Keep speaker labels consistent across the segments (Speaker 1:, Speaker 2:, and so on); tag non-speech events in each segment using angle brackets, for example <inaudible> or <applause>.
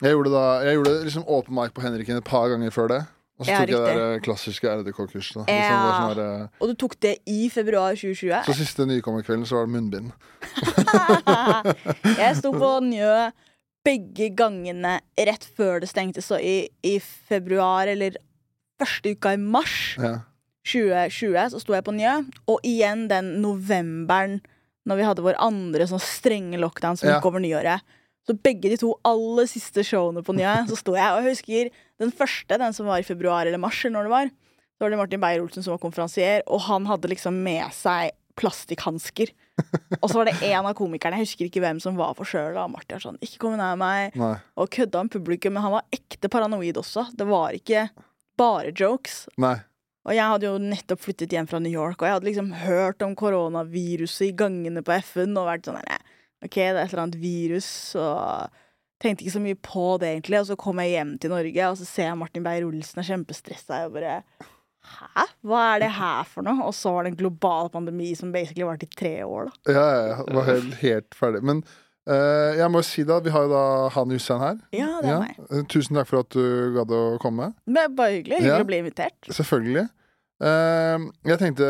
Speaker 1: Jeg gjorde, da, jeg gjorde liksom åpen mic på Henriken et par ganger før det. Og så
Speaker 2: Ja,
Speaker 1: tok jeg det klassiske RDK-kurset.
Speaker 2: Ja.
Speaker 1: Liksom, sånn eh,
Speaker 2: Og du tok det i februar 2020?
Speaker 1: så siste nykommerkvelden så var det munnbind. <laughs>
Speaker 2: jeg sto på Njø begge gangene rett før det stengte, så i, i februar eller første uka i mars
Speaker 1: Ja.
Speaker 2: 2020 så sto jeg på Njø, og igjen den novemberen når vi hadde vår andre sånn strenge lockdown som
Speaker 1: Ja.
Speaker 2: gikk over nyåret. Så begge de to aller siste showene på Nye, så sto jeg. Og jeg husker den første, den som var i februar eller mars, eller når det var. Så var det Martin Beyer-Olsen som var konferansier, og han hadde liksom med seg plastikkhansker. Og så var det en av komikerne, jeg husker ikke hvem som var forkjøla, og Martin var sånn 'ikke kom nær meg',
Speaker 1: Nei.
Speaker 2: og kødda med publikum, men han var ekte paranoid også. Det var ikke bare jokes.
Speaker 1: Nei.
Speaker 2: Og jeg hadde jo nettopp flyttet hjem fra New York, og jeg hadde liksom hørt om koronaviruset i gangene på FN og vært sånn der, OK, det er et eller annet virus, og tenkte ikke så mye på det, egentlig. Og så kom jeg hjem til Norge, og så ser jeg Martin Beyer-Olsen er kjempestressa. Og bare Hæ? Hva er det her for noe? Og så var det en global pandemi som basically varte i tre år, da.
Speaker 1: Ja, ja, ja. Var helt, helt ferdig. Men uh, jeg må jo si da, vi har jo da Han Hussein her.
Speaker 2: Ja, det er
Speaker 1: Ja.
Speaker 2: meg.
Speaker 1: Eh, Tusen takk for at du gadd å komme.
Speaker 2: Det er bare hyggelig. Hyggelig
Speaker 1: Ja.
Speaker 2: å bli invitert.
Speaker 1: Selvfølgelig. Eh, jeg tenkte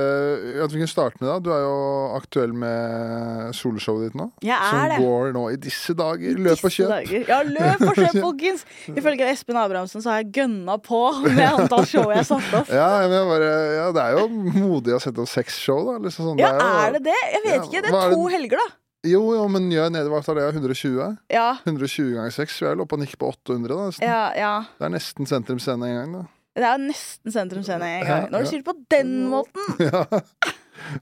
Speaker 1: at vi kunne starte med deg. Du er jo aktuell med soloshowet ditt nå.
Speaker 2: Jeg
Speaker 1: som
Speaker 2: er det.
Speaker 1: går nå i disse dager. Løp og kjøp.
Speaker 2: dager. Ja, løp og kjøp, <laughs> folkens! Ifølge Espen Abrahamsen så har jeg gønna på med antall show jeg har satt opp.
Speaker 1: Ja, bare, ja, det er jo modig å sette opp seks show, da. Liksom sånn.
Speaker 2: Ja,
Speaker 1: jo,
Speaker 2: er det det? Jeg vet
Speaker 1: Ja,
Speaker 2: ikke. Det
Speaker 1: er
Speaker 2: er to
Speaker 1: er
Speaker 2: helger, da.
Speaker 1: Jo, jo, men Njø Nedevakt av det 120.
Speaker 2: Ja,
Speaker 1: 120 ganger 6. Vi er vel oppe og nikker på 800, da.
Speaker 2: Ja, ja.
Speaker 1: Det er nesten Sentrum Scene en gang, da.
Speaker 2: Det er nesten Sentrum Scene en gang. Når du sier det på den måten. <laughs>
Speaker 1: ja,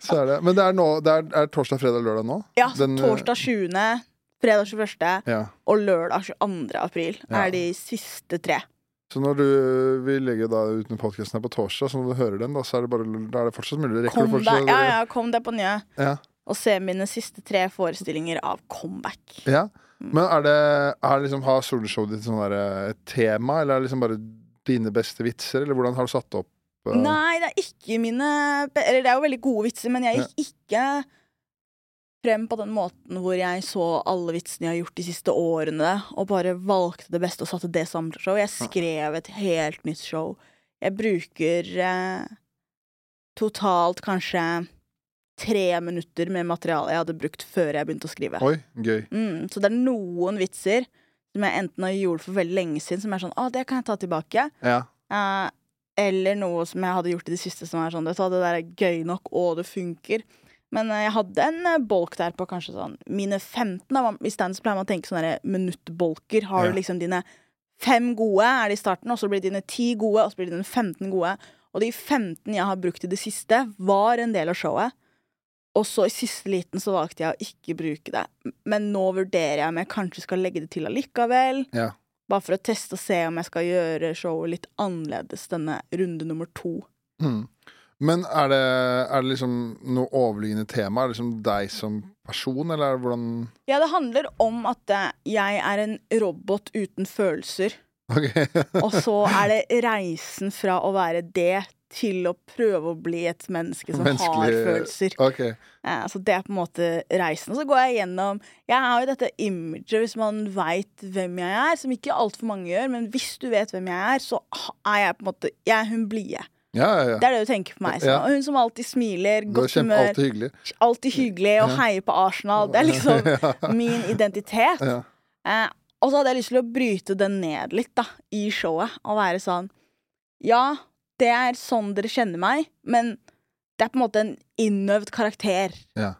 Speaker 1: så er det. Men det er, nå, det er, er torsdag, fredag, lørdag nå?
Speaker 2: Ja,
Speaker 1: Den, eh,
Speaker 2: torsdag 20., fredag 21.
Speaker 1: Ja.
Speaker 2: og lørdag 22. april
Speaker 1: Ja.
Speaker 2: er de siste tre.
Speaker 1: Så når du Vi legge da ut med podkasten her på torsdag, så når du hører den, da, så er det, bare, da er det fortsatt mulig. Rekker
Speaker 2: Kom
Speaker 1: du
Speaker 2: deg, ja, ja, kom deg på nye.
Speaker 1: Ja.
Speaker 2: og se mine siste tre forestillinger av comeback.
Speaker 1: Ja.
Speaker 2: Mm.
Speaker 1: Men er det, er det liksom, har soloshowet ditt sånn der, et tema, eller er det liksom bare dine beste vitser, eller hvordan har du satt opp? uh...
Speaker 2: Nei, det er ikke mine Eller det er jo veldig gode vitser, men jeg gikk ikke frem på den måten hvor jeg så alle vitsene jeg har gjort de siste årene, og bare valgte det beste og satte det sammen til show. Jeg skrev et helt nytt show. Jeg bruker eh, totalt kanskje tre minutter med materiale jeg hadde brukt før jeg begynte å skrive.
Speaker 1: Oi, gøy.
Speaker 2: Mm, så det er noen vitser som jeg enten har gjort for veldig lenge siden, som er sånn 'Å, det kan jeg ta tilbake'.
Speaker 1: Ja.
Speaker 2: Uh, eller noe som jeg hadde gjort i det siste som er sånn Vet du hva, det der er gøy nok, og det funker. Men eh, jeg hadde en eh, bolk der på kanskje sånn mine 15. Da. I standup pleier man å tenke sånne minuttbolker. Har
Speaker 1: Ja.
Speaker 2: du liksom dine fem gode er det i starten, og så blir det dine ti gode, og så blir det dine 15 gode. Og de 15 jeg har brukt i det siste, var en del av showet. Og så i siste liten så valgte jeg å ikke bruke det. Men nå vurderer jeg om jeg kanskje skal legge det til allikevel.
Speaker 1: Ja.
Speaker 2: Bare for å teste og se om jeg skal gjøre showet litt annerledes denne runde nummer to.
Speaker 1: Mm. Men er det, er det liksom noe overliggende tema? Er det liksom deg som person, eller er det hvordan
Speaker 2: Ja, det handler om at eh, jeg er en robot uten følelser.
Speaker 1: Okay.
Speaker 2: Og så er det reisen fra å være det til å prøve å bli et menneske som har følelser.
Speaker 1: Okay.
Speaker 2: Ja, Så det er på en måte reisen. Og så går jeg gjennom Jeg har jo dette imaget, hvis man veit hvem jeg er, som ikke altfor mange gjør, men hvis du vet hvem jeg er, så er jeg på en måte Jeg er hun blide.
Speaker 1: Ja, ja, ja.
Speaker 2: Det er det du tenker på meg som. Hun som alltid smiler,
Speaker 1: er
Speaker 2: godt humør,
Speaker 1: alltid hyggelig.
Speaker 2: alltid hyggelig og heier på Arsenal. Det er <laughs> liksom min identitet. Eh, og så hadde jeg lyst til å bryte den ned litt da, i showet. Og være sånn Ja, det er sånn dere kjenner meg, men det er på en måte en innøvd karakter.
Speaker 1: Ja.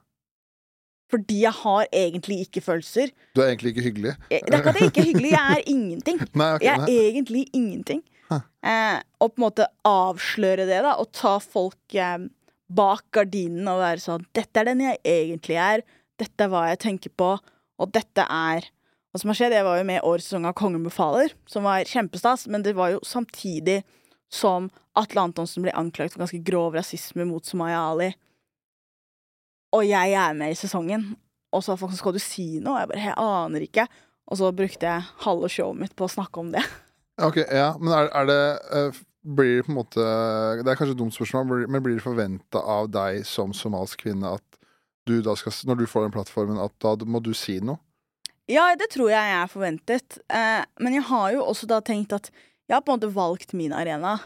Speaker 2: Fordi jeg har egentlig ikke følelser.
Speaker 1: Du er egentlig ikke hyggelig.
Speaker 2: Jeg- Det er ikke at jeg ikke er hyggelig, jeg er ingenting. <laughs>
Speaker 1: Nei, okay,
Speaker 2: Jeg er
Speaker 1: nei.
Speaker 2: egentlig ingenting. Eh, og på en måte avsløre det, da, og ta folk eh, bak gardinen og være sånn Dette er den jeg egentlig er. Dette er hva jeg tenker på. Og dette er Hva som har skjedd, Jeg var jo med i årets sesong av Kongen befaler, som var kjempestas, men det var jo samtidig som Atle Antonsen ble anklaget for ganske grov rasisme mot Sumaya Ali. Og jeg er med i sesongen, og så folk, skal du si noe? Jeg bare Jeg aner ikke. Og så brukte jeg halve showet mitt på å snakke om det.
Speaker 1: Ok, ja, men er, er det eh, Blir det på en måte Det er kanskje et dumt spørsmål, men blir det forventa av deg som somalisk kvinne at du da skal Når du får den plattformen, at da må du si noe?
Speaker 2: Ja, det tror jeg er forventet. Eh, men jeg har jo også da tenkt at jeg har på en måte valgt min arena.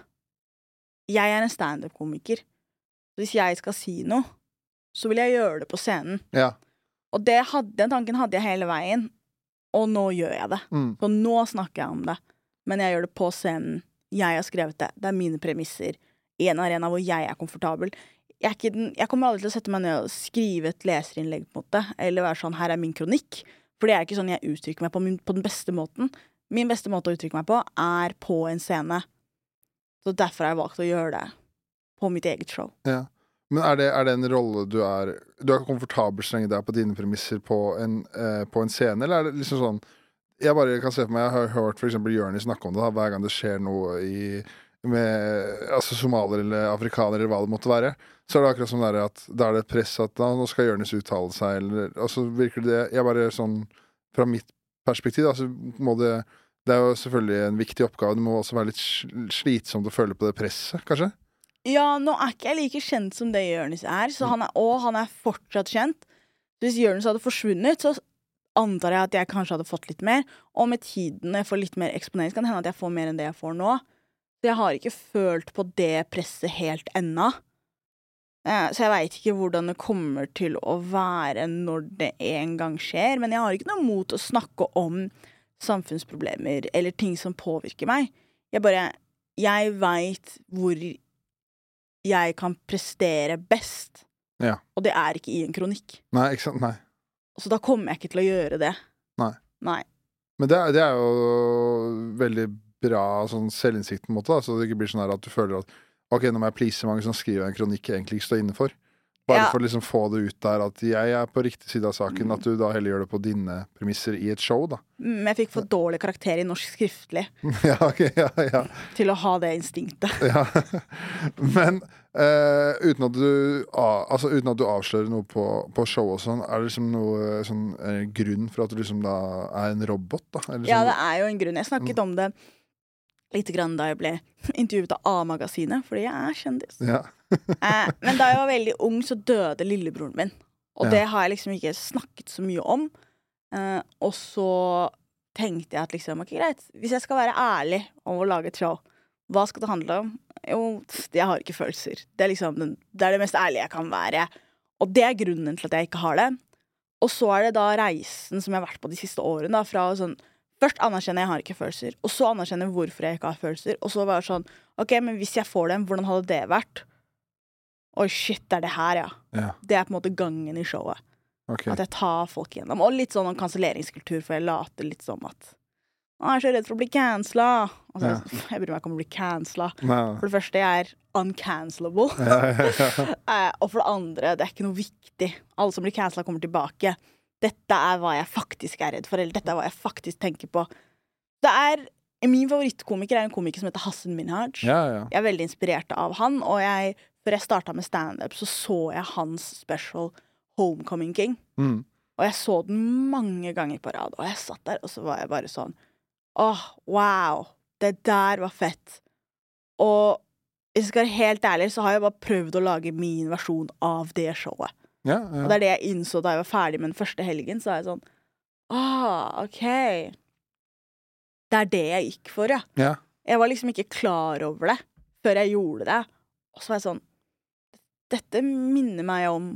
Speaker 2: Jeg er en standup-komiker. Hvis jeg skal si noe, så vil jeg gjøre det på scenen.
Speaker 1: Ja.
Speaker 2: Og det hadde, den tanken hadde jeg hele veien, og nå gjør jeg det.
Speaker 1: Mm.
Speaker 2: Så nå snakker jeg om det, men jeg gjør det på scenen. Jeg har skrevet det. Det er mine premisser. I en arena hvor jeg er komfortabel. Jeg, er den, jeg kommer aldri til å sette meg ned og skrive et leserinnlegg, på en måte, eller være sånn 'her er min kronikk', for det er ikke sånn jeg uttrykker meg på, min, på den beste måten. Min beste måte å uttrykke meg på er på en scene. Så derfor har jeg valgt å gjøre det på mitt eget show.
Speaker 1: Ja. Men er det, er det en rolle du er Du er komfortabel så lenge det er på dine premisser på en, eh, på en scene, eller er det liksom sånn Jeg bare kan se for meg, jeg har hørt eksempel Jonis snakke om det da, hver gang det skjer noe i med altså somalier eller afrikanere eller hva det måtte være, så er det akkurat som det er at da er det et press at da, nå skal Jonis uttale seg, eller altså virker det Jeg bare sånn Fra mitt perspektiv, så må det Det er jo selvfølgelig en viktig oppgave. Det må også være litt slitsomt å føle på det presset, kanskje?
Speaker 2: Ja, nå er ikke jeg like kjent som det Jonis er, han er, og han er fortsatt kjent. Hvis Jonis hadde forsvunnet, så antar jeg at jeg kanskje hadde fått litt mer. Og med tiden når jeg får litt mer eksponering, kan det hende at jeg får mer enn det jeg får nå. Så jeg har ikke følt på det presset helt ennå. Eh, Så jeg veit ikke hvordan det kommer til å være når det en gang skjer. Men jeg har ikke noe mot å snakke om samfunnsproblemer eller ting som påvirker meg. Jeg bare Jeg veit hvor jeg kan prestere best.
Speaker 1: Ja.
Speaker 2: Og det er ikke i en kronikk.
Speaker 1: Nei, ikke sant? Nei.
Speaker 2: Så da kommer jeg ikke til å gjøre det.
Speaker 1: Nei.
Speaker 2: Nei.
Speaker 1: Men det, er- det er jo veldig bra sånn selvinnsikt, på en måte. Da. Så det ikke blir sånn at du føler at Ok, nå må jeg please mange som skriver en kronikk jeg egentlig ikke står inne for. Bare
Speaker 2: Ja.
Speaker 1: for å liksom få det ut der at jeg er på riktig side av saken.
Speaker 2: Mm.
Speaker 1: At du da heller gjør det på dine premisser i et show, da.
Speaker 2: Men jeg fikk for dårlig karakter i norsk skriftlig <laughs>
Speaker 1: ja, ok, ja, ja,
Speaker 2: til å ha det instinktet.
Speaker 1: ja. <laughs> Men eh, uten, at du, altså, uten at du avslører noe på, på show og sånn, er det liksom noe sånn, eh, grunn for at du liksom da er en robot, da? Eller
Speaker 2: Ja,
Speaker 1: sånn-
Speaker 2: det er jo en grunn. Jeg snakket om det lite grann da jeg ble <laughs> intervjuet av A-magasinet, fordi jeg er kjendis.
Speaker 1: ja. <laughs>
Speaker 2: Eh, men da jeg var veldig ung, så døde lillebroren min. Og
Speaker 1: Ja.
Speaker 2: det har jeg liksom ikke snakket så mye om. Eh, og så tenkte jeg at liksom, ok, greit, hvis jeg skal være ærlig om å lage et show, hva skal det handle om? Jo, jeg har ikke følelser. Det er liksom den, det er det mest ærlige jeg kan være. Og det er grunnen til at jeg ikke har det. Og så er det da reisen som jeg har vært på de siste årene. Da, fra sånn Først anerkjenner jeg har ikke følelser, og så anerkjenner jeg hvorfor jeg ikke har følelser. Og så bare sånn OK, men hvis jeg får dem, hvordan hadde det vært? Oi, shit, det er det her, ja.
Speaker 1: ja.
Speaker 2: Det er på en måte gangen i showet.
Speaker 1: Okay.
Speaker 2: At jeg tar folk gjennom. Og litt sånn om kanselleringskultur, for jeg later litt som at Å, jeg er så redd for å bli cancela. Altså, <laughs> Jeg bryr meg ikke om å bli cancela. For det første, jeg er uncancelable.
Speaker 1: ja, ja, ja. <laughs>
Speaker 2: Eh, og for det andre, det er ikke noe viktig. Alle som blir cancela, kommer tilbake. Dette er hva jeg faktisk er redd for, eller dette er hva jeg faktisk tenker på. Det er Min favorittkomiker er en komiker som heter Hassan Minhaj.
Speaker 1: ja, ja.
Speaker 2: Jeg er veldig inspirert av han, og jeg, før jeg starta med standup, så så jeg hans special Homecoming King.
Speaker 1: Mm.
Speaker 2: Og jeg så den mange ganger på rad, og jeg satt der, og så var jeg bare sånn Åh, wow! Det der var fett. Og hvis jeg skal være helt ærlig, så har jeg bare prøvd å lage min versjon av det showet.
Speaker 1: Ja,
Speaker 2: Og det er det jeg innså da jeg var ferdig med den første helgen. Så er jeg sånn Ah, OK. Det er det jeg gikk for, ja.
Speaker 1: ja.
Speaker 2: Jeg var liksom ikke klar over det før jeg gjorde det. Og så var jeg sånn Dette minner meg om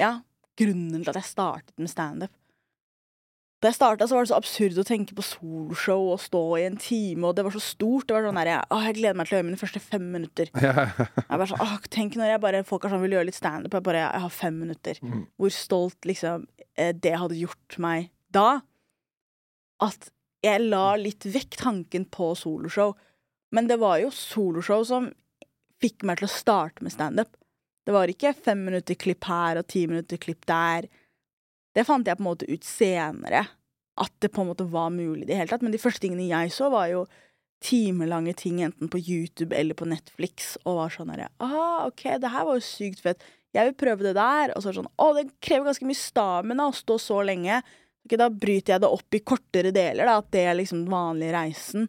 Speaker 2: Ja, grunnen til at jeg startet med standup. Da jeg starta, så var det så absurd å tenke på soloshow og stå i en time, og det var så stort. Det var sånn der, jeg, å, jeg gleder meg til å gjøre mine første fem minutter.
Speaker 1: ja. <laughs>
Speaker 2: Jeg bare sånn, å, Tenk når jeg bare, folk er sånn, vil gjøre litt standup, jeg bare jeg har fem minutter.
Speaker 1: Mm.
Speaker 2: Hvor stolt liksom eh, det hadde gjort meg da. At jeg la litt vekk tanken på soloshow. Men det var jo soloshow som fikk meg til å starte med standup. Det var ikke fem minutter klipp her og ti minutter klipp der. Det fant jeg på en måte ut senere. at det på en måte var mulig i det hele tatt. Men de første tingene jeg så, var jo timelange ting enten på YouTube eller på Netflix, og var sånn herre ah, OK, det her var jo sykt fett. Jeg vil prøve det der. Og så er det sånn Å, det krever ganske mye stamina å stå så lenge. Okay, da bryter jeg det opp i kortere deler, da. At det er liksom den vanlige reisen.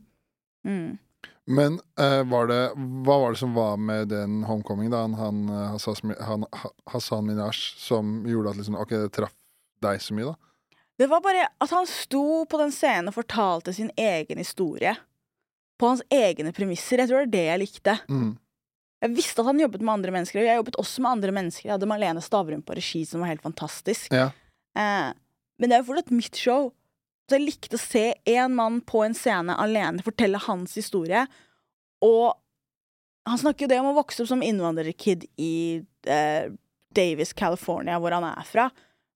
Speaker 2: Mm.
Speaker 1: Men uh, var det, hva var det som var med den homecoming, da? Han, han, eh, han, Hassan Minaj, som gjorde at liksom, ok, det traff deg så mye, da?
Speaker 2: Det var bare at han sto på den scenen og fortalte sin egen historie. På hans egne premisser. Jeg tror det er det jeg likte.
Speaker 1: Mm.
Speaker 2: Jeg visste at han jobbet med andre mennesker, og jeg jobbet også med andre mennesker. Jeg hadde Malene Stavrum på regi, som var helt fantastisk.
Speaker 1: Ja.
Speaker 2: Eh, men det er jo fortsatt mitt show. Så jeg likte å se én mann på en scene alene fortelle hans historie. Og han snakker jo det om å vokse opp som innvandrerkid i eh, Davis, California, hvor han er fra.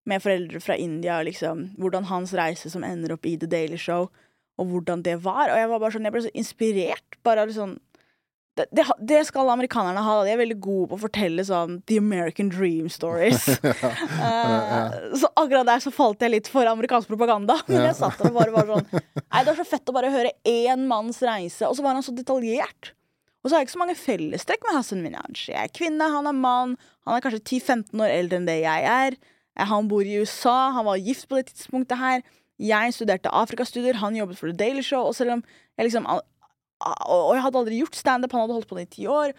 Speaker 2: Med foreldre fra India, og liksom. Hvordan hans reise som ender opp i The Daily Show, og hvordan det var. Og jeg var bare sånn, jeg ble så inspirert. Bare liksom det, det, det skal amerikanerne ha. De er veldig gode på å fortelle sånn The American Dream Stories. <laughs> Eh, så akkurat der så falt jeg litt for amerikansk propaganda. <laughs> Men jeg satt der og bare var sånn Nei, det var så fett å bare høre én manns reise. Og så var han så detaljert. Og så har jeg ikke så mange fellestrekk med Hassan Minaj. Jeg er kvinne, han er mann. Han er kanskje 10-15 år eldre enn det jeg er. Eh, Han bor i USA, han var gift på det tidspunktet her. Jeg studerte Afrikastudier, han jobbet for The Daily Show. Og selv om jeg liksom Og jeg hadde aldri gjort standup, han hadde holdt på det i ti år.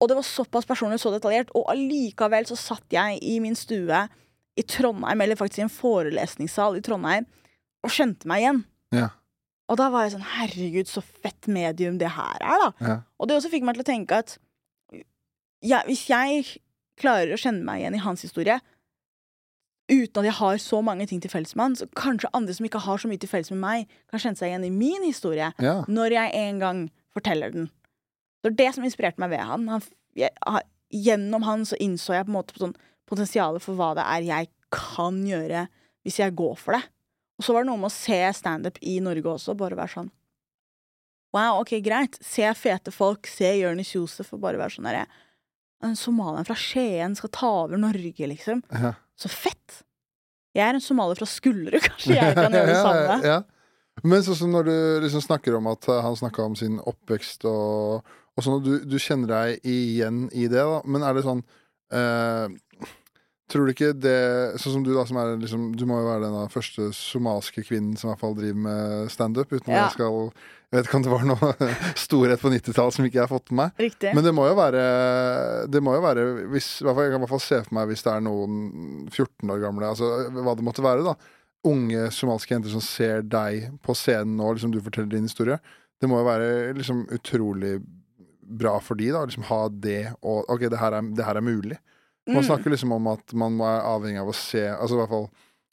Speaker 2: Og det var såpass personlig og så detaljert. Og allikevel så satt jeg i min stue i Trondheim, eller faktisk i en forelesningssal i Trondheim, og skjønte meg igjen.
Speaker 1: Ja.
Speaker 2: Og da var jeg sånn Herregud, så fett medium det her er, da.
Speaker 1: Ja.
Speaker 2: Og det også fikk meg til å tenke at ja, hvis jeg klarer å kjenne meg igjen i hans historie, uten at jeg har så mange ting til felles med han, så kanskje andre som ikke har så mye til felles med meg, kan kjenne seg igjen i min historie
Speaker 1: Ja.
Speaker 2: når jeg en gang forteller den. Det var det som inspirerte meg ved han. han jeg, gjennom han så innså jeg på en måte sånn potensialet for hva det er jeg kan gjøre hvis jeg går for det. Og så var det noe med å se standup i Norge også, bare være sånn Wow, ok, greit. Se fete folk, se Jonis Josef, og bare være sånn derre En somalier fra Skien skal ta over Norge, liksom.
Speaker 1: Ja.
Speaker 2: Så fett! Jeg er en somalier fra Skullerud, <laughs> kanskje jeg kan gjøre det samme.
Speaker 1: ja, ja. Men sånn som når du liksom snakker om at eh, han snakka om sin oppvekst og, og sånn, og du, du kjenner deg igjen i det, da. Men er det sånn eh, Tror du ikke det Sånn som du, da, som er liksom Du må jo være den da første somalske kvinnen som i hvert fall driver med standup, uten at
Speaker 2: Ja.
Speaker 1: jeg skal Jeg vet ikke om det var noe <laughs> storhet på 90-tallet som ikke jeg har fått med meg.
Speaker 2: Riktig.
Speaker 1: Men det må jo være Det må jo være hvis, Jeg kan i hvert fall se for meg hvis det er noen 14 år gamle, altså hva det måtte være, da. Unge somaliske jenter som ser deg på scenen nå, liksom du forteller din historie. Det må jo være liksom utrolig bra for de da, liksom ha det og Ok, det her er, det her er mulig. Man
Speaker 2: Mm.
Speaker 1: snakker liksom om at man er avhengig av å se Altså i hvert fall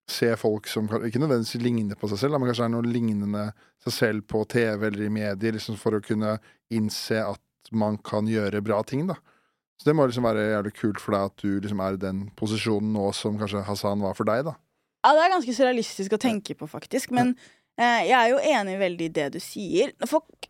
Speaker 1: se folk som ikke nødvendigvis ligner på seg selv, men kanskje er noe lignende seg selv på TV eller i medier, liksom for å kunne innse at man kan gjøre bra ting, da. Så det må liksom være jævlig kult for deg at du liksom er i den posisjonen nå som kanskje Hassan var for deg, da.
Speaker 2: Ja, det er ganske surrealistisk å tenke på, faktisk. Men eh, jeg er jo enig veldig i det du sier. Folk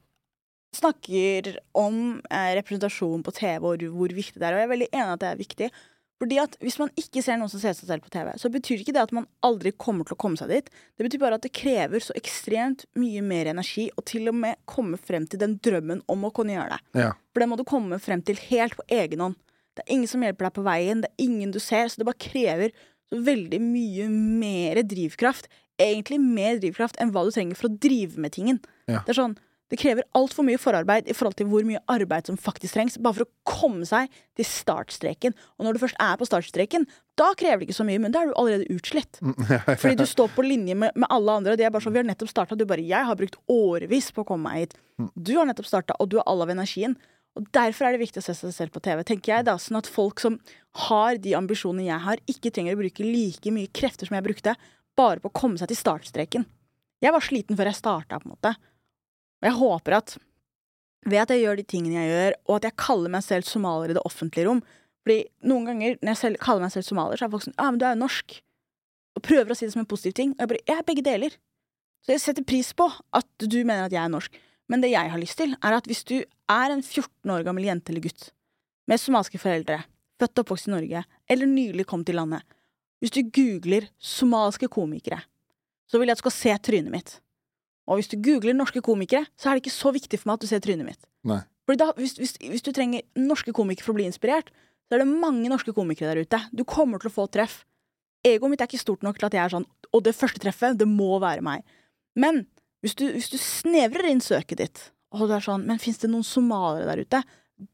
Speaker 2: snakker om eh, representasjon på TV og hvor viktig det er, og jeg er veldig enig at det er viktig. Fordi at Hvis man ikke ser noen som ser seg selv på TV, så betyr ikke det at man aldri kommer til å komme seg dit. Det betyr bare at det krever så ekstremt mye mer energi å til og med komme frem til den drømmen om å kunne gjøre det.
Speaker 1: Ja.
Speaker 2: For det må du komme frem til helt på egen hånd. Det er ingen som hjelper deg på veien, det er ingen du ser, så det bare krever så veldig mye mer drivkraft. Egentlig mer drivkraft enn hva du trenger for å drive med tingen.
Speaker 1: Ja.
Speaker 2: Det er sånn, det krever altfor mye forarbeid i forhold til hvor mye arbeid som faktisk trengs, bare for å komme seg til startstreken. Og når du først er på startstreken, da krever det ikke så mye, men da er du allerede utslitt. <laughs> Fordi du står på linje med, med alle andre, og de er bare sånn Vi har nettopp starta, du bare Jeg har brukt årevis på å komme meg hit. Du har nettopp starta, og du har all av energien. Og Derfor er det viktig å se seg selv på TV, tenker jeg da, sånn at folk som har de ambisjonene jeg har, ikke trenger å bruke like mye krefter som jeg brukte, bare på å komme seg til startstreken. Jeg var sliten før jeg starta, på en måte. Og jeg håper at ved at jeg gjør de tingene jeg gjør, og at jeg kaller meg selv somalier i det offentlige rom Fordi noen ganger når jeg selv, kaller meg selv somalier, så er folk sånn Ja, men du er jo norsk. Og prøver å si det som en positiv ting. Og jeg bare Jeg er begge deler. Så jeg setter pris på at du mener at jeg er norsk. Men det jeg har lyst til, er at hvis du er en 14 år gammel jente eller gutt med somalske foreldre, født og oppvokst i Norge, eller nylig kom til landet Hvis du googler somaliske komikere, så vil jeg at du skal se trynet mitt. Og hvis du googler norske komikere, så er det ikke så viktig for meg at du ser trynet mitt.
Speaker 1: Nei.
Speaker 2: Fordi da, hvis, hvis, hvis du trenger norske komikere for å bli inspirert, så er det mange norske komikere der ute. Du kommer til å få treff. Egoet mitt er ikke stort nok til at jeg er sånn Og det første treffet, det må være meg. Men hvis du, hvis du snevrer inn søket ditt, og du er sånn Men fins det noen somaliere der ute?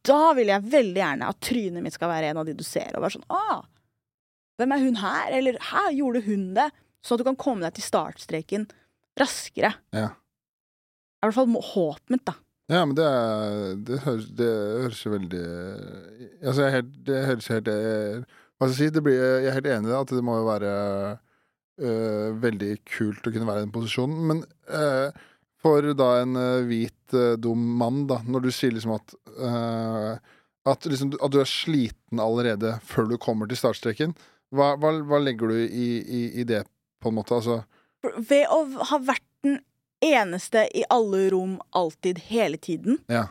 Speaker 2: Da vil jeg veldig gjerne at trynet mitt skal være en av de du ser, og være sånn ah, hvem er hun her? Eller hæ, gjorde hun det? Sånn at du kan komme deg til startstreken raskere.
Speaker 1: Ja.
Speaker 2: Det er i hvert fall håpet mitt, da.
Speaker 1: Ja, men det, er, det, høres, det høres veldig Altså, jeg er helt, det høres helt jeg, Hva skal jeg si? Det blir, jeg er helt enig i det, at det må jo være øh, veldig kult å kunne være i den posisjonen. Men øh, for da en hvit, øh, dum mann, da, når du sier liksom at at, liksom, at du er sliten allerede før du kommer til startstreken, hva, hva, hva legger du i, i, i det, på en måte? Altså,
Speaker 2: Ved å ha vært den eneste i alle rom alltid, hele tiden,
Speaker 1: ja.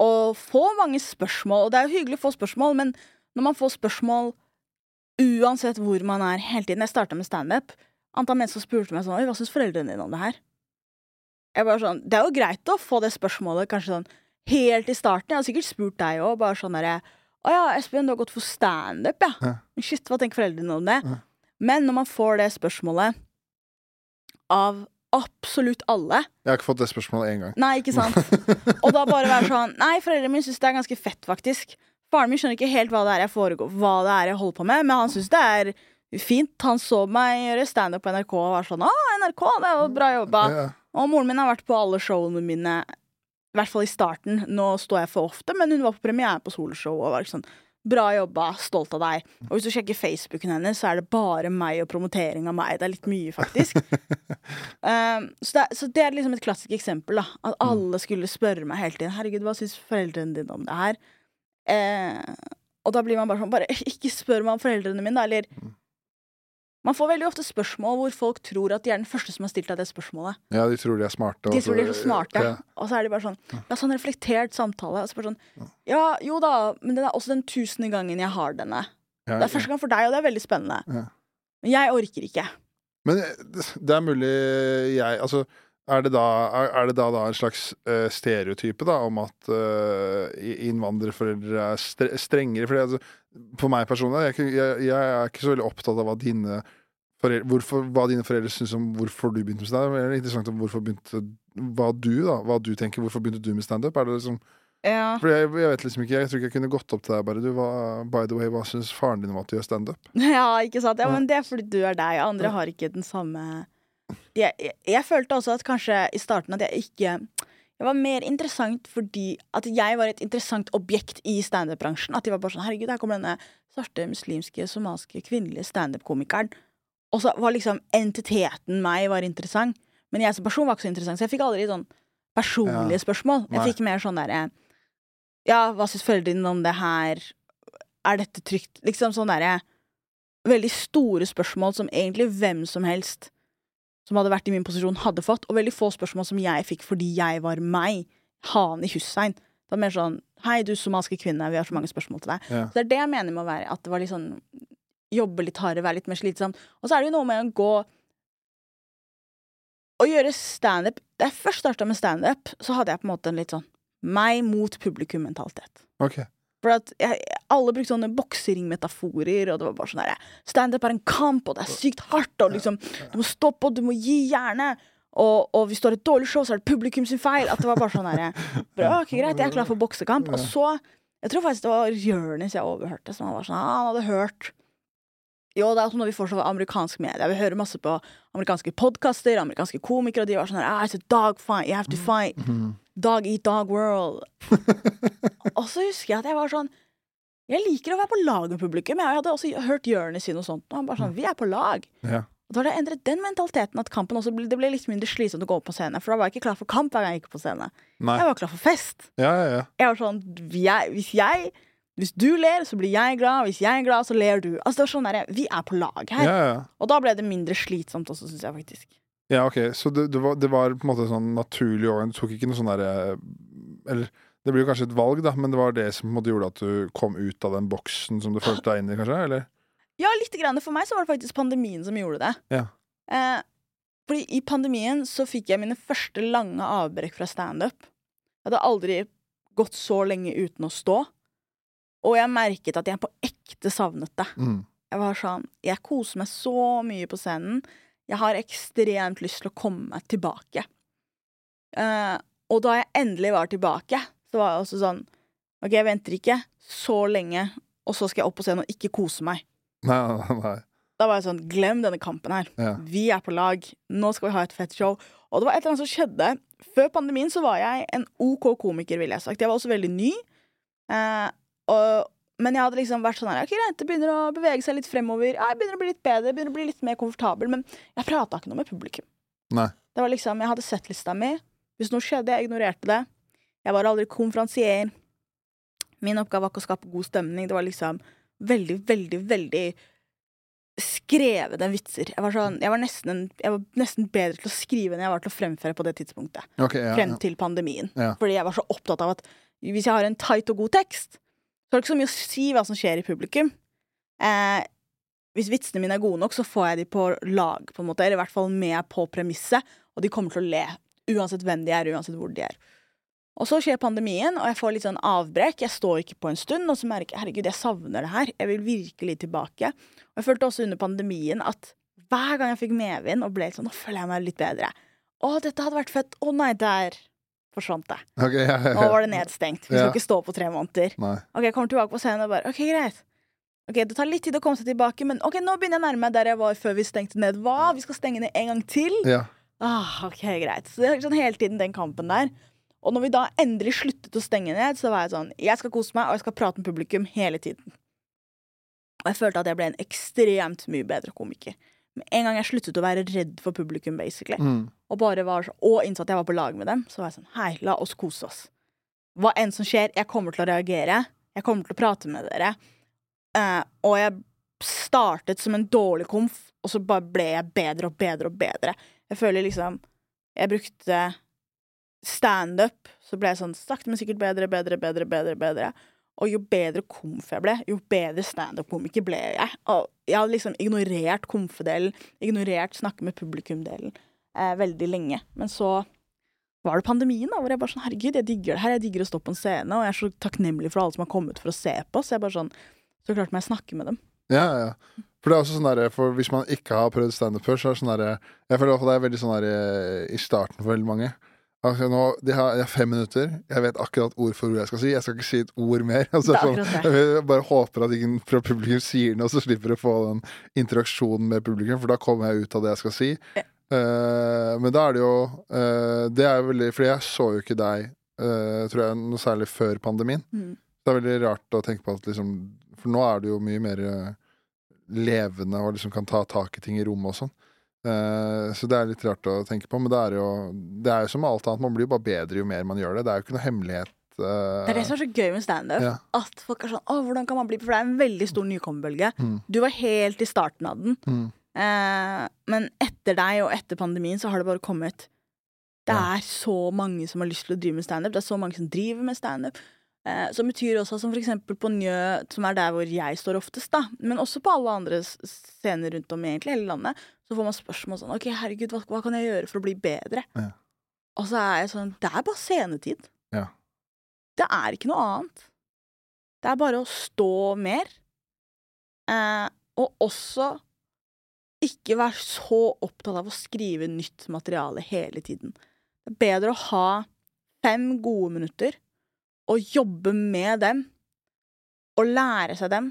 Speaker 2: og få mange spørsmål Og det er jo hyggelig å få spørsmål, men når man får spørsmål uansett hvor man er hele tiden Jeg starta med standup. Antall mennesker spurte meg sånn Oi, hva syns foreldrene dine om det her? Jeg bare sånn Det er jo greit å få det spørsmålet kanskje sånn helt i starten. Jeg har sikkert spurt deg òg, bare sånn derre Å ja, Espen, du har gått for standup, ja.
Speaker 1: Ja.
Speaker 2: Shit, hva tenker foreldrene om det?
Speaker 1: Ja.
Speaker 2: Men når man får det spørsmålet av absolutt alle
Speaker 1: Jeg har ikke fått det spørsmålet én gang.
Speaker 2: Nei, ikke sant? <laughs> Og da bare være sånn Nei, foreldrene mine syns det er ganske fett, faktisk. Faren min skjønner ikke helt hva det er jeg foregår Hva det er jeg holder på med, men han syns det er fint. Han så meg gjøre standup på NRK og var sånn Å, NRK, det er jo bra jobba.
Speaker 1: Ja,
Speaker 2: Og moren min har vært på alle showene mine, i hvert fall i starten. Nå står jeg for ofte, men hun var på premiere på soloshow og var ikke sånn Bra jobba, stolt av deg. Og hvis du sjekker Facebooken hennes, så er det bare meg og promotering av meg. Det er litt mye, faktisk. Um, <laughs> så, det, så det er liksom et klassisk eksempel. da At alle skulle spørre meg hele tiden Herregud, hva syns foreldrene dine om det her? Uh, og da blir man bare sånn Bare <laughs> ikke spør meg om foreldrene mine, da. Eller Man får veldig ofte spørsmål hvor folk tror at de er den første som har stilt deg det spørsmålet.
Speaker 1: ja, de tror de er smarte.
Speaker 2: De tror de er
Speaker 1: så-
Speaker 2: smarte.
Speaker 1: Ja.
Speaker 2: Og så er de bare sånn Det er sånn reflektert samtale. Og så bare sånn Ja, jo da, men det er også den tusende gangen jeg har denne.
Speaker 1: Ja,
Speaker 2: Det er første gang for deg, og det er veldig spennende.
Speaker 1: Ja.
Speaker 2: Men jeg orker ikke.
Speaker 1: Men eh, det er mulig jeg Altså, er det da, er, det da, da en slags uh, stereotype da om at uh, innvandrerforeldre er stre strengere? For altså, for meg personlig, jeg, jeg, jeg er ikke så veldig opptatt av hva dine foreldre, hvorfor, hva dine foreldre syns om hvorfor du begynte med standup. Det er interessant om hvorfor begynte hva du da, hva du tenker, hvorfor begynte du med standup? Er det liksom
Speaker 2: Ja.
Speaker 1: For jeg, jeg vet liksom ikke, jeg tror ikke jeg kunne gått opp til deg bare du, hva, by the way, hva syns faren din om at du gjør standup? <laughs>
Speaker 2: ja, ikke sant? Ja, men det er fordi du er deg. Andre har ikke den samme jeg, jeg, jeg følte også at kanskje i starten at jeg ikke Jeg var mer interessant fordi at jeg var et interessant objekt i standup-bransjen. At de var bare sånn Herregud, her kommer denne svarte, muslimske, somaliske, kvinnelige standup-komikeren. Og så var liksom entiteten meg var interessant. Men jeg som person var ikke så interessant, så jeg fikk aldri sånn personlige
Speaker 1: Ja.
Speaker 2: spørsmål. Jeg
Speaker 1: Nei.
Speaker 2: fikk mer sånn derre Ja, hva syns foreldrene dine om det her? Er dette trygt? Liksom sånn derre Veldig store spørsmål som egentlig hvem som helst som hadde vært i min posisjon, hadde fått. Og veldig få spørsmål som jeg fikk fordi jeg var meg. Hani Hussein. Det var mer sånn Hei, du somaliske kvinne, vi har så mange spørsmål til deg.
Speaker 1: Ja.
Speaker 2: Så det er det jeg mener med å være at det var litt sånn Jobbe litt hardere, være litt mer slitsomt. Og så er det jo noe med å gå Å gjøre standup Da jeg først starta med standup, så hadde jeg på en måte en litt sånn meg mot publikum-mentalitet.
Speaker 1: Ok.
Speaker 2: For jeg, alle brukte sånne bokseringmetaforer, og det var bare sånn herre Standup er en kamp, og det er sykt hardt, og liksom Du må stoppe, og du må gi jernet. Og, og hvis du har et dårlig show, så er det publikum sin feil. At det var bare sånn herre <laughs> Bra, ok, greit, jeg er klar for boksekamp. Og så Jeg tror faktisk det var Jonis jeg overhørte, som han var sånn ah, Han hadde hørt Jo, det er som når vi får så amerikansk media. Vi hører masse på amerikanske podkaster, amerikanske komikere, og de var sånn her ah, It's a dog fight, you have to fight. Dog eat dog world. <laughs> og så husker jeg at jeg var sånn Jeg liker å være på lag med publikum. Jeg hadde også hørt Jonis si noe sånt. Og han bare sånn Vi er på lag.
Speaker 1: Ja.
Speaker 2: Og da har det endret den mentaliteten at kampen også ble, det ble litt mindre slitsomt å gå opp på scenen. For da var jeg ikke klar for kamp hver gang jeg gikk på scenen.
Speaker 1: Nei.
Speaker 2: Jeg var klar for fest.
Speaker 1: Ja, ja, ja.
Speaker 2: Jeg var sånn jeg, Hvis jeg Hvis du ler, så blir jeg glad. Hvis jeg er glad, så ler du. Altså det var sånn der, Vi er på lag her.
Speaker 1: ja, ja.
Speaker 2: Og da ble det mindre slitsomt også, syns jeg faktisk.
Speaker 1: Ja, ok, så det, det, var, det var på en måte sånn naturlig overgang. Du tok ikke noe sånn derre Eller det blir jo kanskje et valg, da, men det var det som måte gjorde at du kom ut av den boksen som du følte deg inn i, kanskje? Eller?
Speaker 2: Ja, litt grann. For meg så var det faktisk pandemien som gjorde det.
Speaker 1: Ja.
Speaker 2: Eh, Fordi i pandemien så fikk jeg mine første lange avbrekk fra standup. Jeg hadde aldri gått så lenge uten å stå. Og jeg merket at jeg på ekte savnet det.
Speaker 1: Mm.
Speaker 2: Jeg var sånn Jeg koser meg så mye på scenen. Jeg har ekstremt lyst til å komme meg tilbake. Eh, og da jeg endelig var tilbake, så var jeg også sånn OK, jeg venter ikke så lenge, og så skal jeg opp på scenen og ikke kose meg. <laughs>
Speaker 1: Nei, nei.
Speaker 2: Da var jeg sånn Glem denne kampen her.
Speaker 1: Ja.
Speaker 2: Vi er på lag. Nå skal vi ha et fett show. Og det var et eller annet som skjedde. Før pandemien så var jeg en OK komiker, ville jeg sagt. Jeg var også veldig ny. Eh, og, men jeg hadde liksom vært sånn her Ok, greit, det begynner å bevege seg litt fremover. Jeg begynner å bli litt bedre, begynner å bli litt mer komfortabel. Men jeg prata ikke noe med publikum.
Speaker 1: Nei.
Speaker 2: Det var liksom, Jeg hadde sett lista mi. Hvis noe skjedde, jeg ignorerte det. Jeg var aldri konferansier. Min oppgave var ikke å skape god stemning. Det var liksom veldig, veldig, veldig skrevne vitser. Jeg var, sånn, jeg, var nesten en, jeg var nesten bedre til å skrive enn jeg var til å fremføre på det tidspunktet.
Speaker 1: Okay, ja,
Speaker 2: Frem til pandemien.
Speaker 1: Ja.
Speaker 2: Fordi jeg var så opptatt av at hvis jeg har en tight og god tekst, så er det ikke så mye å si hva som skjer i publikum. Eh, hvis vitsene mine er gode nok, så får jeg de på lag, på en måte. Eller i hvert fall med på premisset, og de kommer til å le. Uansett hvem de er, uansett hvor de er. Og så skjer pandemien, og jeg får litt sånn avbrekk. Jeg står ikke på en stund, og så merker jeg herregud, jeg savner det her. Jeg vil virkelig tilbake. Og jeg følte også under pandemien at hver gang jeg fikk medvind og ble sånn, nå føler jeg meg litt bedre. Å, dette hadde vært fett. Å nei, der forsvant det.
Speaker 1: Okay, ja, ja,
Speaker 2: Nå var det nedstengt. Vi skal
Speaker 1: Ja.
Speaker 2: ikke stå på tre måneder.
Speaker 1: Nei.
Speaker 2: Ok, jeg kommer tilbake på scenen og bare OK, greit. Ok, Det tar litt tid å komme seg tilbake, men ok, nå begynner jeg nærme meg der jeg var før vi stengte ned. Hva? Vi skal stenge ned en gang til?
Speaker 1: Ja.
Speaker 2: Ah, ok, greit. Så det er sånn hele tiden den kampen der. Og når vi da endelig sluttet å stenge ned, så var jeg sånn Jeg skal kose meg, og jeg skal prate med publikum hele tiden. Og jeg følte at jeg ble en ekstremt mye bedre komiker. Med en gang jeg sluttet å være redd for publikum, basically,
Speaker 1: Mm.
Speaker 2: og bare var så, og innså at jeg var på lag med dem, så var jeg sånn Hei, la oss kose oss. Hva enn som skjer, jeg kommer til å reagere. Jeg kommer til å prate med dere. Uh, og jeg startet som en dårlig komf, og så bare ble jeg bedre og bedre og bedre. Jeg føler liksom Jeg brukte standup, så ble jeg sånn sakte, men sikkert bedre, bedre, bedre, bedre. bedre. Og jo bedre komf jeg ble, jo bedre standup-komiker ble jeg. Og jeg hadde liksom ignorert komfedelen, ignorert snakke med publikum-delen, eh, veldig lenge. Men så var det pandemien, da, hvor jeg bare sånn Herregud, jeg digger det her. Jeg digger å stå på en scene, og jeg er så takknemlig for alle som har kommet for å se på. Så jeg bare sånn Så klart må jeg snakke med dem.
Speaker 1: Ja, ja. For det er også sånn der, for hvis man ikke har prøvd standup før, så er det sånn der, Jeg føler i hvert fall det er veldig sånn der eh, i starten for veldig mange. Altså nå, de har, jeg har fem minutter. Jeg vet akkurat ord for ord jeg skal si. Jeg skal ikke si et ord mer. <laughs> Altså, sånn, jeg bare håper at ingen fra publikum sier noe, så slipper jeg å få den interaksjonen med publikum, for da kommer jeg ut av det jeg skal si.
Speaker 2: Ja.
Speaker 1: Eh, men da er det jo uh, Det er jo veldig For jeg så jo ikke deg, uh, tror jeg, noe særlig før pandemien.
Speaker 2: Mm.
Speaker 1: Det er veldig rart å tenke på at liksom For nå er du jo mye mer levende og liksom kan ta tak i ting i rommet og sånn. Eh, så det er litt rart å tenke på, men det er jo Det er jo som alt annet, man blir jo bare bedre jo mer man gjør det. Det er jo ikke noe hemmelighet. eh,
Speaker 2: Det er det som er så gøy med standup.
Speaker 1: Ja.
Speaker 2: At folk er sånn Å, hvordan kan man bli For det er en veldig stor nykommerbølge.
Speaker 1: Mm.
Speaker 2: Du var helt i starten av den.
Speaker 1: mm,
Speaker 2: Eh, men etter deg og etter pandemien så har det bare kommet Det
Speaker 1: Ja.
Speaker 2: er så mange som har lyst til å drive med standup. Det er så mange som driver med standup. Eh, som betyr også, som for eksempel på Njø, som er der hvor jeg står oftest, da, men også på alle andre scener rundt om i egentlig hele landet, så får man spørsmål sånn OK, herregud, hva, hva kan jeg gjøre for å bli bedre?
Speaker 1: Ja.
Speaker 2: Og så er jeg sånn Det er bare scenetid.
Speaker 1: Ja.
Speaker 2: Det er ikke noe annet. Det er bare å stå mer. Eh, og også ikke være så opptatt av å skrive nytt materiale hele tiden. Det er bedre å ha fem gode minutter og jobbe med dem og lære seg dem,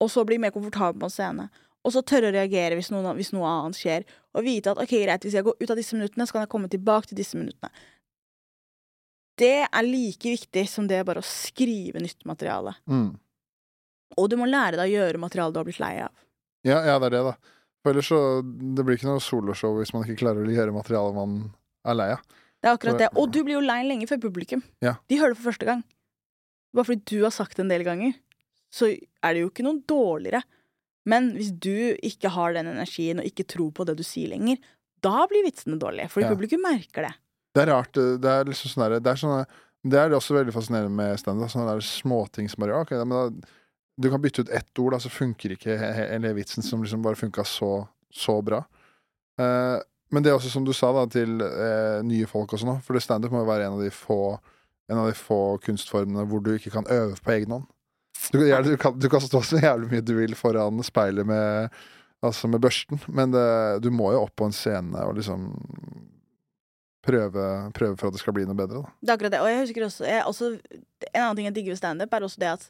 Speaker 2: og så bli mer komfortabel på en scene. Og så tørre å reagere hvis noe, hvis noe annet skjer, og vite at ok, greit, hvis jeg går ut av disse minuttene, så kan jeg komme tilbake til disse minuttene. Det er like viktig som det bare å skrive nytt materiale.
Speaker 1: mm.
Speaker 2: Og du må lære deg å gjøre materiale du har blitt lei av.
Speaker 1: ja, ja, det er det, da. For ellers så Det blir ikke noe soloshow hvis man ikke klarer å gjøre materiale man er lei av.
Speaker 2: Det er akkurat det. Og du blir jo lei lenge før publikum.
Speaker 1: Ja.
Speaker 2: De hører det for første gang. Bare fordi du har sagt det en del ganger, så er det jo ikke noe dårligere. Men hvis du ikke har den energien og ikke tror på det du sier lenger, da blir vitsene dårlige. Fordi
Speaker 1: Ja.
Speaker 2: publikum merker det.
Speaker 1: Det er rart. Det er liksom sånn Det Det er også veldig fascinerende med standup. Sånne der småting som bare Ok, men da Du kan bytte ut ett ord, da, så funker ikke he- he- hele vitsen som liksom bare funka så, så bra. Eh, Men det er også som du sa da til eh, nye folk også nå, for standup må jo være en av de få En av de få kunstformene hvor du ikke kan øve på egen hånd. Du, du, kan, du kan stå så jævlig mye du vil foran speilet med, altså med børsten, men det, du må jo opp på en scene og liksom prøve, prøve for at det skal bli noe bedre. Da.
Speaker 2: Det er akkurat det. Og jeg husker også, jeg, også En annen ting jeg digger ved standup, er også det at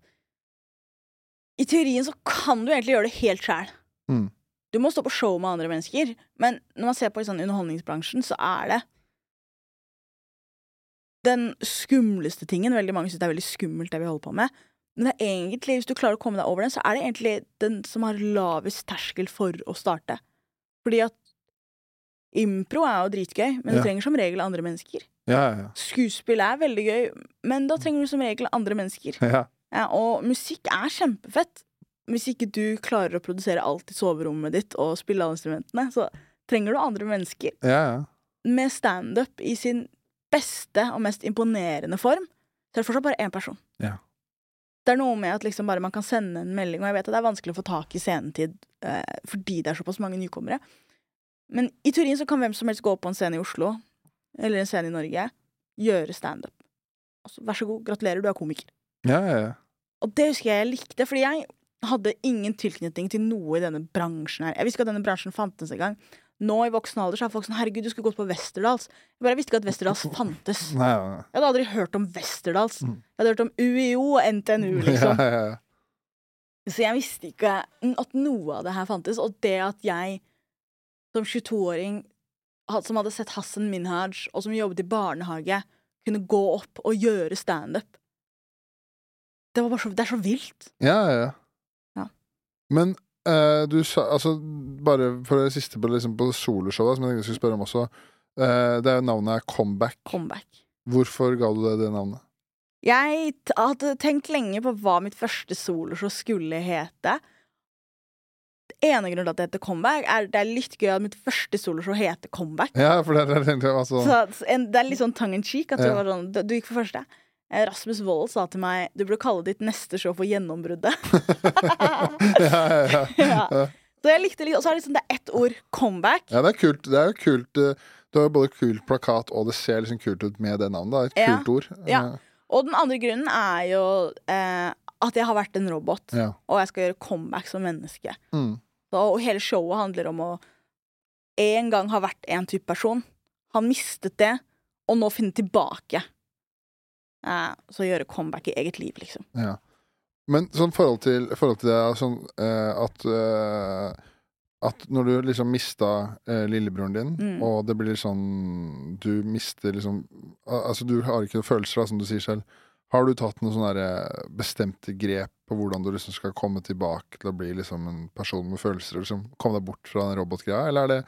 Speaker 2: i teorien så kan du egentlig gjøre det helt sjæl.
Speaker 1: Mm.
Speaker 2: Du må stå på show med andre mennesker, men når man ser på sånn underholdningsbransjen, så er det den skumleste tingen. Veldig mange syns det er veldig skummelt, det vi holder på med. Men det er egentlig, hvis du klarer å komme deg over den, så er det egentlig den som har lavest terskel for å starte. Fordi at impro er jo dritgøy, men du
Speaker 1: Ja.
Speaker 2: trenger som regel andre mennesker.
Speaker 1: Ja, ja,
Speaker 2: Skuespill er veldig gøy, men da trenger du som regel andre mennesker. <laughs> og musikk er kjempefett. Hvis ikke du klarer å produsere alt i soverommet ditt og spille alle instrumentene, så trenger du andre mennesker.
Speaker 1: ja, ja.
Speaker 2: Med standup i sin beste og mest imponerende form, så er det fortsatt bare én person.
Speaker 1: Ja.
Speaker 2: Det er noe med at liksom bare man kan sende en melding, og jeg vet at det er vanskelig å få tak i scenetid eh, fordi det er såpass mange nykommere. Men i teorien så kan hvem som helst gå på en scene i Oslo, eller en scene i Norge, gjøre standup. Altså, vær så god, gratulerer, du er komiker.
Speaker 1: ja, ja, ja.
Speaker 2: Og det husker jeg jeg likte, fordi jeg hadde ingen tilknytning til noe i denne bransjen her. Jeg visste ikke at denne bransjen fantes engang. Nå i voksen alder så er folk sånn 'herregud, du skulle gått på Westerdals'. Jeg bare visste ikke at Westerdals <laughs> fantes.
Speaker 1: Nei, ja, ja.
Speaker 2: Jeg hadde aldri hørt om Westerdals.
Speaker 1: Mm.
Speaker 2: Jeg hadde hørt om UiO og NTNU, liksom.
Speaker 1: ja.
Speaker 2: Så jeg visste ikke at noe av det her fantes. Og det at jeg som 22-åring som hadde sett Hassan Minhaj, og som jobbet i barnehage, kunne gå opp og gjøre standup Det var bare så, det er så vilt.
Speaker 1: Ja, ja. Ja. Men eh, du sa Altså, bare for det siste på, liksom, på soloshowet, som jeg tenkte jeg skulle spørre om også. eh, det er jo navnet er Comeback.
Speaker 2: Comeback.
Speaker 1: Hvorfor ga du det det navnet?
Speaker 2: Jeg hadde tenkt lenge på hva mitt første soloshow skulle hete. ene grunnen til at det heter Comeback, er det er litt gøy at mitt første soloshow heter Comeback.
Speaker 1: Ja, for det er egentlig altså
Speaker 2: Så det er litt sånn tongue in cheek. At det
Speaker 1: Ja.
Speaker 2: sånn, du, du gikk for første. Eh, Rasmus Wold sa til meg du burde kalle ditt neste show for Gjennombruddet. <laughs> <laughs>
Speaker 1: ja, ja, ja.
Speaker 2: ja. Så jeg likte litt, Og så er det liksom det er ett ord comeback.
Speaker 1: ja, det er kult. Det er jo kult eh, Du har jo både kult plakat, og det ser liksom kult ut med det navnet. Det er et
Speaker 2: Ja.
Speaker 1: kult ord.
Speaker 2: Ja.
Speaker 1: Eh,
Speaker 2: Og den andre grunnen er jo eh, at jeg har vært en robot, og jeg skal gjøre comeback som menneske.
Speaker 1: Mm.
Speaker 2: Så, og hele showet handler om å en gang ha vært en type person. Han mistet det, og nå finne tilbake. Eh, så gjøre comeback i eget liv, liksom.
Speaker 1: Ja. Men sånn forhold til, forhold til det sånn eh, at eh, At når du liksom mista eh, lillebroren din,
Speaker 2: Mm.
Speaker 1: og det blir sånn Du mister liksom Altså, du har ikke noen følelser, da, som du sier selv. Har du tatt noen sånne eh, bestemte grep på hvordan du liksom skal komme tilbake til å bli liksom en person med følelser? og Liksom komme deg bort fra den robotgreia, eller er det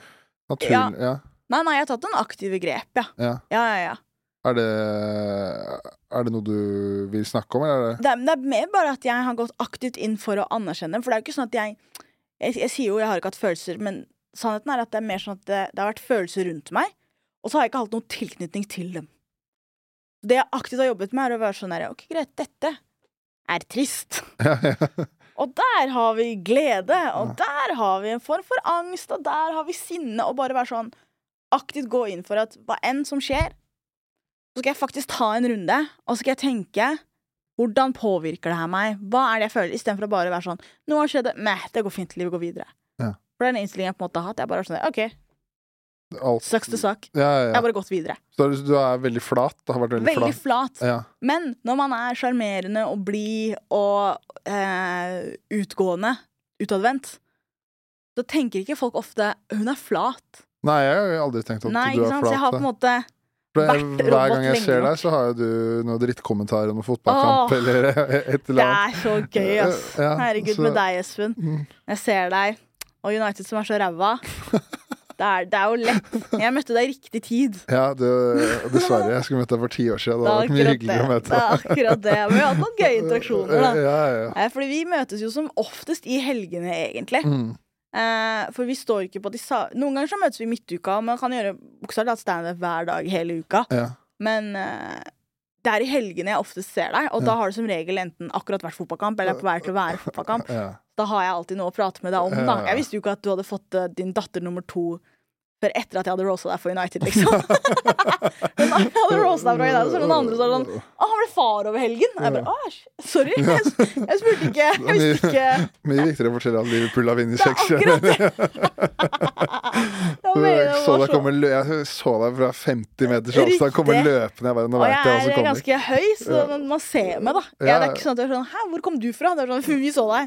Speaker 1: naturlig? Ja.
Speaker 2: Nei, nei, jeg har tatt noen aktive grep, ja.
Speaker 1: ja.
Speaker 2: Ja, ja, ja.
Speaker 1: Er, det, er det noe du vil snakke om, eller er det
Speaker 2: Det er, det er mer bare at jeg har gått aktivt inn for å anerkjenne. For det er jo ikke sånn at jeg Jeg, jeg sier jo jeg har ikke hatt følelser, men sannheten er at det er mer sånn at det, det har vært følelser rundt meg, og så har jeg ikke hatt noen tilknytning til dem. Det jeg aktivt har jobbet med, er å være sånn her Ok, greit, dette er trist. <laughs>
Speaker 1: ja, ja.
Speaker 2: Og der har vi glede, og der har vi en form for angst, og der har vi sinne, og bare være sånn aktivt gå inn for at hva enn som skjer, så skal jeg faktisk ta en runde, og så skal jeg tenke hvordan påvirker det her meg? Hva er det jeg føler? Istedenfor å bare være sånn Nå har skjedd, meh, det går fint, livet går videre.
Speaker 1: Ja.
Speaker 2: For den innstillingen jeg på en måte har hatt, jeg bare er sånn OK,
Speaker 1: Alt
Speaker 2: sucks to suck.
Speaker 1: ja, ja,
Speaker 2: Jeg har bare gått videre.
Speaker 1: Så du, du er veldig flat? Det har vært veldig,
Speaker 2: Veldig
Speaker 1: flat?
Speaker 2: flat.
Speaker 1: Ja.
Speaker 2: Men når man er sjarmerende og blid og eh, utgående, utadvendt, så tenker ikke folk ofte 'hun er flat'.
Speaker 1: Nei, jeg har aldri tenkt at
Speaker 2: Nei,
Speaker 1: du
Speaker 2: ikke
Speaker 1: er
Speaker 2: sant? Så jeg har på
Speaker 1: flat.
Speaker 2: en måte
Speaker 1: Hver gang jeg ser deg, så har jo du noen drittkommentarer om fotballkamp
Speaker 2: Åh,
Speaker 1: eller <laughs> et eller
Speaker 2: Det er så gøy, ass.
Speaker 1: Ja,
Speaker 2: Herregud,
Speaker 1: så-
Speaker 2: med deg, Espen.
Speaker 1: Mm.
Speaker 2: Jeg ser deg, og United som er så ræva. <laughs> Det er, det er jo lett. Jeg møtte deg i riktig tid.
Speaker 1: Ja, det, dessverre. Jeg skulle møtt deg for ti år siden. Det hadde vært mye hyggeligere å møte
Speaker 2: Det
Speaker 1: deg.
Speaker 2: akkurat det. Men vi har hatt noen gøye <laughs> interaksjoner, da.
Speaker 1: Ja, ja,
Speaker 2: Fordi vi møtes jo som oftest i helgene, egentlig.
Speaker 1: Mm.
Speaker 2: Eh, for vi står ikke på de sa Noen ganger så møtes vi midtuka, og man kan gjøre bokstavelig talt standup hver dag hele uka.
Speaker 1: ja.
Speaker 2: Men eh, det er i helgene jeg oftest ser deg, og da har du som regel enten akkurat vært fotballkamp eller er på vei til å være fotballkamp.
Speaker 1: ja.
Speaker 2: Da har jeg alltid noe å prate med deg om. da Jeg visste jo ikke at du hadde fått uh, din datter nummer to før etter at jeg hadde rosa deg for United, liksom. <laughs> Men jeg hadde rosa deg for United, så var det noen andre som var sånn Å, han ble far over helgen. Og jeg bare Æsj, sorry. Jeg, jeg spurte ikke. Jeg visste ikke.
Speaker 1: Mye viktigere å fortelle at Liverpool har vunnet
Speaker 2: Det er
Speaker 1: seks.
Speaker 2: akkurat det. <laughs>
Speaker 1: Jeg så deg komme jeg så deg fra 50 meters avstand komme løpende. Jeg bare, nå vet jeg hva
Speaker 2: jeg er ganske høy, så man ser meg, da. Det er ikke sånn at jeg er sånn Hæ, hvor kom du fra? Det er sånn, Vi så deg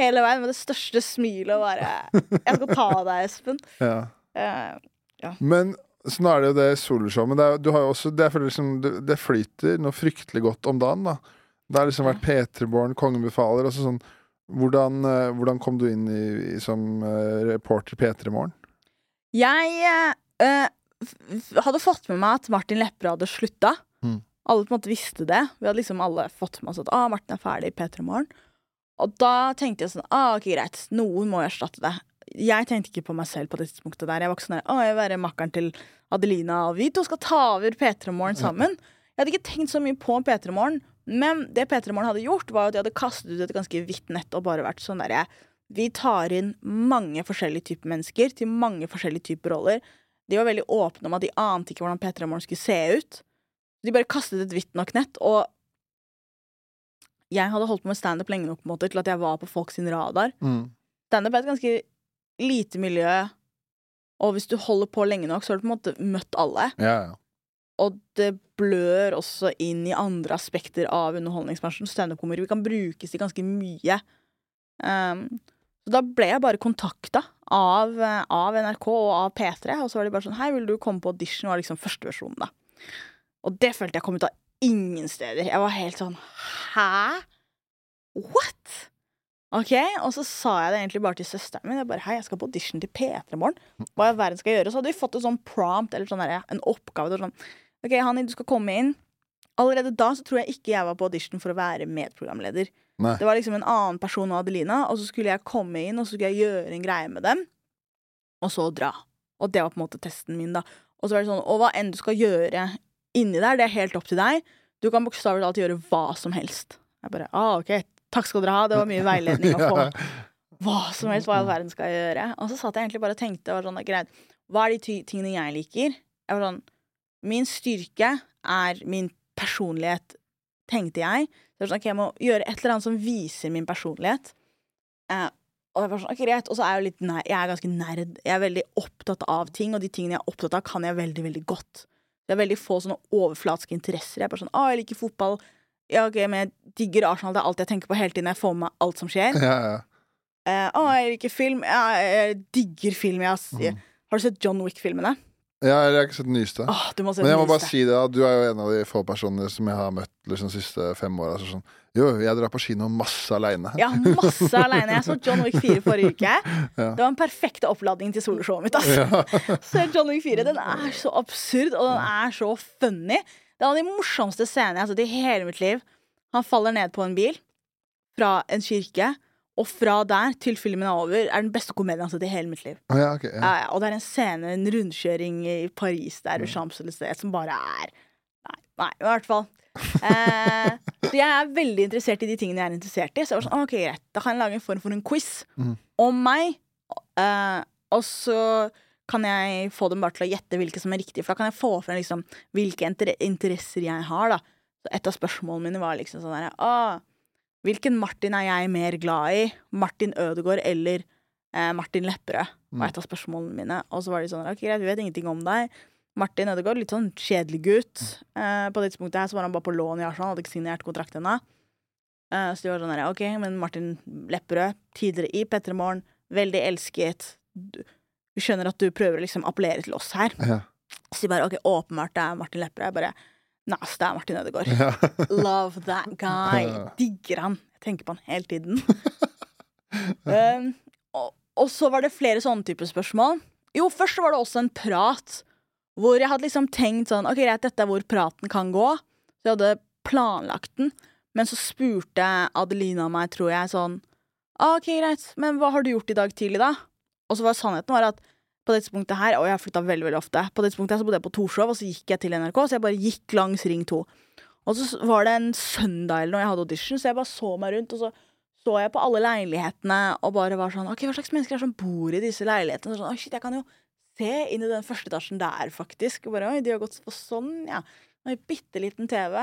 Speaker 2: hele veien med det største smilet og bare Jeg skal ta deg, Espen.
Speaker 1: ja.
Speaker 2: Eh,
Speaker 1: Men sånn er det jo det soloshow, men det, er, du har jo også, det, liksom, det, flyter noe fryktelig godt om dagen. da Det har liksom vært P3 Born, Kongen befaler. Altså sånn, hvordan, eh, hvordan kom du inn i, i som eh, reporter P3 Morgen?
Speaker 2: Jeg eh, hadde fått med meg at Martin Lepperød hadde slutta.
Speaker 1: Mm.
Speaker 2: Alle på en måte visste det. Vi hadde liksom alle fått med oss at ah, Martin er ferdig i P3 Morgen. Og da tenkte jeg sånn ah, ok, greit, noen må erstatte det. Jeg tenkte ikke på meg selv på det tidspunktet der. Jeg var ikke sånn der, å, jeg vil være makkeren til Adelina, og vi to skal ta over P3 Morgen sammen. Jeg hadde ikke tenkt så mye på P3 Morgen, men det P3 Morgen hadde gjort, var at de hadde kastet ut et ganske hvitt nett og bare vært sånn derre Vi tar inn mange forskjellige typer mennesker til mange forskjellige typer roller. De var veldig åpne om at de ante ikke hvordan P3 Morgen skulle se ut. De bare kastet et hvitt nok nett, og jeg hadde holdt på med standup lenge nok på en måte til at jeg var på folks radar.
Speaker 1: Mm.
Speaker 2: Standup er et ganske lite miljø, og hvis du holder på lenge nok, så har du på en måte møtt alle.
Speaker 1: Ja, ja.
Speaker 2: Og det blør også inn i andre aspekter av underholdningsbransjen. Standup-komikere kan brukes i ganske mye. Um, så da ble jeg bare kontakta av, av NRK og av P3, og så var de bare sånn Hei, vil du komme på audition? var liksom førsteversjonen, da. Og det følte jeg kom ut av ingen steder. Jeg var helt sånn Hæ? What? Ok, Og så sa jeg det egentlig bare til søsteren min. Jeg bare, Hei, jeg skal på audition til P3 Morgen. Hva i verden skal jeg gjøre? Så hadde vi fått en sånn prompt, eller sånn der, en oppgave. Sånn, OK, Hanni, du skal komme inn. Allerede da så tror jeg ikke jeg var på audition for å være medprogramleder.
Speaker 1: Nei.
Speaker 2: Det var liksom en annen person og Adelina, og så skulle jeg komme inn, og så skulle jeg gjøre en greie med dem, og så dra. Og det var på en måte testen min, da. Og så var det sånn, og hva enn du skal gjøre inni der, det er helt opp til deg. Du kan bokstavelig talt gjøre hva som helst. Jeg bare, ah, ok, takk skal dere ha, det var mye veiledning å <laughs> få. Hva som helst, hva i all verden skal jeg gjøre? Og så satt jeg egentlig bare og tenkte, og sånn, greit, hva er de tingene jeg liker? Jeg var sånn, min styrke er min personlighet, tenkte jeg. Så sånn, okay, jeg må gjøre et eller annet som viser min personlighet. Eh, og jeg var sånn, ok, greit. Og så er jeg jo litt ner jeg er ganske nerd. Jeg er veldig opptatt av ting, og de tingene jeg er opptatt av, kan jeg veldig, veldig godt. Det er veldig få sånne overflatiske interesser. Jeg er bare sånn, å, jeg liker fotball. Ja, ok, men jeg digger Arsenal. Det er alt jeg tenker på hele tiden. Jeg får med meg alt som skjer.
Speaker 1: Ja, ja.
Speaker 2: Eh, å, jeg liker film. Ja, jeg digger film. Jeg har,
Speaker 1: Mm.
Speaker 2: har du sett John Wick-filmene?
Speaker 1: ja, jeg har ikke sett den nyeste.
Speaker 2: Åh, du må se
Speaker 1: Men jeg
Speaker 2: den
Speaker 1: må bare
Speaker 2: nyeste.
Speaker 1: si det, da. Du er jo en av de få personene som jeg har møtt liksom, de siste fem åra. Sånn, jo, jeg drar på kino masse aleine.
Speaker 2: Ja, masse aleine. Jeg så John Wick 4 forrige uke. <laughs> Det var en perfekt oppladning til soloshowet mitt. Altså. <laughs> Så John Wick 4 den er så absurd, og den er så funny. Det er en av de morsomste scenene jeg har sett i hele mitt liv. Han faller ned på en bil fra en kirke, og fra der til filmen er over, er den beste komedien jeg har sett i hele mitt liv.
Speaker 1: Å, ja, okay, ja.
Speaker 2: Ja, ja, og det er en scene, en rundkjøring i Paris der, Champs-Élysées, som bare er Nei, nei, i hvert fall. Eh, så <laughs> jeg er veldig interessert i de tingene jeg er interessert i. Så jeg var sånn, ok, greit, Da kan jeg lage en form for en quiz
Speaker 1: mm.
Speaker 2: om meg. Eh, og så kan jeg få dem bare til å gjette hvilke som er riktige. For da kan jeg få frem liksom, hvilke inter interesser jeg har. da Så Et av spørsmålene mine var liksom sånn herre ah, Hvilken Martin er jeg mer glad i? Martin Ødegaard eller eh, Martin Lepperød? var et av spørsmålene mine. Og så var de sånn Ok, greit, vi vet ingenting om deg. Martin Ødegaard, litt sånn kjedelig gutt. Eh, på det tidspunktet her så var han bare på lån i Arsenal, hadde ikke signert kontrakt ennå. Eh, så de var sånn her, ok, men Martin Lepperød, tidligere i P3 Morgen, veldig elsket. Vi skjønner at du prøver å liksom appellere til oss her.
Speaker 1: Ja.
Speaker 2: Så de bare ok, åpenbart det er Martin Lepperød. Jeg bare Nas, det er Martin Ødegaard.
Speaker 1: Ja. <laughs>
Speaker 2: Love that guy. Digger han. Jeg tenker på han hele tiden. um, <laughs> og, og så var det flere sånne typer spørsmål. Jo, først var det også en prat hvor jeg hadde liksom tenkt sånn Ok, greit, dette er hvor praten kan gå. Så jeg hadde planlagt den. Men så spurte Adelina meg, tror jeg, sånn «Ah, Ok, greit, men hva har du gjort i dag tidlig, da? Og så var sannheten var at på dette punktet her, og jeg har flytta veldig veldig ofte På dette punktet her så bodde jeg på Torshov, og så gikk jeg til NRK, så jeg bare gikk langs Ring 2. Og så var det en søndag eller noe jeg hadde audition, så jeg bare så meg rundt, og så så jeg på alle leilighetene og bare var sånn Ok, hva slags mennesker er det som bor i disse leilighetene? Og sånn, Å, shit, jeg kan jo se inn i den første etasjen der, faktisk. Og bare, Oi, de har gått på sånn, ja. Og en bitte liten TV.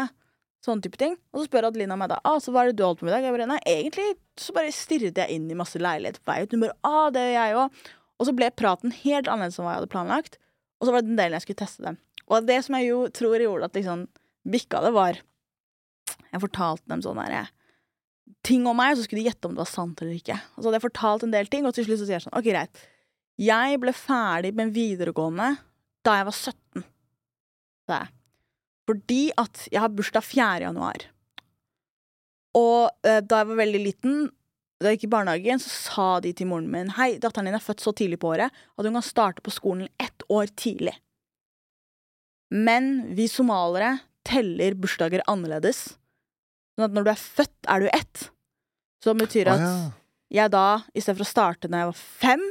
Speaker 2: Sånn type ting. Og så spør Adelina meg da ah, så hva er det du holdt på med i dag. Jeg bare, nei, egentlig så bare stirret jeg inn i masse leilighet på vei ut. Hun bare, ah, det gjør jeg òg. Og så ble praten helt annerledes enn hva jeg hadde planlagt. Og så var det den delen jeg skulle teste dem. Og det som jeg jo tror gjorde at liksom bikka det, var Jeg fortalte dem sånn derre ting om meg, og så skulle de gjette om det var sant eller ikke. Og så hadde jeg fortalt en del ting, og til slutt så sier jeg sånn OK, greit. Jeg ble ferdig med videregående da jeg var 17. sa jeg. Fordi at jeg har bursdag 4. januar. Og eh, da jeg var veldig liten, da jeg gikk i barnehagen, så sa de til moren min Hei, datteren din er født så tidlig på året at hun kan starte på skolen ett år tidlig. Men vi somaliere teller bursdager annerledes. Sånn at når du er født, er du ett. Som betyr
Speaker 1: at
Speaker 2: at
Speaker 1: ja.
Speaker 2: jeg da, i stedet for å starte når jeg var fem,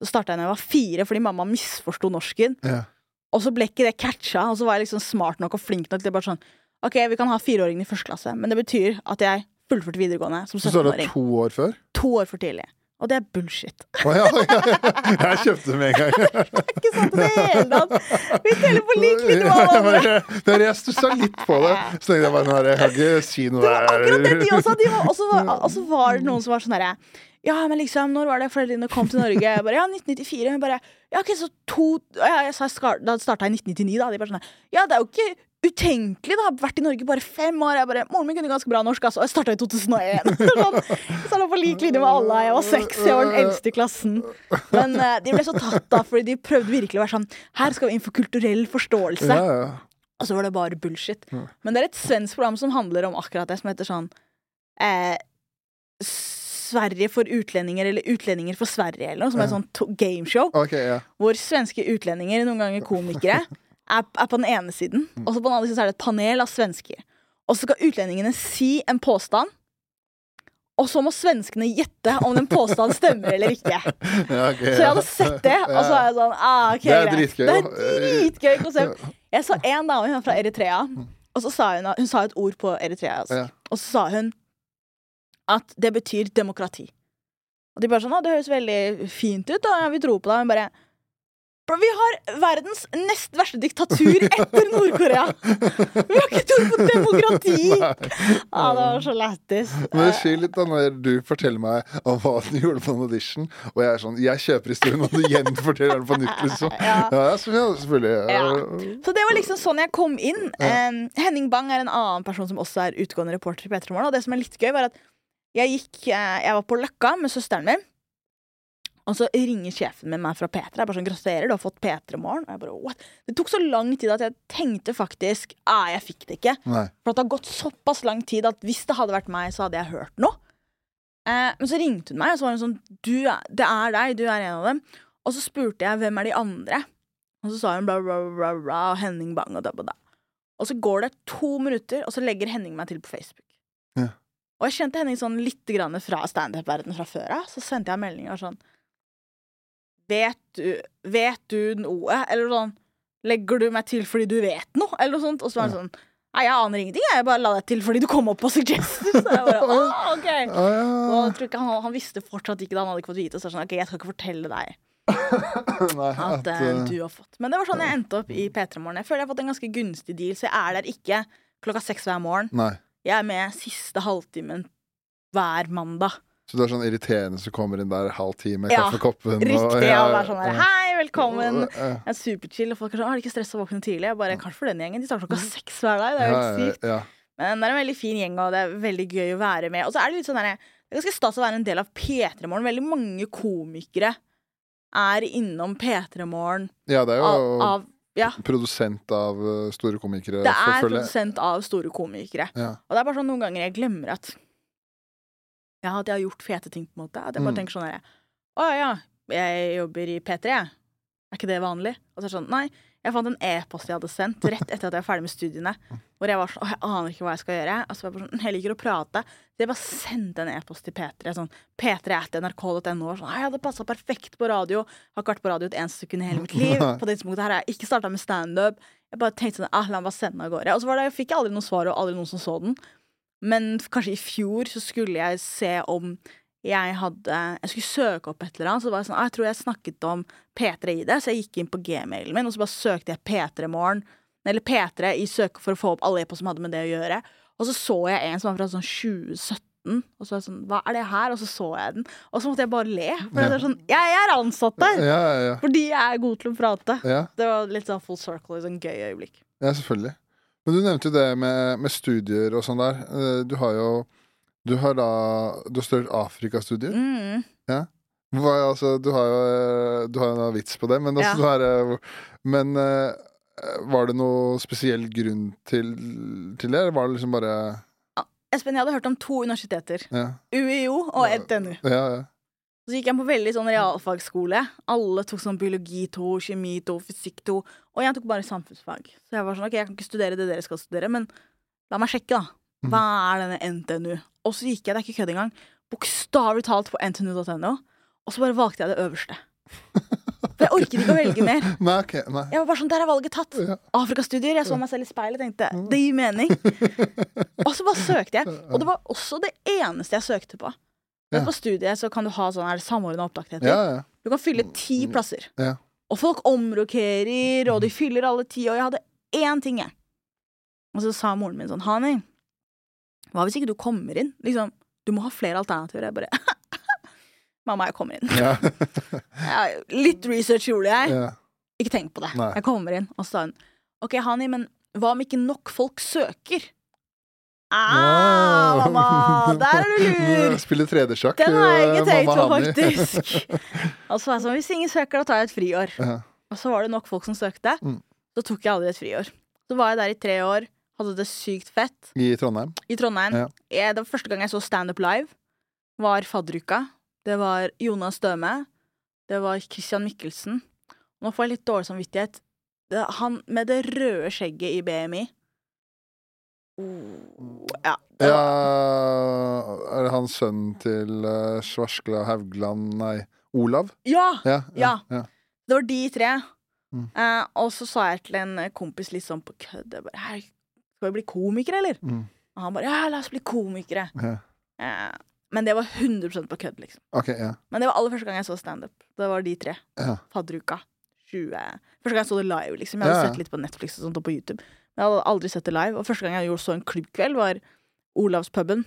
Speaker 2: så starta jeg når jeg var fire, fordi mamma misforsto norsken.
Speaker 1: Ja.
Speaker 2: Og så ble ikke det catcha, og så var jeg liksom smart nok og flink nok til bare sånn Ok, vi kan ha fireåringen i første klasse, men det betyr at jeg fullførte videregående som
Speaker 1: Så står det
Speaker 2: 17-åring.
Speaker 1: to år før?
Speaker 2: To år for tidlig. Og det er bullshit.
Speaker 1: Å ja, ja, ja. Jeg kjøpte det med en gang. <laughs>
Speaker 2: ikke sant i det hele tatt! Vi teller på lik linje med alle andre.
Speaker 1: Det er jeg stussa litt på det. Så tenkte jeg bare jeg kan ikke si noe
Speaker 2: Det var akkurat det de også de var, Og så var, og så var det noen som var sånn herre Ja, men liksom, når var det foreldrene kom til Norge? Jeg bare, ja, 1994. Hun bare, ja, ok, så to ja, jeg sa, Da starta jeg i 1999, da. De bare sånn Ja, det er jo ikke utenkelig, da. Vært i Norge bare fem år. Jeg bare, Moren min kunne ganske bra norsk, altså. Jeg starta i 2001. sånn, <laughs> så lå på lik linje med alle. Jeg var seks, jeg var den eldste i klassen. Men uh, de ble så tatt av, fordi de prøvde virkelig å være sånn Her skal vi inn for kulturell forståelse.
Speaker 1: Ja, ja.
Speaker 2: Og så var det bare bullshit. Men det er et svensk program som handler om akkurat det, som heter sånn eh, Sverige for utlendinger, eller Utlendinger for Sverige, eller noe, som er et sånt gameshow.
Speaker 1: Okay, ja.
Speaker 2: Hvor svenske utlendinger, noen ganger komikere, <laughs> er, er på den ene siden, og så på den andre siden så er det et panel av svensker. Og så skal utlendingene si en påstand, og så må svenskene gjette om den påstanden stemmer eller ikke. <laughs>
Speaker 1: ja ok,
Speaker 2: Så jeg hadde sett det, og så er jeg sånn ah, okay,
Speaker 1: Det er dritgøy,
Speaker 2: Det er dritgøy konsept. Jeg så en dame hun er fra Eritrea, og så sa hun, hun sa et ord på Eritrea, altså.
Speaker 1: Ja.
Speaker 2: og så sa hun at det betyr demokrati. Og de bare sånn, å, det høres veldig fint ut, da, ja, vi tror på det. Men bare Bro, vi har verdens nest verste diktatur <laughs> etter Nord-Korea! Vi har ikke tro på demokrati! <laughs> Ja, det var så lættis.
Speaker 1: Men det skjer litt da når du forteller meg om hva du gjorde på en audition, og jeg er sånn Jeg kjøper historien, og du gjenforteller den på nytt, liksom. <laughs>
Speaker 2: Ja.
Speaker 1: Selvfølgelig.
Speaker 2: Ja. Så det var liksom sånn jeg kom inn. Henning Bang er en annen person som også er utgående reporter i P3 Morgen. Og det som er litt gøy, var at jeg gikk eh, Jeg var på Løkka med søsteren min. Og så ringer sjefen min meg fra P3. Jeg bare sånn, 'Gratulerer, du har fått P3 Morgen.' Og jeg bare, what? Det tok så lang tid at jeg tenkte faktisk ah, jeg fikk det ikke.
Speaker 1: Nei.
Speaker 2: For det har gått såpass lang tid at hvis det hadde vært meg, så hadde jeg hørt noe. Eh, men så ringte hun meg, og så var hun sånn du, er- 'Det er deg, du er en av dem'. Og så spurte jeg 'Hvem er de andre?' Og så sa hun bla, bla, bla, bla, og Henning Bang og da, da. Og så går det to minutter, og så legger Henning meg til på Facebook.
Speaker 1: Ja.
Speaker 2: Og jeg kjente Henning sånn litt grann fra standup-verdenen fra før av. Så sendte jeg meldinger sånn Vet du, vet du noe? Eller sånn Legger du meg til fordi du vet noe? Eller noe sånt. Og så var han sånn Nei, jeg aner ingenting. Jeg bare la deg til fordi du kom opp på Suggestions. <laughs> Så jeg bare, «Å, ok. Og jeg ikke han, han visste fortsatt ikke det. Han hadde ikke fått vite. Så jeg sånn, ok, jeg skal ikke fortelle deg <laughs>
Speaker 1: Nei,
Speaker 2: at
Speaker 1: at,
Speaker 2: eh,
Speaker 1: eh,
Speaker 2: du har fått. Men det var sånn jeg endte opp i P3 Morgen. Jeg føler jeg har fått en ganske gunstig deal, så jeg er der ikke klokka seks hver morgen.
Speaker 1: Nei.
Speaker 2: Jeg er med siste halvtimen hver mandag.
Speaker 1: Så du er sånn irriterende som kommer inn der halv ti med
Speaker 2: Ja,
Speaker 1: kaffekoppen. og-
Speaker 2: Riktig.
Speaker 1: ja,
Speaker 2: Og er sånn der, hei, velkommen.
Speaker 1: Ja,
Speaker 2: Jeg er superchill, og folk er sånn, har du ikke stress å våkne tidlig? Jeg bare, kanskje for den gjengen. De starter klokka seks hver dag. Det er jo helt
Speaker 1: ja,
Speaker 2: sykt.
Speaker 1: ja.
Speaker 2: Men det er en veldig fin gjeng, og det er veldig gøy å være med. Og så er det litt sånn der, det er ganske stas å være en del av P3 Morgen. Veldig mange komikere er innom P3 Morgen
Speaker 1: ja, det er
Speaker 2: av,
Speaker 1: jo
Speaker 2: av Ja,
Speaker 1: produsent av eh, store komikere.
Speaker 2: det er produsent av store komikere.
Speaker 1: Ja.
Speaker 2: Og det er bare sånn noen ganger jeg glemmer at Ja, at jeg har gjort fete ting, på en måte. At jeg bare
Speaker 1: Mm.
Speaker 2: tenker sånn her Å ja, jeg jobber i P3, jeg. Er ikke det vanlig? Og så er det sånn Nei, jeg fant en e-post jeg hadde sendt rett etter at jeg var ferdig med studiene. Hvor jeg var sånn Å, jeg aner ikke hva jeg skal gjøre. Og så var jeg sånn Jeg liker å prate. Så jeg bare sendte en e-post til P3. Sånn p3.nrk.no. Sånn, jeg hadde passa perfekt på radio. Har ikke vært på radio et eneste sekund i hele mitt liv. <laughs> På det tidspunktet her har jeg ikke starta med standup. Jeg bare tenkte sånn, ah, la meg bare sende den av gårde. Og så var det, jeg fikk jeg aldri noe svar, og aldri noen som så den. Men kanskje i fjor så skulle jeg se om jeg hadde Jeg skulle søke opp et eller annet, så det var sånn, ah, jeg tror jeg snakket om P3 i det, så jeg gikk inn på gmailen min, og så bare søkte jeg P3 Morgen, eller P3 i søket for å få opp alle e-poster som hadde med det å gjøre. Og så så jeg en som var fra sånn 2017. Og så var jeg sånn, hva er det her? Og så så jeg den. Og så måtte jeg bare le. For det er sånn, jeg er ansatt der!
Speaker 1: Ja, ja, ja.
Speaker 2: Fordi jeg er god til å prate.
Speaker 1: ja.
Speaker 2: Det var litt sånn full circle, et sånn gøy øyeblikk.
Speaker 1: Ja, selvfølgelig. Men du nevnte jo det med, med studier og sånn der. Eh, Du har jo Du har da Du har studert Afrikastudier.
Speaker 2: Mm.
Speaker 1: Hva, altså, du har jo eh, Du har jo en vits på det, men, altså,
Speaker 2: Ja.
Speaker 1: har, eh, men eh, var det noe spesiell grunn til, til det, eller var det liksom bare
Speaker 2: Espen, jeg hadde hørt om to universiteter.
Speaker 1: Ja,
Speaker 2: UiO og NTNU.
Speaker 1: ja, ja.
Speaker 2: Så gikk jeg på veldig sånn realfagsskole. Alle tok sånn biologi 2, kjemi 2, fysikk 2. Og jeg tok bare samfunnsfag. Så jeg var sånn, ok, jeg kan ikke studere det dere skal studere, men la meg sjekke, da. Hva er denne NTNU? Og så gikk jeg, det er ikke kødd engang, bokstavelig talt på ntnu.no, og så bare valgte jeg det øverste. For jeg orket ikke å velge mer. <laughs>
Speaker 1: Nei, okay, Nei.
Speaker 2: Jeg var bare sånn, Der er valget tatt.
Speaker 1: Ja.
Speaker 2: Afrikastudier. Jeg så meg selv i speilet og tenkte det gir mening. <laughs> Og så bare søkte jeg. Og det var også det eneste jeg søkte på.
Speaker 1: Ja.
Speaker 2: På studiet så kan du ha sånn, samordna opptak?
Speaker 1: Ja, ja.
Speaker 2: Du kan fylle ti plasser.
Speaker 1: Ja.
Speaker 2: Og folk omrokerer, og de fyller alle ti, og jeg hadde én ting, jeg. Og så sa moren min sånn, Hani, hva hvis ikke du kommer inn? Liksom, du må ha flere alternativer. Jeg bare <laughs> Mamma, jeg kommer inn. <laughs>
Speaker 1: Ja.
Speaker 2: Litt research gjorde jeg.
Speaker 1: ja.
Speaker 2: Ikke tenk på det.
Speaker 1: Nei.
Speaker 2: Jeg kommer inn, og så sa hun OK, Hani, men hva om ikke nok folk søker? Ah,
Speaker 1: Wow.
Speaker 2: mamma! Der er du lur! <laughs>
Speaker 1: Spille 3D-sjakk.
Speaker 2: Den har jeg ikke
Speaker 1: eh,
Speaker 2: tenkt på, faktisk. Og så var jeg sånn, hvis ingen søker, da tar jeg et friår.
Speaker 1: Ja.
Speaker 2: Og så var det nok folk som søkte.
Speaker 1: Mm.
Speaker 2: Så tok jeg aldri et friår. Så var jeg der i tre år, hadde det sykt fett
Speaker 1: I Trondheim.
Speaker 2: i Trondheim.
Speaker 1: Ja.
Speaker 2: Jeg, det var første gang jeg så standup live, var fadderuka. Det var Jonas Døme. Det var Christian Mikkelsen. Nå får jeg litt dårlig samvittighet. Det, han med det røde skjegget i BMI. Oh, ja. Det
Speaker 1: Ja, er det han sønnen til uh, Svarskla Haugland Nei, Olav?
Speaker 2: ja!
Speaker 1: Ja.
Speaker 2: Ja.
Speaker 1: ja.
Speaker 2: Det var de tre.
Speaker 1: Mm.
Speaker 2: Uh, og så sa jeg til en kompis litt sånn på kødd jeg bare, «Hei, Skal vi bli komikere, eller?
Speaker 1: Mm.
Speaker 2: Og han bare Ja, la oss bli komikere.
Speaker 1: Ja.
Speaker 2: Eh, men det var 100 på kødd, liksom.
Speaker 1: Okay, ja.
Speaker 2: Men det var aller første gang jeg så standup. Det var de tre.
Speaker 1: ja.
Speaker 2: Fadderuka. 20 Første gang jeg så det live, liksom. Jeg hadde
Speaker 1: Ja,
Speaker 2: sett litt på Netflix og sånt og på YouTube. Men jeg hadde aldri sett det live. Og første gang jeg så en klubbkveld, var Olavspuben.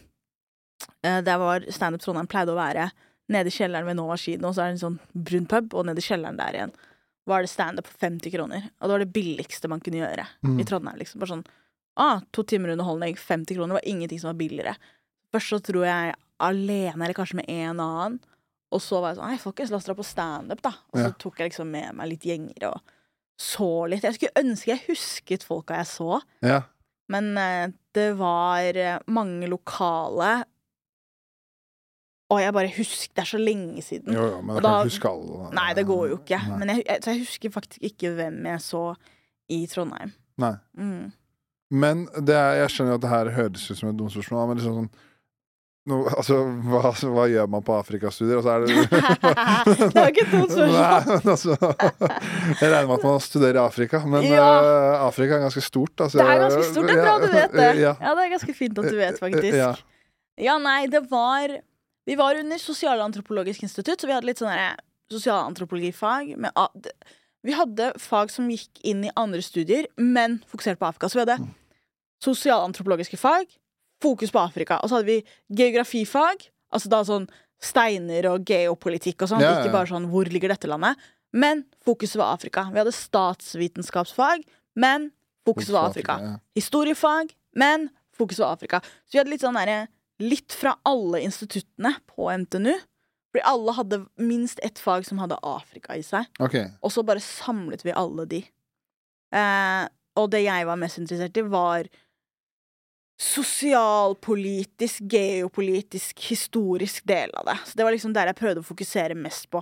Speaker 2: Eh, der var Standup Trondheim pleide å være nede i kjelleren ved Nova kino, og så er det en sånn brun pub, og nede i kjelleren der igjen var det standup for 50 kroner. Og det var det billigste man kunne gjøre
Speaker 1: Mm.
Speaker 2: i Trondheim. liksom. Bare sånn ah, to timer underholdning, 50 kroner, var ingenting som var billigere. Først så tror jeg alene, eller kanskje med en annen. Og så var jeg sånn Nei, folkens, la oss dra på standup, da. Og så
Speaker 1: Ja.
Speaker 2: tok jeg liksom med meg litt gjenger og så litt. Jeg skulle ønske jeg husket folka jeg så,
Speaker 1: ja.
Speaker 2: men eh, det var eh, mange lokale Og jeg bare husker Det er så lenge siden.
Speaker 1: Jo, jo, men du kan
Speaker 2: da-
Speaker 1: huske alle.
Speaker 2: Nei, det går jo ikke.
Speaker 1: Nei.
Speaker 2: Men jeg, jeg, så jeg husker faktisk ikke hvem jeg så i Trondheim.
Speaker 1: Nei.
Speaker 2: Mm.
Speaker 1: Men det er, jeg skjønner jo at det her høres ut som et dumt spørsmål, men liksom sånn no, altså, hva, hva gjør man på Afrikastudier? Altså, er det <laughs>
Speaker 2: Det var ikke et dumt spørsmål.
Speaker 1: Men altså, <laughs> jeg regner med at man studerer Afrika, men
Speaker 2: Ja.
Speaker 1: uh, Afrika er ganske stort. Altså,
Speaker 2: Det er ganske stort. Det er bra du vet det.
Speaker 1: Ja.
Speaker 2: Ja, det er ganske fint at du vet, faktisk.
Speaker 1: Ja.
Speaker 2: Ja, nei, det var Vi var under Sosialantropologisk institutt, så vi hadde litt sånn sosialantropologifag. d- Vi hadde fag som gikk inn i andre studier, men fokusert på Afrika. Så vi hadde
Speaker 1: Mm.
Speaker 2: sosialantropologiske fag, fokus på Afrika. Og så hadde vi geografifag, altså da sånn steiner og geopolitikk og sånn.
Speaker 1: Ja, ja.
Speaker 2: Ikke bare sånn 'hvor ligger dette landet'? Men fokuset var Afrika. Vi hadde statsvitenskapsfag, men fokuset var Afrika
Speaker 1: Ja.
Speaker 2: historiefag, men fokuset var Afrika. Så vi hadde litt sånn derre Litt fra alle instituttene på NTNU. Fordi alle hadde minst ett fag som hadde Afrika i seg.
Speaker 1: Okay.
Speaker 2: Og så bare samlet vi alle de. Eh, og det jeg var mest interessert i, var sosialpolitisk, geopolitisk, historisk del av det. Så det var liksom der jeg prøvde å fokusere mest på.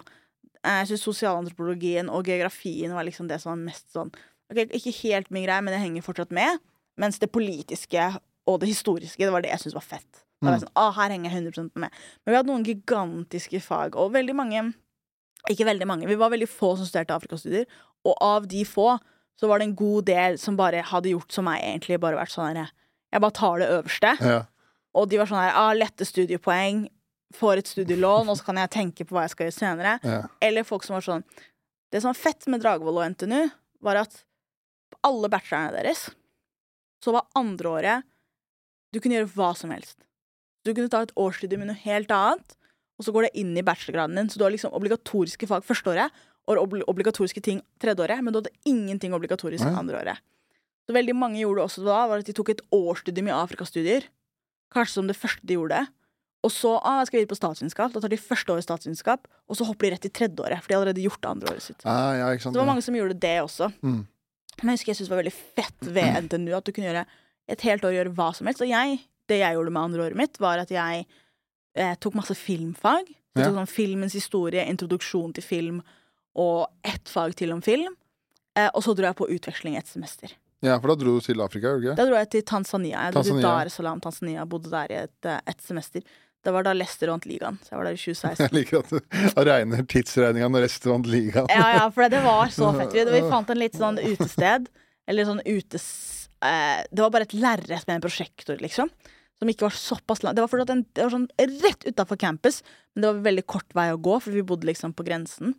Speaker 2: Eh, Jeg synes sosialantropologien og geografien var liksom det som var mest sånn Ok, Ikke helt min greie, men jeg henger fortsatt med. Mens det politiske og det historiske, det var det jeg syntes var fett. Da var jeg sånn, ah, her henger jeg 100 med. Men vi hadde noen gigantiske fag, og veldig mange Ikke veldig mange, vi var veldig få som studerte afrikastudier, og av de få så var det en god del som bare hadde gjort som meg, egentlig bare vært sånn herre Jeg bare tar det øverste.
Speaker 1: Ja.
Speaker 2: Og de var sånn her ah, lette studiepoeng, får et studielån, og så kan jeg tenke på hva jeg skal gjøre senere.
Speaker 1: Ja.
Speaker 2: Eller folk som var sånn Det som var fett med Dragvoll og NTNU, var at på alle bachelorene deres så var andreåret Du kunne gjøre hva som helst. Du kunne ta et årsstudium med noe helt annet, og så går det inn i bachelorgraden din. Så du har liksom obligatoriske fag førsteåret og obligatoriske ting tredjeåret, men du hadde ingenting obligatorisk
Speaker 1: Nei.
Speaker 2: andreåret. Så veldig mange gjorde det også da, var at de tok et årsstudium i Afrikastudier. Kanskje som det første de gjorde. Og så ah, skal videre på statsvitenskap. Da tar de første året statsvitenskap, og så hopper de rett i tredjeåret, for de har allerede gjort det andreåret sitt.
Speaker 1: Ah, ja, ikke sant.
Speaker 2: Så det var mange som gjorde det også.
Speaker 1: Mm.
Speaker 2: Men jeg husker jeg syntes det var veldig fett ved <clears throat> NTNU at du kunne gjøre et helt år gjøre hva som helst. Og jeg, det jeg gjorde med andreåret mitt, var at jeg eh, tok masse filmfag. Så jeg tok sånn filmens historie, introduksjon til film og ett fag til om film. Eh, og så dro jeg på utveksling et semester.
Speaker 1: Ja, for da dro du til Afrika, ikke?
Speaker 2: Da dro jeg til Tanzania. Jeg dro til Dar es Salaam, Tanzania. Bodde der i et, eh, et semester. Det var da Leicester vant ligaen. Så jeg var der i 2016. <laughs>
Speaker 1: Jeg liker at du <laughs> regner tidsregninga når Lester vant ligaen.
Speaker 2: Ja, ja, for det var så fett. Vi, vi <laughs> fant en litt sånn utested. Eller sånn utes... Eh, det var bare et lerret med en prosjektor, liksom. Som ikke var såpass lang. Det var, den, det var sånn rett utafor campus, men det var veldig kort vei å gå, for vi bodde liksom på grensen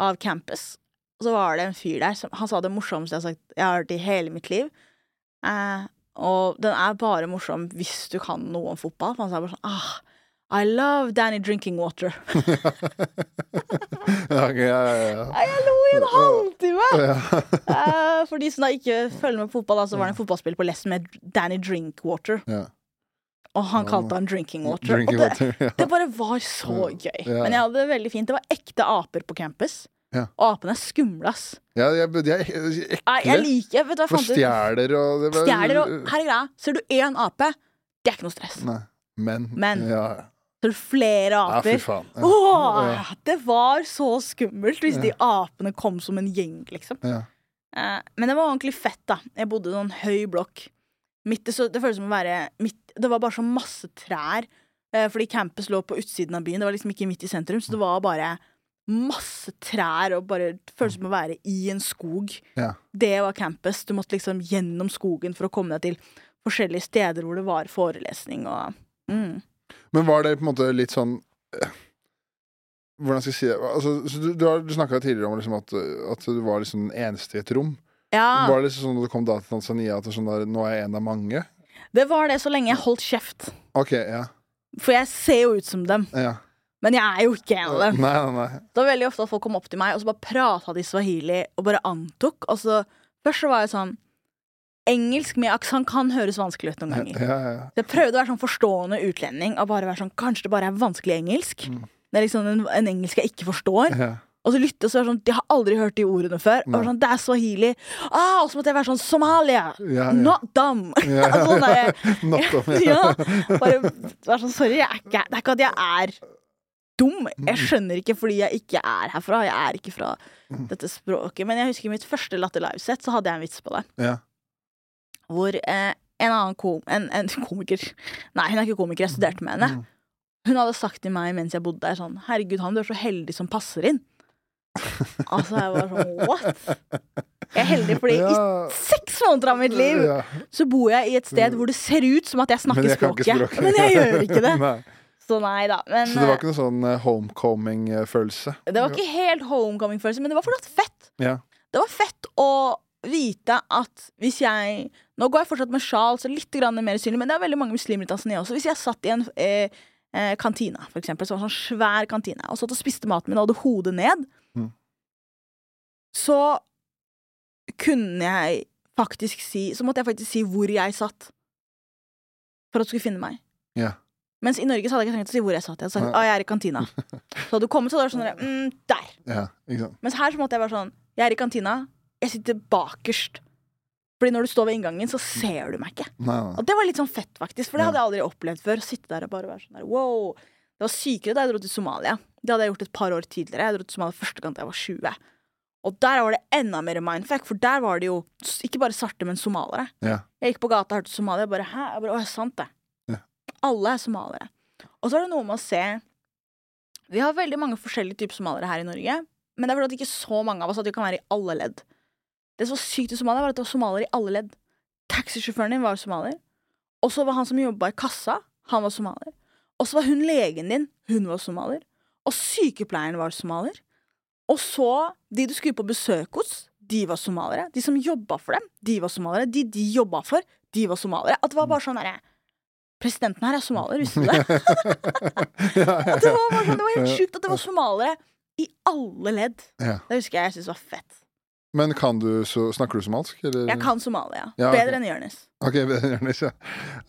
Speaker 2: av campus. Og så var det en fyr der som Han sa det morsomste jeg har sagt jeg har hørt i hele mitt liv. Eh, og den er bare morsom hvis du kan noe om fotball. For han sa bare sånn ah, I love Danny drinking water.
Speaker 1: Ja, <laughs> <laughs> ok, ja, ja, ja.
Speaker 2: Jeg lo i en halvtime!
Speaker 1: Ja. <laughs>
Speaker 2: Eh, for de som da ikke følger med på fotball, så var det en fotballspiller på Lessen med Danny Drinkwater.
Speaker 1: Ja.
Speaker 2: Og han kalte han Drinking Water.
Speaker 1: Drinking
Speaker 2: det,
Speaker 1: water, ja.
Speaker 2: det bare var så gøy.
Speaker 1: Ja.
Speaker 2: Men jeg hadde det veldig fint. Det var ekte aper på campus.
Speaker 1: Ja.
Speaker 2: Apene er skumle, ass.
Speaker 1: Ja, jeg, de er
Speaker 2: ekle. jeg liker Vet du hva jeg fant ut?
Speaker 1: stjeler og var-
Speaker 2: Stjeler og Her er greia. Ser du én ape, det er ikke noe stress.
Speaker 1: Nei. Men.
Speaker 2: Men.
Speaker 1: Ja,
Speaker 2: Ser du flere
Speaker 1: ja
Speaker 2: aper.
Speaker 1: Ja.
Speaker 2: Åh,
Speaker 1: Ja.
Speaker 2: Det var så skummelt hvis de apene kom som en gjeng, liksom.
Speaker 1: Ja.
Speaker 2: Eh, men det var ordentlig fett, da. Jeg bodde i en høy blokk. Midt, så det føltes som å være midt, Det var bare så masse trær. eh, fordi campus lå på utsiden av byen. Det var liksom ikke midt i sentrum, så det var bare masse trær og bare det føltes som å være i en skog.
Speaker 1: Ja.
Speaker 2: Det var campus. Du måtte liksom gjennom skogen for å komme deg til forskjellige steder hvor det var forelesning og mm.
Speaker 1: Men var det på en måte litt sånn eh, Hvordan skal jeg si det? Altså, du, du, har- du snakka tidligere om liksom at, at du var liksom den eneste i et rom.
Speaker 2: Ja,
Speaker 1: Var det liksom sånn når du kom da til Tanzania at det er sånn der, nå er jeg en av mange?
Speaker 2: det var det så lenge jeg holdt kjeft.
Speaker 1: OK, ja.
Speaker 2: For jeg ser jo ut som dem,
Speaker 1: ja.
Speaker 2: men jeg er jo ikke en av dem.
Speaker 1: Nei, nei, nei.
Speaker 2: Det var veldig ofte at folk kom opp til meg og så bare prata de swahili og bare antok. Og så, først så var jeg sånn Engelsk med aksent kan høres vanskelig ut noen ganger.
Speaker 1: Ja, ja, ja.
Speaker 2: Jeg prøvde å være sånn forstående utlending og bare være sånn Kanskje det bare er vanskelig engelsk?
Speaker 1: Mm.
Speaker 2: Det er liksom en, en engelsk jeg ikke forstår.
Speaker 1: ja.
Speaker 2: Og så lytte og så være sånn De har aldri hørt de ordene før. Og sånn, det er swahili. Ah, og så måtte jeg være sånn Somalia! Not dumb!
Speaker 1: Ja, <laughs>
Speaker 2: sånn der- <laughs>
Speaker 1: Not om,
Speaker 2: ja. Bare være sånn Sorry, jeg er ikke, det er ikke at jeg er dum. Jeg skjønner ikke fordi jeg ikke er herfra. Jeg er ikke fra dette språket. Men jeg husker i mitt første Latter Live-sett så hadde jeg en vits på det.
Speaker 1: Ja.
Speaker 2: Hvor eh, en annen kom, en, en <laughs> komiker Nei, hun er ikke komiker, jeg studerte med henne. Hun hadde sagt til meg mens jeg bodde der sånn Herregud, han du er så heldig som passer inn. Altså, jeg var sånn What? Jeg er heldig fordi
Speaker 1: Ja.
Speaker 2: i seks måneder av mitt liv
Speaker 1: Ja.
Speaker 2: så bor jeg i et sted hvor det ser ut som at jeg snakker
Speaker 1: Men jeg
Speaker 2: språket.
Speaker 1: språket.
Speaker 2: Men jeg gjør ikke det. <laughs>
Speaker 1: Nei.
Speaker 2: Så nei da. Men
Speaker 1: Så det var ikke noe sånn eh, homecoming-følelse?
Speaker 2: eh, det var ikke helt homecoming-følelse, men det var fortsatt fett.
Speaker 1: Ja.
Speaker 2: Det var fett å vite at hvis jeg Nå går jeg fortsatt med sjal, så litt grann mer synlig, men det er veldig mange muslimer i Tanzania også. Hvis jeg satt i en eh, eh, kantina, for eksempel, som var en sånn svær kantine, og satt og spiste maten min og hadde hodet ned,
Speaker 1: Mm.
Speaker 2: så kunne jeg faktisk si Så måtte jeg faktisk si hvor jeg satt, for at du skulle finne meg.
Speaker 1: Yeah.
Speaker 2: Mens i Norge så hadde jeg ikke trengt å si hvor jeg satt. Jeg hadde sagt ah, jeg er i kantina. <laughs> Så hadde du kommet, så hadde det vært sånn mm, der.
Speaker 1: ja. Ikke sant?
Speaker 2: Mens her så måtte jeg være sånn Jeg er i kantina. Jeg sitter bakerst. Fordi når du står ved inngangen, så ser du meg ikke.
Speaker 1: Nei, nei.
Speaker 2: Og det var litt sånn fett, faktisk. For det hadde jeg aldri opplevd før. Å sitte der og bare være sånn der wow. Det var sykere da jeg dro til Somalia. Det hadde jeg gjort et par år tidligere. Jeg dro til Somalia første gang da jeg var 20. Og der var det enda mer mindfuck, for der var det jo ikke bare svarte, men somalere.
Speaker 1: Ja.
Speaker 2: Jeg gikk på gata og hørte Somalia, og bare hæ? Jeg bare, Å, er sant det?
Speaker 1: Ja.
Speaker 2: Alle er somalere. Og så er det noe med å se Vi har veldig mange forskjellige typer somalere her i Norge, men det er fordi ikke så mange av oss at vi kan være i alle ledd. Det som var sykt i Somalia, var at det var somalier i alle ledd. Taxisjåføren din var somalier. Og så var han som jobba i kassa, han var somalier. Og så var hun legen din, hun var somalier. Og sykepleieren var somalier. Og så de du skulle på besøk hos, de var somaliere. De som jobba for dem, de var somaliere. De de jobba for, de var somaliere. At det var bare sånn derre Presidenten her er somalier, visste du det? <laughs> Det var sånn, det var helt sjukt at det var somaliere i alle ledd. Det husker jeg jeg syntes var fett.
Speaker 1: Men kan du så, snakker du somalsk? Eller?
Speaker 2: Jeg kan Somalia.
Speaker 1: Ja, ok.
Speaker 2: Bedre enn Jonis.
Speaker 1: Ok, Jonis, ja.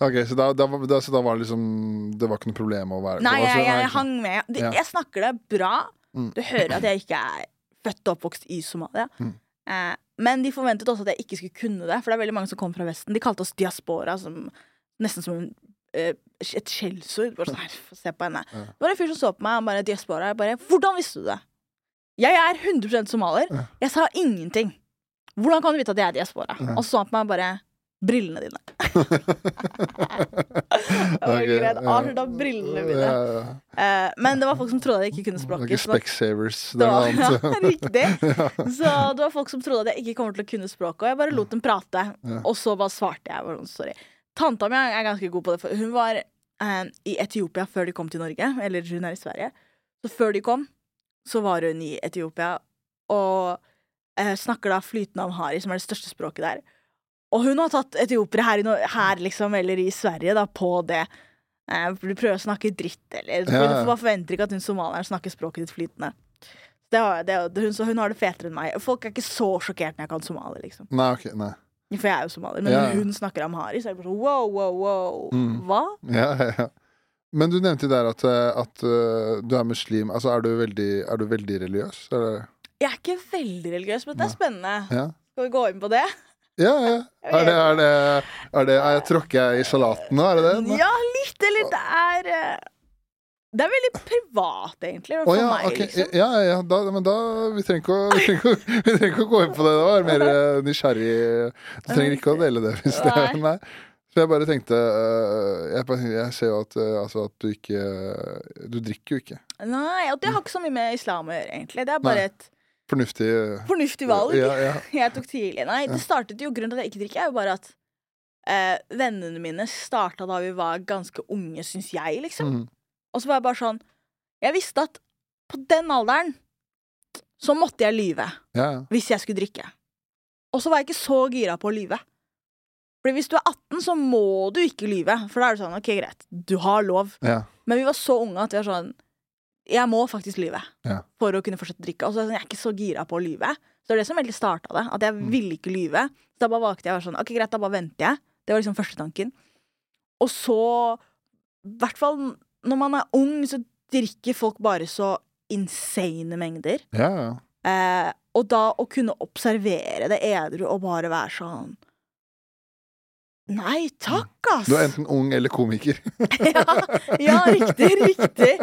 Speaker 1: Ok, så da, da, da, så da var det liksom Det var ikke noe problem å være
Speaker 2: Nei, jeg, jeg,
Speaker 1: jeg
Speaker 2: hang med. De,
Speaker 1: Ja.
Speaker 2: Jeg snakker det bra.
Speaker 1: Mm.
Speaker 2: Du hører at jeg ikke er født og oppvokst i Somalia.
Speaker 1: Mm.
Speaker 2: Eh, men de forventet også at jeg ikke skulle kunne det, for det er veldig mange som kommer fra Vesten. De kalte oss diaspora, som, nesten som eh, et skjellsord. Sånn se på henne.
Speaker 1: Ja.
Speaker 2: Det var en fyr som så på meg, han bare diaspora. Jeg bare Hvordan visste du det? Jeg er 100 somalier.
Speaker 1: Ja.
Speaker 2: Jeg sa ingenting. Hvordan kan du vite at jeg er diaspora?
Speaker 1: Ja.
Speaker 2: Og så så han på meg bare Brillene dine. <laughs> Jeg var
Speaker 1: Ok,
Speaker 2: greit
Speaker 1: ja.
Speaker 2: avslutta brillene mine.
Speaker 1: Ja.
Speaker 2: Eh, men det var folk som trodde at jeg ikke kunne språket.
Speaker 1: ikke Specsavers. <laughs> Det
Speaker 2: var,
Speaker 1: annet. <laughs>
Speaker 2: riktig. Så det var folk som trodde at jeg ikke kommer til å kunne språket, og jeg bare lot dem prate. Og så bare svarte jeg. Sorry. Tanta mi er ganske god på det, for hun var uh, i Etiopia før de kom til Norge. Eller hun er i Sverige. Så før de kom, så var hun i Etiopia og eh, snakker da flytende amhari, som er det største språket der. Og hun har tatt etiopere her, her liksom, eller i Sverige, da, på det. Eh, du prøver å snakke dritt, eller
Speaker 1: Ja.
Speaker 2: Du bare forventer ikke at hun somalieren snakker språket ditt flytende. Det har, det, hun, så hun har det fetere enn meg. Folk er ikke så sjokkert når jeg kan somali, liksom.
Speaker 1: Nei, ok, nei.
Speaker 2: For jeg er jo somalier. Men
Speaker 1: ja.
Speaker 2: hun snakker amhari, så er det bare sånn wow, wow, wow.
Speaker 1: Mm.
Speaker 2: Hva?
Speaker 1: Ja, ja, ja. Men du nevnte der at, eh, at eh, du er muslim. Altså, er du veldig, er du veldig religiøs? Eller?
Speaker 2: Jeg er ikke veldig religiøs, men det er spennende.
Speaker 1: Ja.
Speaker 2: Skal vi gå inn på det?
Speaker 1: Ja, ja. Er det, er det, er det er, Tråkker jeg i salaten nå? Er det det?
Speaker 2: Ja, litt. Eller det er eh, Det er veldig privat, egentlig.
Speaker 1: For
Speaker 2: For
Speaker 1: ja,
Speaker 2: meg,
Speaker 1: okay.
Speaker 2: liksom.
Speaker 1: Ja, ja. Da, men da Vi trenger ikke å, vi trenger trenger ikke å gå inn på det. Det var mer nysgjerrig. Du trenger ikke å dele det. Hvis det
Speaker 2: er
Speaker 1: nei. Så jeg bare tenkte eh, jeg, bare, jeg ser jo at, eh, altså, at du ikke Du drikker jo ikke.
Speaker 2: Nei, og det har ikke så mye med islam å gjøre, egentlig. Det er bare
Speaker 1: Nei.
Speaker 2: et
Speaker 1: Fornuftig. eh,
Speaker 2: fornuftig valg.
Speaker 1: Ja, ja. <laughs>
Speaker 2: jeg tok tidlig. Nei, det startet jo grunnen til at jeg ikke drikker, er jo bare at eh, vennene mine starta da vi var ganske unge, syns jeg, liksom.
Speaker 1: Mm.
Speaker 2: Og så var jeg bare sånn Jeg visste at på den alderen så måtte jeg lyve
Speaker 1: ja.
Speaker 2: hvis jeg skulle drikke. Og så var jeg ikke så gira på å lyve. Fordi hvis du er 18, så må du ikke lyve. For da er det sånn, ok, greit, du har lov.
Speaker 1: ja.
Speaker 2: Men vi var så unge at vi var sånn Jeg må faktisk lyve
Speaker 1: Ja.
Speaker 2: for å kunne fortsette å drikke. Og så er det sånn, jeg er ikke så gira på å lyve. Så det er det som egentlig starta det. At jeg
Speaker 1: Mm.
Speaker 2: ville ikke lyve. Så da bare valgte jeg å være sånn Ok, greit, da bare venter jeg. Det var liksom første tanken. Og så, i hvert fall når man er ung, så drikker folk bare så insane mengder.
Speaker 1: ja, ja.
Speaker 2: Eh, og da å kunne observere det edru og bare være sånn Nei takk, ass!
Speaker 1: Du er enten ung eller komiker. <laughs>
Speaker 2: ja, ja, riktig, riktig.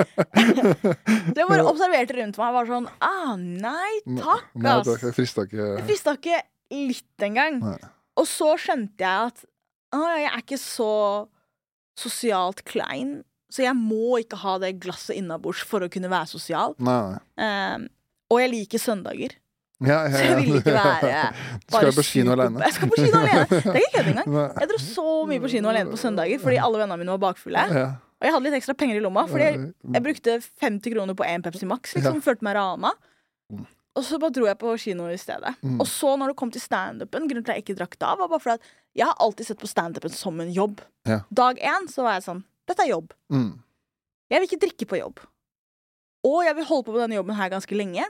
Speaker 2: <laughs> Jeg bare observerte rundt meg var sånn Ah, nei takk,
Speaker 1: Nei,
Speaker 2: ass.
Speaker 1: takk, jeg frista ikke.
Speaker 2: Jeg frista ikke litt engang.
Speaker 1: Nei.
Speaker 2: Og så skjønte jeg at ah, jeg er ikke så sosialt klein, så jeg må ikke ha det glasset innabords for å kunne være sosial.
Speaker 1: Nei, nei.
Speaker 2: Eh, og jeg liker søndager,
Speaker 1: Ja, ja,
Speaker 2: så jeg vil ikke være
Speaker 1: Du <laughs> skal
Speaker 2: du
Speaker 1: jo på kino alene.
Speaker 2: Jeg skal på kino alene. <laughs> Det er ikke kødd engang. Jeg dro så mye på kino alene på søndager fordi alle vennene mine var bakfulle. Og jeg hadde litt ekstra penger i lomma, fordi jeg, jeg brukte 50 kroner på én Pepsi Max. Liksom, Følte meg rana.
Speaker 1: Mm.
Speaker 2: Og så bare dro jeg på kino i stedet.
Speaker 1: Mm.
Speaker 2: Og så, når det kom til standupen, grunnen til at jeg ikke drakk da, var bare fordi at jeg har alltid sett på standupen som en jobb.
Speaker 1: Ja.
Speaker 2: Dag én så var jeg sånn Dette er jobb.
Speaker 1: Mm.
Speaker 2: Jeg vil ikke drikke på jobb. Og jeg vil holde på med denne jobben her ganske lenge.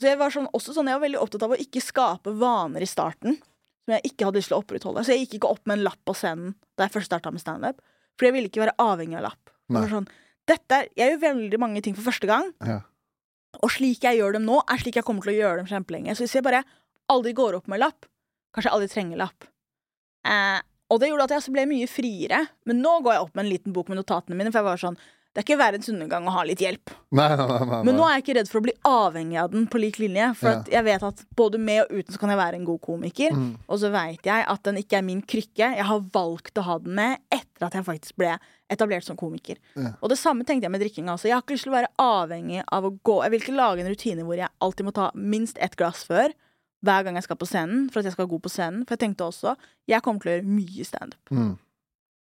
Speaker 2: Så jeg var sånn, også sånn, jeg var veldig opptatt av å ikke skape vaner i starten som jeg ikke hadde lyst til å opprettholde. Så jeg gikk ikke opp med en lapp på scenen da jeg først starta med standup. For jeg ville ikke være avhengig av lapp. Sånn, er, jeg gjør veldig mange ting for første gang,
Speaker 1: Ja.
Speaker 2: og slik jeg gjør dem nå, er slik jeg kommer til å gjøre dem kjempelenge. Så hvis jeg bare aldri går opp med lapp, kanskje jeg aldri trenger lapp. Eh, og det gjorde at jeg ble mye friere. Men nå går jeg opp med en liten bok med notatene mine, for jeg var sånn Det er ikke verdens undergang å ha litt hjelp.
Speaker 1: Nei, nei, nei,
Speaker 2: Men nå er jeg ikke redd for å bli avhengig av den på lik linje. For
Speaker 1: Ja.
Speaker 2: at jeg vet at både med og uten så kan jeg være en god komiker.
Speaker 1: Mm.
Speaker 2: Og så veit jeg at den ikke er min krykke. Jeg har valgt å ha den med etter at jeg faktisk ble etablert som komiker.
Speaker 1: Ja.
Speaker 2: Og det samme tenkte jeg med drikking. også. Jeg har ikke lyst til å være avhengig av å gå Jeg vil ikke lage en rutine hvor jeg alltid må ta minst ett glass før. Hver gang jeg skal på scenen, for at jeg skal være god på scenen. For jeg tenkte også jeg kommer til å gjøre mye standup.
Speaker 1: Mm.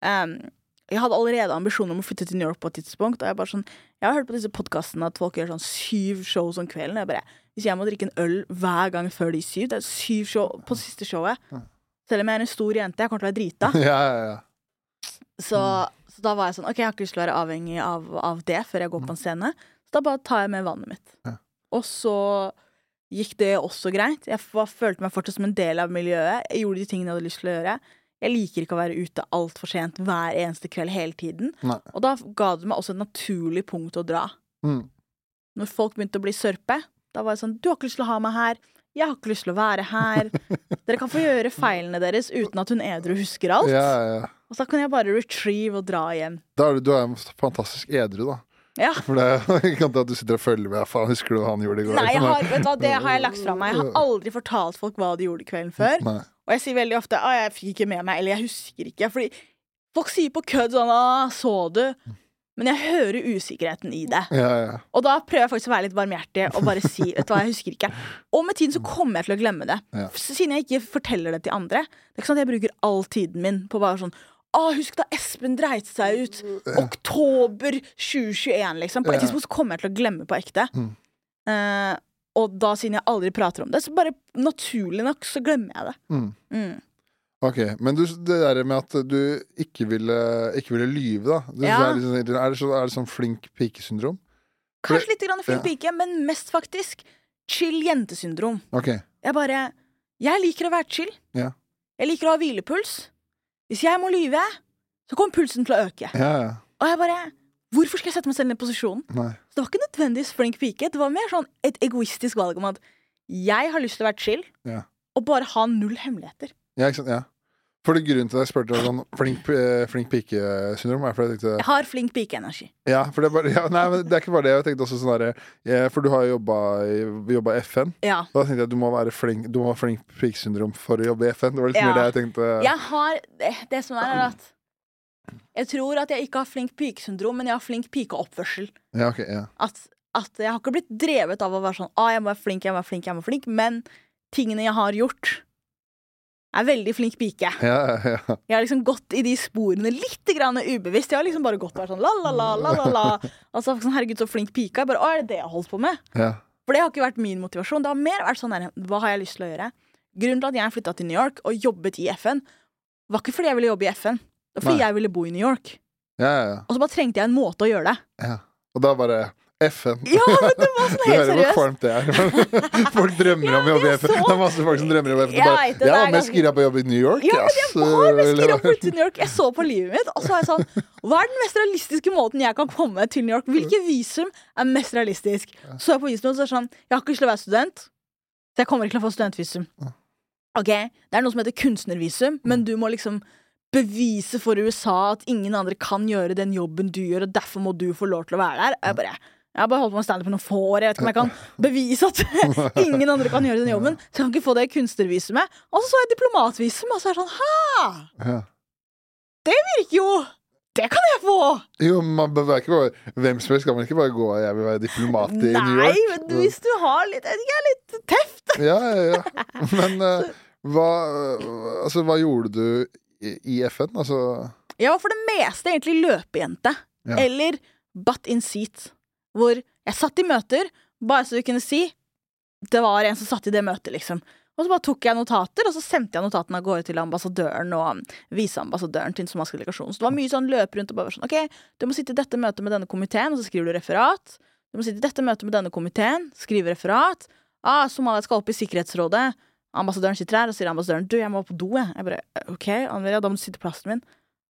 Speaker 2: Um, Jeg hadde allerede ambisjoner om å flytte til New York på et tidspunkt. Og jeg bare sånn Jeg har hørt på disse podkastene at folk gjør sånn syv shows om kvelden. Jeg bare Hvis jeg må drikke en øl hver gang før de syv Det er syv show på siste showet. Selv om jeg er en stor jente, jeg kommer til å være drita. <laughs>
Speaker 1: Ja, ja, ja.
Speaker 2: Så, så da var jeg sånn OK, jeg har ikke lyst til å være avhengig av, av det før jeg går på en scene. Så da bare tar jeg med vannet mitt.
Speaker 1: Ja.
Speaker 2: Og så gikk det også greit. Jeg f- følte meg fortsatt som en del av miljøet. Jeg gjorde de tingene jeg hadde lyst til å gjøre. Jeg liker ikke å være ute altfor sent hver eneste kveld hele tiden.
Speaker 1: Nei.
Speaker 2: Og da ga det meg også et naturlig punkt å dra.
Speaker 1: Mm.
Speaker 2: Når folk begynte å bli sørpe, da var jeg sånn Du har ikke lyst til å ha meg her. Jeg har ikke lyst til å være her. <laughs> Dere kan få gjøre feilene deres uten at hun edru husker alt.
Speaker 1: Ja, ja.
Speaker 2: Og så kan jeg bare retrieve og dra hjem.
Speaker 1: Da er du, du er fantastisk edru, da.
Speaker 2: Ja.
Speaker 1: For det <laughs> ikke at du sitter og følger med. Faen, husker du hva han gjorde i går?
Speaker 2: Nei, har, <laughs> vet du hva, det har jeg lagt fra meg. Jeg har aldri fortalt folk hva de gjorde kvelden før.
Speaker 1: Nei.
Speaker 2: Og jeg sier veldig ofte 'Å, jeg fikk ikke med meg', eller 'jeg husker ikke'. Fordi folk sier på kødd sånn 'Å, så du?' Men jeg hører usikkerheten i det.
Speaker 1: Ja, ja.
Speaker 2: Og da prøver jeg faktisk å være litt barmhjertig og bare si 'Vet du hva, jeg husker ikke'. Og med tiden så kommer jeg til å glemme det.
Speaker 1: Ja.
Speaker 2: Siden jeg ikke forteller det til andre. Det er ikke sånn at jeg bruker all tiden min på bare sånn å, husk da Espen dreit seg ut. Oktober 2021, liksom. På et tidspunkt så kommer jeg til å glemme på ekte.
Speaker 1: Mm.
Speaker 2: Eh, og da, siden jeg aldri prater om det, så bare naturlig nok så glemmer jeg det.
Speaker 1: Mm.
Speaker 2: Mm.
Speaker 1: Ok, Men du, det der med at du ikke ville, ikke ville lyve, da. Du,
Speaker 2: Ja.
Speaker 1: er, sånn er, det så, er det sånn flink pike-syndrom?
Speaker 2: Kanskje litt grann flink
Speaker 1: ja.
Speaker 2: pike, men mest faktisk chill jentesyndrom.
Speaker 1: Okay.
Speaker 2: Jeg bare Jeg liker å være chill.
Speaker 1: Ja.
Speaker 2: Jeg liker å ha hvilepuls. Hvis jeg må lyve, så kommer pulsen til å øke.
Speaker 1: Ja, ja.
Speaker 2: Og jeg bare Hvorfor skal jeg sette meg selv i den posisjonen?
Speaker 1: Nei.
Speaker 2: Så det var ikke nødvendigvis flink pike. Det var mer sånn et egoistisk valg om at jeg har lyst til å være chill,
Speaker 1: Ja.
Speaker 2: og bare ha null hemmeligheter.
Speaker 1: Ja, ikke sant. Ja. For det grunnen til at jeg spurte om sånn flink, eh, flink pike-syndrom, er fordi jeg tenkte
Speaker 2: Jeg har flink pikeenergi.
Speaker 1: Ja, for det er bare ja, Nei, men det er ikke bare det. Jeg tenkte også sånn derre eh, For du har jo jobba i, FN.
Speaker 2: Ja.
Speaker 1: Da tenkte jeg at du må være flink Du må ha flink pike-syndrom for å jobbe i FN. Det var litt
Speaker 2: Ja.
Speaker 1: mer det jeg tenkte.
Speaker 2: Jeg har det, det som er, er at Jeg tror at jeg ikke har flink pikesyndrom, men jeg har flink pikeoppførsel.
Speaker 1: Ja, okay, ja.
Speaker 2: At, at jeg har ikke blitt drevet av å være sånn ah, jeg må være flink, jeg må være flink, jeg må være flink, men tingene jeg har gjort, er veldig flink pike. <laughs>
Speaker 1: Ja, ja.
Speaker 2: Jeg har liksom gått i de sporene litt grann ubevisst. Jeg har liksom bare gått og vært sånn la-la-la, la-la-la. <laughs> Og sånn, herregud, så flink pike. Jeg bare, å, er det det jeg har holdt på med?
Speaker 1: ja.
Speaker 2: For det har ikke vært min motivasjon. Det har mer vært sånn der, hva har jeg lyst til å gjøre? Grunnen til at jeg flytta til New York og jobbet i FN, var ikke fordi jeg ville jobbe i FN. Fordi
Speaker 1: Nei.
Speaker 2: jeg ville bo i New York.
Speaker 1: ja, ja, ja.
Speaker 2: Og så bare trengte jeg en måte å gjøre det.
Speaker 1: ja. Og da bare FN. <laughs>
Speaker 2: Ja, men det var sånn helt seriøst.
Speaker 1: er. <laughs> <laughs> folk drømmer om å jobbe i FN. Det er masse folk som drømmer om FN.
Speaker 2: Jeg
Speaker 1: Bare, jeg var mest gira på å jobbe i New York.
Speaker 2: Ja, men jeg var mest gira på New York. Jeg så på livet mitt, og så var jeg sånn Hva er den mest realistiske måten jeg kan komme til New York? Hvilket visum er mest realistisk? Så jeg på visum, og så er det sånn Jeg har ikke lyst til å være student, så jeg kommer ikke til å få studentvisum. Ok, Det er noe som heter kunstnervisum, men du må liksom bevise for USA at ingen andre kan gjøre den jobben du gjør, og derfor må du få lov til å være der. Jeg bare jeg har bare holdt på med standup i noen få år. Jeg vet ikke om jeg kan <laughs> bevise at <laughs> ingen andre kan gjøre den jobben. Så jeg kan ikke få det kunstnervisumet. Og så så jeg diplomatvisum, og så er det sånn Hæ! Det virker jo! Det kan jeg få!
Speaker 1: Jo, man bør ikke bare Hvem som helst kan man ikke bare gå av? jeg vil være diplomat i New York.
Speaker 2: Nei, men hvis du har litt Jeg er litt teft.
Speaker 1: Ja, ja, ja. Men uh, <laughs> hva, altså, hva gjorde du i, FN? Altså
Speaker 2: var for det meste egentlig løpejente.
Speaker 1: Ja.
Speaker 2: Eller butt in seat. Hvor jeg satt i møter, bare så du kunne si det var en som satt i det møtet, liksom. Og så bare tok jeg notater, og så sendte jeg notatene av gårde til ambassadøren og viseambassadøren til den somaliske delegasjonen. Så det var mye sånn løp rundt og bare sånn OK, du må sitte i dette møtet med denne komiteen, og så skriver du referat. Du må sitte i dette møtet med denne komiteen, skrive referat. Ah, Somalia skal opp i Sikkerhetsrådet. Ambassadøren sitter her, og sier ambassadøren du, jeg må på do, jeg. Jeg bare OK, Andrea, da må du sitte i plassen min.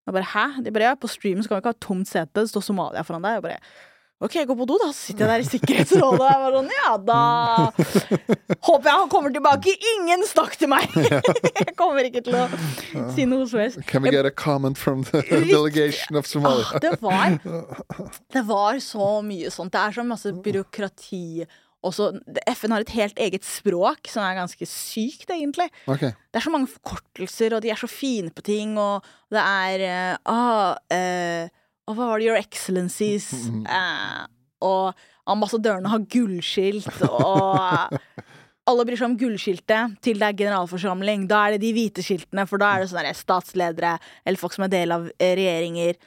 Speaker 2: Jeg bare hæ? De bare ja, på streamen så kan vi ikke ha tomt sete, det står Somalia foran deg. Jeg bare OK, gå på do, da. Så sitter jeg der i Sikkerhetsrådet. og Jeg bare sånn, ja da <laughs> Håper jeg han kommer tilbake. Ingen snakk til meg! <laughs> jeg kommer ikke til å si noe som helst.
Speaker 1: Can we get a comment from the delegation of Somalia?
Speaker 2: Ah, det var <laughs> Det var så mye sånt. Det er så masse byråkrati. Også, FN har et helt eget språk som er ganske sykt, egentlig.
Speaker 1: Okay.
Speaker 2: Det er så mange forkortelser, og de er så fine på ting, og det er eh, ah, eh, og hva var det? Your Excellencies. <laughs> Eh, og ambassadørene har gullskilt, og alle bryr seg om gullskiltet til det er generalforsamling. Da er det de hvite skiltene, for da er det sånne statsledere eller folk som er del av eh, regjeringer.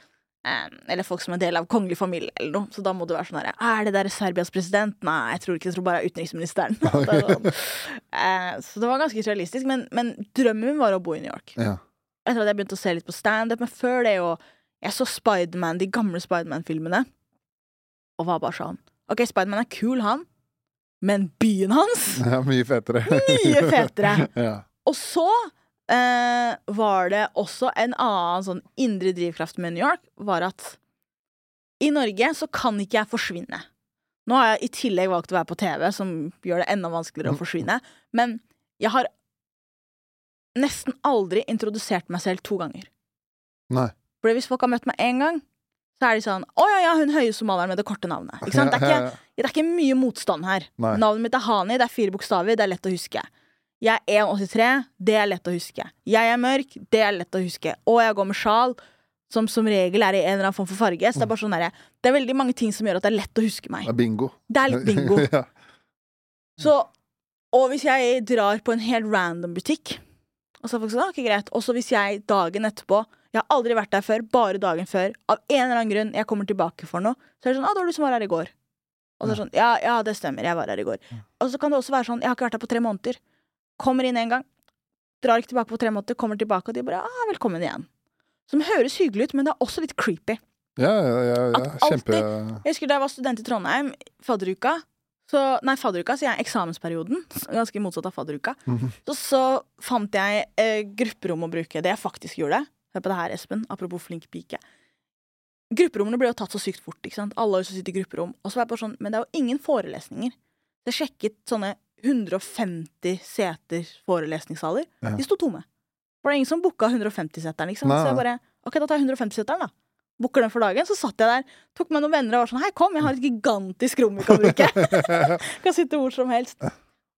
Speaker 2: Eller folk som er del av kongelig familie, eller noe. Så da må du være sånn her Er det der Serbias president? Nei, jeg tror ikke Jeg tror bare er utenriksministeren. <laughs> Er sånn. Eh, så det var ganske realistisk. Men, men drømmen min var å bo i New York.
Speaker 1: Ja.
Speaker 2: Etter at jeg begynte å se litt på standup. Men før det jo Jeg så Spiderman, de gamle Spiderman-filmene, og var bare sånn OK, Spiderman er kul, han, men byen hans
Speaker 1: ja, mye fetere.
Speaker 2: mye fetere. <laughs>
Speaker 1: ja.
Speaker 2: Og så eh, var det også en annen sånn indre drivkraft med New York, var at i Norge så kan ikke jeg forsvinne. Nå har jeg i tillegg valgt å være på TV, som gjør det enda vanskeligere å forsvinne. Men jeg har nesten aldri introdusert meg selv to ganger.
Speaker 1: Nei.
Speaker 2: For hvis folk har møtt meg én gang, så er de sånn Å ja, ja, hun høye somalieren med det korte navnet. Ikke sant? Det, er ikke, det er ikke mye motstand her.
Speaker 1: Nei.
Speaker 2: Navnet mitt er Hani, det er fire bokstaver, det er lett å huske. Jeg er 1,83, det er lett å huske. Jeg er mørk, det er lett å huske. Og jeg går med sjal, som som regel er i en eller annen form for farge. Så det er bare sånn der, Det er veldig mange ting som gjør at det er lett å huske meg.
Speaker 1: Det er bingo.
Speaker 2: Det er litt bingo. <laughs>
Speaker 1: ja.
Speaker 2: Så, og hvis jeg drar på en helt random butikk, og så er folk sånn, «Ah, ok, greit. Og så hvis jeg dagen etterpå Jeg har aldri vært der før, bare dagen før. Av en eller annen grunn jeg kommer tilbake for noe, så er det sånn 'Å, det var du som var her i går'. Og så er det sånn, ja, ja, det stemmer, jeg var her i går. Og så kan det også være sånn 'Jeg har ikke vært her på tre måneder'. Kommer inn en gang, drar ikke tilbake på tre måneder, kommer tilbake, og de bare 'ah, velkommen igjen'. Som høres hyggelig ut, men det er også litt creepy.
Speaker 1: Ja, ja, ja, ja. Kjempe...
Speaker 2: Alltid, Jeg husker da jeg var student i Trondheim, fadderuka så, Nei, fadderuka, sier jeg eksamensperioden. <laughs> Ganske motsatt av fadderuka.
Speaker 1: Mhm.
Speaker 2: så, så fant jeg eh, grupperom å bruke. Det jeg faktisk gjorde. Hør på det her, Espen. Apropos flink pike. Grupperommene ble jo tatt så sykt fort. ikke sant? Alle har så sitter i grupperom. Og så var jeg bare sånn, Men det er jo ingen forelesninger. Så jeg sjekket sånne 150 seter forelesningssaler.
Speaker 1: Ja.
Speaker 2: De sto tomme. For det er ingen som booka 150-seteren. liksom.
Speaker 1: Nei,
Speaker 2: Så jeg bare OK, da tar jeg 150-seteren, da. Booker den for dagen. Så satt jeg der, tok med noen venner og var sånn Hei, kom, jeg har et gigantisk rom vi kan bruke. <laughs> kan sitte hvor som helst.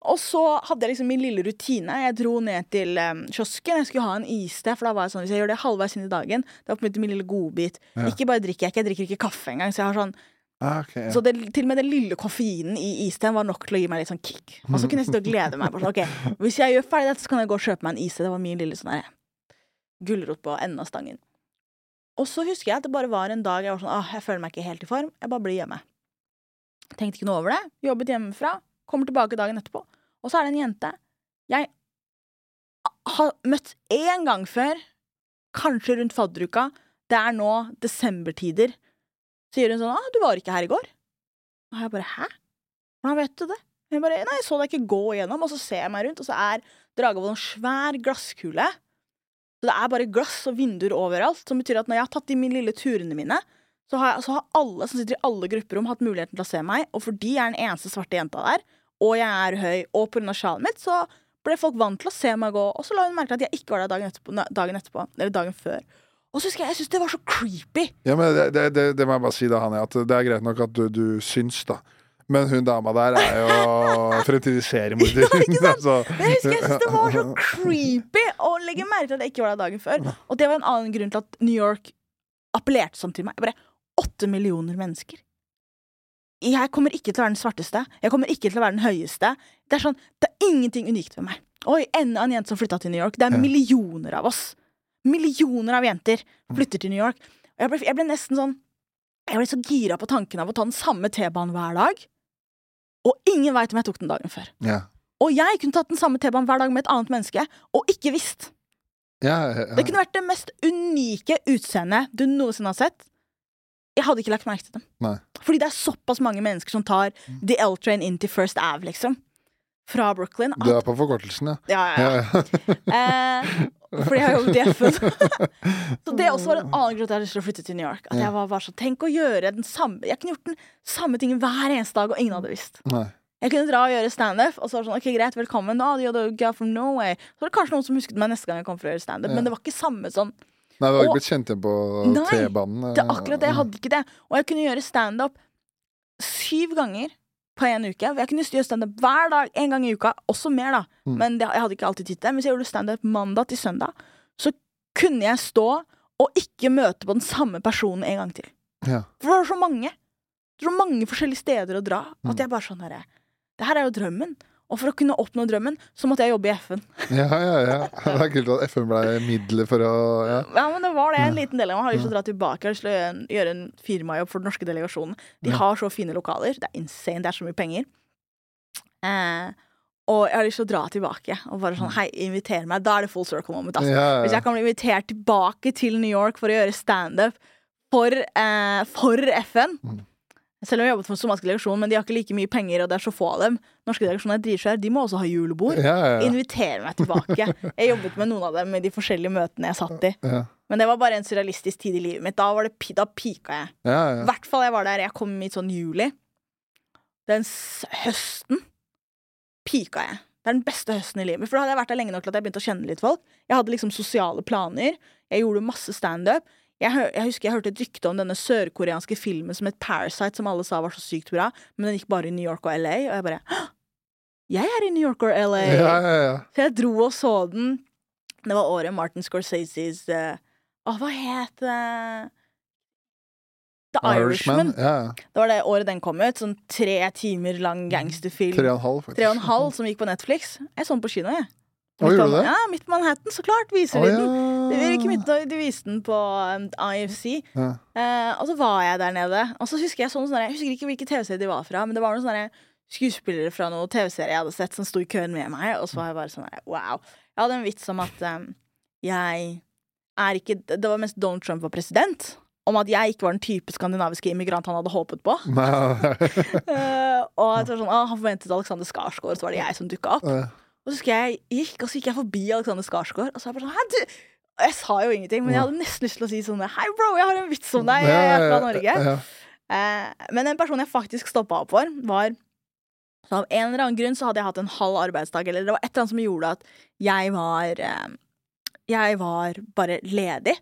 Speaker 2: Og så hadde jeg liksom min lille rutine. Jeg dro ned til um, kiosken. Jeg skulle ha en iste, for da var jeg sånn, hvis jeg gjør det halvveis inn i dagen, det var på en måte min lille godbit.
Speaker 1: Ja.
Speaker 2: Ikke bare drikker jeg ikke, jeg drikker ikke kaffe engang. Så jeg har sånn
Speaker 1: ah, ok, ja.
Speaker 2: så det, til og med den lille koffeinen i isten var nok til å gi meg litt sånn kick. Og så kunne jeg sitte og glede meg. Sånn, ok, Hvis jeg gjør ferdig dette, så kan jeg gå og kjøpe meg en iste. Det var min lille sånn gulrot på enden av stangen. Og så husker jeg at det bare var en dag jeg var sånn Åh, jeg føler meg ikke helt i form. Jeg bare blir hjemme. Tenkte ikke noe over det. Jobbet hjemmefra. Kommer tilbake dagen etterpå. Og så er det en jente jeg har møtt én gang før. Kanskje rundt fadderuka. Det er nå desembertider. Sier hun sånn 'Å, du var ikke her i går'. Og jeg bare 'hæ? Hvordan vet du det?' Jeg bare 'Nei, jeg så deg ikke gå igjennom', og så ser jeg meg rundt, og så er Dragevold en svær glasskule. Så det er bare glass og vinduer overalt, som betyr at når jeg har tatt de mine lille turene mine, så har, jeg, så har alle som sitter i alle grupperom, hatt muligheten til å se meg, og fordi jeg er den eneste svarte jenta der, og jeg er høy, og av sjalet mitt, så ble folk vant til å se meg gå, og så la hun merke til at jeg ikke var der dagen etterpå, dagen etterpå eller dagen før. Og så husker jeg, jeg synes det var så creepy.
Speaker 1: Ja, men det, det, det, det må jeg bare si da, Hanne, at det er greit nok at du, du syns, da. Men hun dama der er jo <laughs> fremtidig seriemorder.
Speaker 2: Ja, ikke sant?
Speaker 1: Så-
Speaker 2: jeg husker jeg synes det var så <laughs> creepy å legge merke til at jeg ikke var der dagen før. Og det var en annen grunn til at New York appellerte sånn til meg. Bare åtte millioner mennesker. Jeg kommer ikke til å være den svarteste. Jeg kommer ikke til å være den høyeste. Det er sånn, det er ingenting unikt ved meg. Oi, enda en jente som flytta til New York. Det er millioner av oss. Millioner av jenter flytter til New York. Og jeg ble, jeg ble nesten sånn Jeg ble så gira på tanken av å ta den samme T-banen hver dag. Og ingen veit om jeg tok den dagen før.
Speaker 1: Ja.
Speaker 2: Og jeg kunne tatt den samme T-banen hver dag med et annet menneske, og ikke visst.
Speaker 1: Ja, ja,
Speaker 2: Det kunne vært det mest unike utseendet du noensinne har sett. Jeg hadde ikke lagt merke til dem.
Speaker 1: Nei.
Speaker 2: Fordi det er såpass mange mennesker som tar The L-train inn til First Ave, liksom. Fra Brooklyn.
Speaker 1: Du er på forkortelsen. Ja,
Speaker 2: ja, ja. ja. Eh, fordi jeg har jobbet i FN. så det også var en annen grunn til at jeg å flytte til New York. At jeg var bare sånn, Tenk å gjøre den samme Jeg kunne gjort den samme tingen hver eneste dag, og ingen hadde visst.
Speaker 1: Nei.
Speaker 2: Jeg kunne dra og gjøre standup, og så var det sånn, ok, greit, velkommen. Oh, you're from Norway. Så var det kanskje noen som husket meg neste gang jeg kom for å gjøre standup,
Speaker 1: Ja.
Speaker 2: men det var ikke samme sånn.
Speaker 1: Nei, du har ikke blitt kjent igjen på T-banen?
Speaker 2: Nei, Det er akkurat det, jeg hadde ikke det. Og jeg kunne gjøre standup syv ganger på en uke. Jeg kunne gjøre standup hver dag, en gang i uka. Også mer, da.
Speaker 1: Mm.
Speaker 2: Men det, jeg hadde ikke alltid tid til det. Hvis jeg gjorde standup mandag til søndag, så kunne jeg stå og ikke møte på den samme personen en gang til.
Speaker 1: Ja.
Speaker 2: For det var så mange. Det var så mange forskjellige steder å dra.
Speaker 1: Mm.
Speaker 2: At jeg bare sånn herre Det her er jo drømmen. Og for å kunne oppnå drømmen, så måtte jeg jobbe i FN.
Speaker 1: Ja, ja, ja. Det er kult at FN ble middelet for å ja.
Speaker 2: Ja, men det var det en liten del av meg. har lyst til å dra tilbake. Å gjøre en, gjøre en firmajobb for den norske delegasjonen. De har så fine lokaler. Det er insane. Det er så mye penger. Eh, og jeg har lyst til å dra tilbake og bare sånn Hei, inviter meg. Da er det full circle moment. Altså.
Speaker 1: Ja,
Speaker 2: Hvis jeg kan bli invitert tilbake til New York for å gjøre standup for, eh, for FN
Speaker 1: Mm.
Speaker 2: Selv om jeg jobbet for den somaliske delegasjonen, men de har ikke like mye penger, og det er så få av dem. Norske delegasjoner er dritsvære. De må også ha julebord.
Speaker 1: Ja, ja, ja.
Speaker 2: Inviter meg tilbake. Jeg jobbet med noen av dem i de forskjellige møtene jeg satt i. Men det var bare en surrealistisk tid i livet mitt. Da, var det, da pika jeg. I hvert fall jeg var der. Jeg kom i sånn juli. Den høsten pika jeg. Det er den beste høsten i livet mitt. For da hadde jeg vært der lenge nok til at jeg begynte å kjenne litt folk. Jeg hadde liksom sosiale planer. Jeg gjorde masse standup. Jeg, jeg husker jeg hørte et rykte om denne sørkoreanske filmen som het Parasite, som alle sa var så sykt bra, men den gikk bare i New York og LA, og jeg bare «Hå! Jeg er i New York og LA!
Speaker 1: ja, ja, ja.
Speaker 2: Så jeg dro og så den. Det var året Martin Scorseses eh, Å, hva het det? The Irishman.
Speaker 1: Irishman.
Speaker 2: Det var det året den kom ut. Sånn tre timer lang gangsterfilm.
Speaker 1: Tre og en halv, faktisk.
Speaker 2: Tre og en halv som gikk på Netflix. Jeg så den på kino, jeg.
Speaker 1: Å, gjorde du det?
Speaker 2: Ja, Midt Manhattan, så klart viser de den. Det var ikke midt, de viste den på um, IFC.
Speaker 1: Ja.
Speaker 2: Eh, og så var jeg der nede. Og så husker Jeg sånn, sånn Jeg husker ikke hvilke TV-serier de var fra, men det var noen sånne skuespillere fra noen TV-serier jeg hadde sett, som sto i køen med meg. Og så var jeg bare sånn wow. Jeg hadde en vits om at um, jeg er ikke Det var mens Donald Trump var president. Om at jeg ikke var den type skandinaviske immigrant han hadde håpet på. <laughs> Eh, og sånn, ah, Han forventet Alexander Skarsgård, så var det jeg som dukka opp. Og så husker jeg gikk, og så gikk jeg forbi Alexander Skarsgård, og så var jeg bare sånn Hæ, du? Jeg sa jo ingenting, men jeg hadde nesten lyst til å si sånn Hei, bro, jeg har en vits om deg. Jeg er fra Norge. Eh, men en person jeg faktisk stoppa opp for, var så Av en eller annen grunn så hadde jeg hatt en halv arbeidsdag, eller det var et eller annet som gjorde at jeg var eh, Jeg var bare ledig.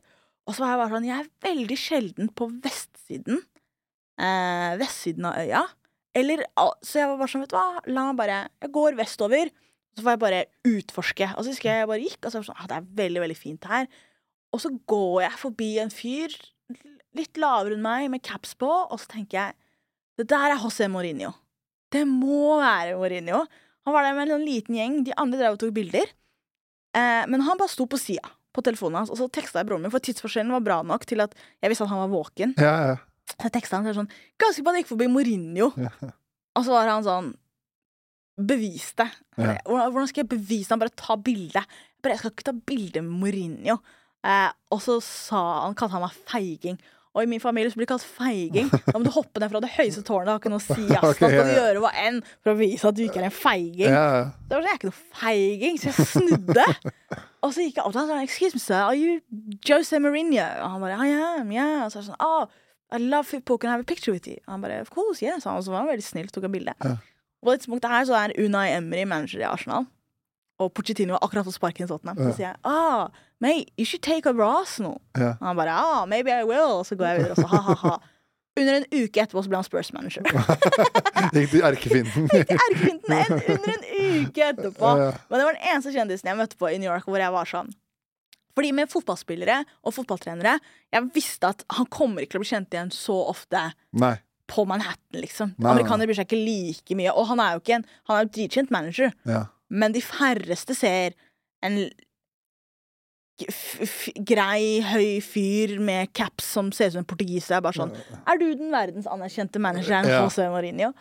Speaker 2: Og så var jeg bare sånn Jeg er veldig sjelden på vestsiden. Eh, vestsiden av øya. Eller Så jeg var bare sånn, vet du hva, la meg bare Jeg går vestover, så får jeg bare utforske. Og så husker jeg jeg bare gikk, og så var det sånn ah, Det er veldig, veldig fint her. Og så går jeg forbi en fyr litt lavere enn meg, med caps på, og så tenker jeg Det der er José Mourinho. Det må være Mourinho. Han var der med en sånn liten gjeng. De andre drev og tok bilder. Eh, men han bare sto på sida på telefonen hans, og så teksta jeg broren min, for tidsforskjellen var bra nok til at jeg visste at han var våken.
Speaker 1: ja, ja.
Speaker 2: Så jeg teksta han så sånn Ganske på at han gikk forbi Mourinho.
Speaker 1: Ja.
Speaker 2: Og så var han sånn Bevis det.
Speaker 1: Ja.
Speaker 2: Hvordan, hvordan skal jeg bevise det? Han bare ta bilde. Jeg bare, jeg skal ikke ta bilde med Mourinho. Eh, og så sa han, kalte han meg feiging. Og i min familie så blir det kalt feiging. <laughs> Da må du hoppe ned fra det høyeste tårnet. Det har ikke noe å si. <laughs> Ass.
Speaker 1: Ok,
Speaker 2: Da skal du gjøre hva enn for å vise at du ikke er en feiging.
Speaker 1: ja, ja.
Speaker 2: Det var sånn, jeg er ikke noe feiging, så jeg snudde. og så gikk jeg opp til han og sa Excuse me, sir, are you Jose Mourinho? Og han bare I am, yeah. Og så er det sånn Oh, I love football, can I have a picture with you? Og han bare Of course, yes. Og så var han veldig snill, tok et bilde.
Speaker 1: Ja.
Speaker 2: Og på det tidspunktet her så er Unai Emery manager i Arsenal. Og Pochettino har akkurat fått sparken i Tottenham. Så sier jeg ah, mate, you should take over Arsenal.
Speaker 1: Ja.
Speaker 2: Og han bare ah, maybe I will. Og så går jeg videre, og så ha-ha-ha. Under en uke etterpå så ble han Spurs-manager. <laughs>
Speaker 1: Gikk til erkefienden.
Speaker 2: Erkefienden en, under en uke etterpå. Men det var den eneste kjendisen jeg møtte på i New York hvor jeg var sånn. Fordi med fotballspillere og fotballtrenere Jeg visste at han kommer ikke til å bli kjent igjen så ofte
Speaker 1: Nei.
Speaker 2: På Manhattan, liksom.
Speaker 1: Nei,
Speaker 2: Amerikanere bryr seg ikke like mye. Og han er jo ikke en Han er jo dritkjent manager,
Speaker 1: Ja.
Speaker 2: men de færreste ser en grei, høy fyr med caps som ser ut som en portugiser. Er bare sånn Er du den verdens anerkjente manageren
Speaker 1: Ja.
Speaker 2: José Mourinho?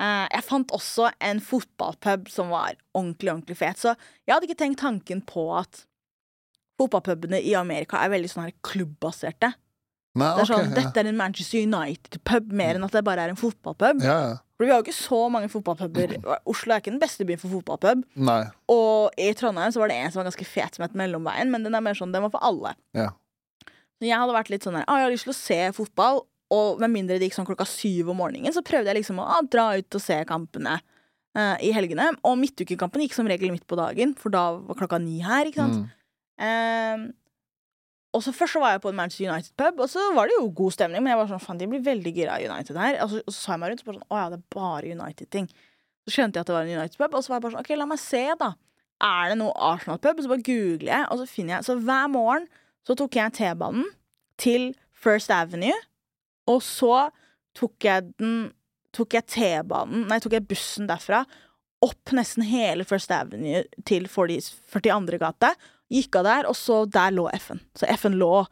Speaker 2: Eh, jeg fant også en fotballpub som var ordentlig, ordentlig fet. Så jeg hadde ikke tenkt tanken på at fotballpubene i Amerika er veldig sånn her klubbbaserte.
Speaker 1: Nei,
Speaker 2: Det er
Speaker 1: okay,
Speaker 2: sånn, Dette er en Manchester United-pub mer enn at det bare er en fotballpub.
Speaker 1: ja. ja.
Speaker 2: For vi har jo ikke så mange fotballpuber. Oslo er ikke den beste byen for fotballpub.
Speaker 1: Nei.
Speaker 2: Og i Trondheim så var det en som var ganske fet, som het Mellomveien, men den er mer sånn, den var for alle.
Speaker 1: Ja.
Speaker 2: Så jeg hadde vært litt sånn her, ah, jeg har lyst til å se fotball, og med mindre det gikk sånn klokka syv om morgenen, så prøvde jeg liksom å ah, dra ut og se kampene eh, i helgene. Og midtukekampen gikk som regel midt på dagen, for da var klokka ni her, ikke sant.
Speaker 1: Mm.
Speaker 2: Ehm, og så Først så var jeg på en Manchester United-pub, og så var det jo god stemning. Men jeg var sånn, faen, de blir veldig gira av United her. Og så, og så sa jeg meg rundt og bare sånn, å ja, det er bare United-ting. Så skjønte jeg at det var en United-pub, og så var jeg bare sånn, ok, la meg se, da. Er det noe Arsenal-pub? Så bare googler jeg, og så finner jeg Så hver morgen så tok jeg T-banen til First Avenue, og så tok jeg den Tok jeg T-banen Nei, tok jeg bussen derfra opp nesten hele First Avenue til 40, 42. gate. Gikk av der, og så der lå F-en. Så F-en lå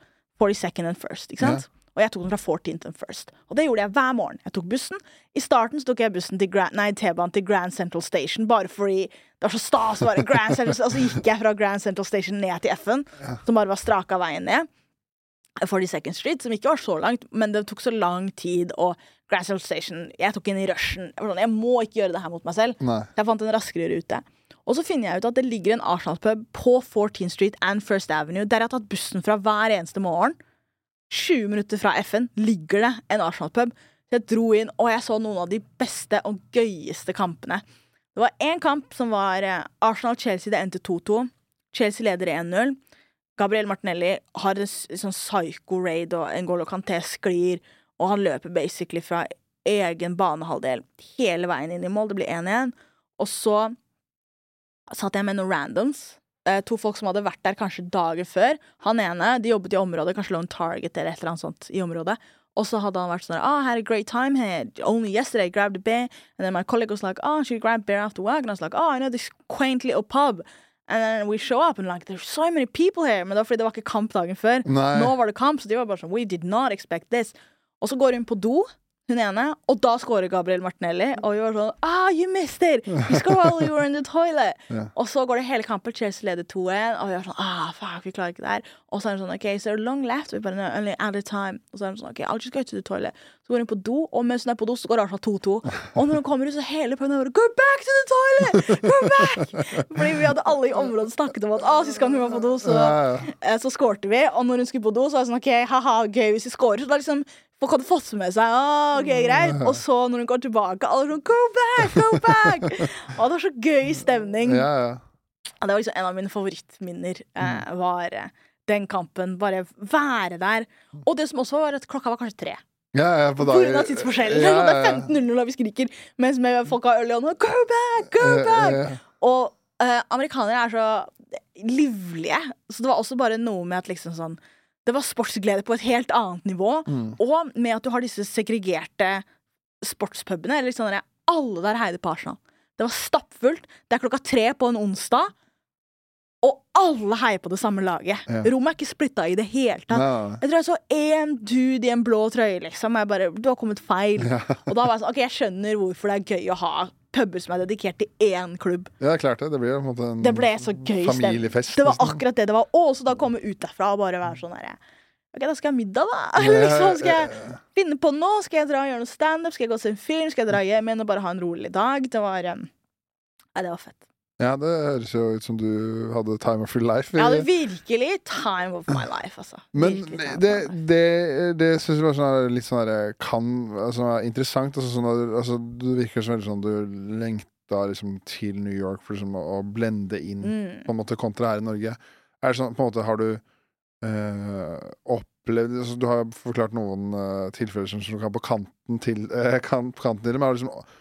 Speaker 2: 42nd and First, ikke sant? Og jeg tok den fra 14th and First. Og det gjorde jeg hver morgen. Jeg tok bussen. I starten så tok jeg bussen til Grand, nei, T-banen til Grand Central Station, bare fordi det var så stas å være Grand Central Og så gikk jeg fra Grand Central Station ned til F-en, som bare var straka veien ned. 42nd Street, som ikke var så langt, men det tok så lang tid, og Grand Central Station Jeg tok inn i rushen. Jeg, sånn, jeg må ikke gjøre det her mot meg selv.
Speaker 1: Nei.
Speaker 2: Jeg fant en raskere rute. Og så finner jeg ut at det ligger en Arsenal-pub på 14th Street and First Avenue, der jeg har tatt bussen fra hver eneste morgen. 20 minutter fra FN ligger det en Arsenal-pub. Jeg dro inn, og jeg så noen av de beste og gøyeste kampene. Det var én kamp som var eh, Arsenal-Chelsea. Det endte 2-2. Chelsea leder 1-0. Gabriel Martinelli har en sånn psycho-raid, og N'Golo Canté sklir, og han løper basically fra egen banehalvdel hele veien inn i mål. Det blir 1-1. Og så satt jeg med noen randoms. Eh, to folk som hadde vært der kanskje dager før. Han ene de jobbet i området, kanskje lå en Target eller et eller annet sånt i området. Og så hadde han vært sånn Oh, I had a great time here. Only yesterday I grabbed a beer. And then my colleague was like, Oh, should grabbed grab beer after work? And I was like, Oh, I know this quaint little pub. And then we show up and like, there's so many people here. Men det var fordi det var ikke kamp dagen før.
Speaker 1: Nei.
Speaker 2: Nå var det kamp, så de var bare sånn We did not expect this. Og så går hun på do, hun ene, og da scorer Gabriel Martinelli. Og vi var sånn Ah, you missed it! You scored while you were in the toilet. <laughs>
Speaker 1: Ja.
Speaker 2: Og så går det hele kampen. Chelsea leder 2-1, og vi var sånn Ah, fuck, vi klarer ikke det her. Og så er hun sånn OK, so long left. Vi bare no, only at a time. Og så er hun sånn OK, I'll just go to the toilet. Så går hun på do, og mens hun er på do, så går Arsenal 2-2. Og når hun kommer ut, så hele puben bare Go back to the toilet! Go back! <laughs> Fordi vi hadde alle i området snakket om at ah, sist gang hun var på do, så. Eh, Så skårte vi, og når hun skulle på do, så var det sånn OK, haha, gøy hvis vi scorer. Så da liksom Folk hadde fått med seg ah, ok, greit. Og så når hun går tilbake, alle sånn Go back! Go back! Og det var så gøy stemning.
Speaker 1: Ja, ja.
Speaker 2: Ja, det var liksom en av mine favorittminner. Eh,
Speaker 1: Mm.
Speaker 2: var eh, den kampen. Bare være der. Og det som også var at klokka var kanskje tre.
Speaker 1: ja, ja på dagen-
Speaker 2: av tidsforskjellen.
Speaker 1: Ja, <laughs>
Speaker 2: Det er
Speaker 1: ja.
Speaker 2: 15.00 da vi skriker, mens med folk har øl i hånda. Go back! Go
Speaker 1: Ja,
Speaker 2: back!
Speaker 1: ja, ja.
Speaker 2: Og eh, amerikanere er så livlige. Så det var også bare noe med at liksom sånn Det var sportsglede på et helt annet nivå.
Speaker 1: Mm.
Speaker 2: Og med at du har disse segregerte sportspubene. Eller liksom alle der heide på Arsenal. Det var stappfullt. Det er klokka tre på en onsdag. Og alle heier på det samme laget.
Speaker 1: Ja.
Speaker 2: Rommet er ikke splitta i det hele tatt.
Speaker 1: Ja.
Speaker 2: Jeg tror jeg så én dude i en blå trøye, liksom. Jeg bare, du har kommet feil.
Speaker 1: Ja.
Speaker 2: Og da var jeg sånn, ok, jeg skjønner hvorfor det er gøy å ha puber som er dedikert til én klubb.
Speaker 1: ja, klart det. Det blir en en
Speaker 2: Det ble så gøy
Speaker 1: familiefest.
Speaker 2: Det var akkurat det det var. Og så da komme ut derfra og bare være sånn herre Ok, da skal jeg ha middag, da. <laughs> Liksom, skal jeg finne på noe? Skal jeg dra og gjøre noe standup? Skal jeg gå og se en film? Skal jeg dra hjem igjen og bare ha en rolig dag? Det var um, Nei, det var fett.
Speaker 1: Ja, det høres jo ut som du hadde time of your life.
Speaker 2: Jeg hadde virkelig time of my life, altså.
Speaker 1: Men det,
Speaker 2: det,
Speaker 1: det, det syns jeg var sånn litt sånn her, kan altså, interessant. Altså, sånn, altså, du virker som veldig sånn du lengta liksom, til New York for liksom, å, blende inn,
Speaker 2: Mm.
Speaker 1: på en måte, kontra her i Norge. Er det sånn, på en måte, har du øh, opplevd altså, Du har forklart noen øh, tilfeller som, som kan på kanten til øh, kan, på kanten til det, men har du liksom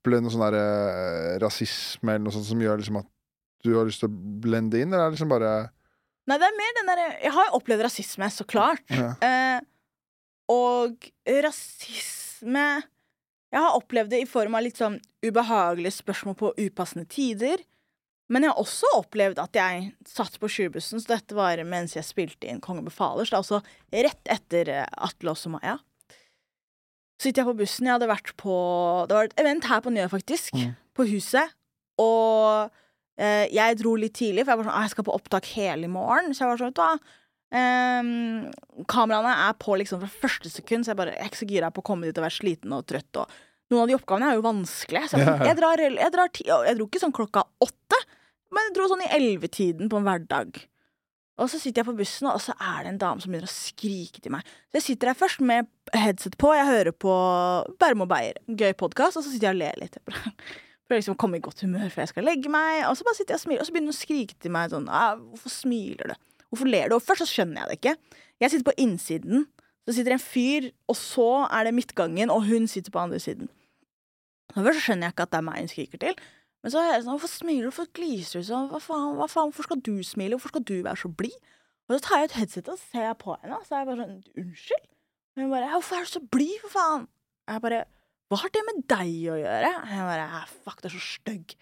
Speaker 1: opplevd noe sånn der, eh, rasisme eller noe sånt som gjør liksom, at du har lyst til å blende inn, eller er det liksom bare
Speaker 2: Nei, det er mer den derre Jeg har jo opplevd rasisme, så klart.
Speaker 1: Ja.
Speaker 2: Eh, og rasisme Jeg har opplevd det i form av litt sånn ubehagelige spørsmål på upassende tider. Men jeg har også opplevd at jeg satt på sjubussen, så dette var mens jeg spilte inn Kongen befaler, så det er også rett etter eh, Atle og Maya. Så sitter jeg på bussen. Jeg hadde vært på Det var et event her på Njø, faktisk.
Speaker 1: Mm.
Speaker 2: På huset. Og eh, jeg dro litt tidlig, for jeg var sånn «Ah, Jeg skal på opptak hele i morgen. Så jeg var sånn, vet du hva Um, kameraene er på liksom fra første sekund, så jeg bare jeg er ikke så gira på å komme dit og være sliten og trøtt. Og noen av de oppgavene er jo vanskelige. Så jeg, sånn, jeg, drar, jeg, drar ti, jeg dro ikke sånn klokka åtte, men jeg dro sånn i ellevetiden på en hverdag. Og så sitter jeg på bussen, og så er det en dame som begynner å skrike til meg. Så jeg sitter der først med headset på, jeg hører på Bærum og Beyer, gøy podkast, og så sitter jeg og ler litt. <laughs> Å liksom komme i godt humør før jeg skal legge meg. Og så bare sitter jeg og smiler, og så begynner hun å skrike til meg sånn «Ah, Hvorfor smiler du? Hvorfor ler du? Og først så skjønner jeg det ikke. Jeg sitter på innsiden. Så sitter en fyr, og så er det midtgangen, og hun sitter på andre siden. Og først så skjønner jeg ikke at det er meg hun skriker til. Men så er jeg sånn, hvorfor smiler du, hvorfor gliser du sånn, hva faen, hva faen, hvorfor skal du smile, hvorfor skal du være så blid? Og så tar jeg ut headsetet og ser på henne, og så er jeg bare sånn, unnskyld? Og hun bare, hvorfor er du så blid, for faen? Og jeg bare, Hva har det med deg å gjøre? Og Jeg bare Fuck, du er så stygg.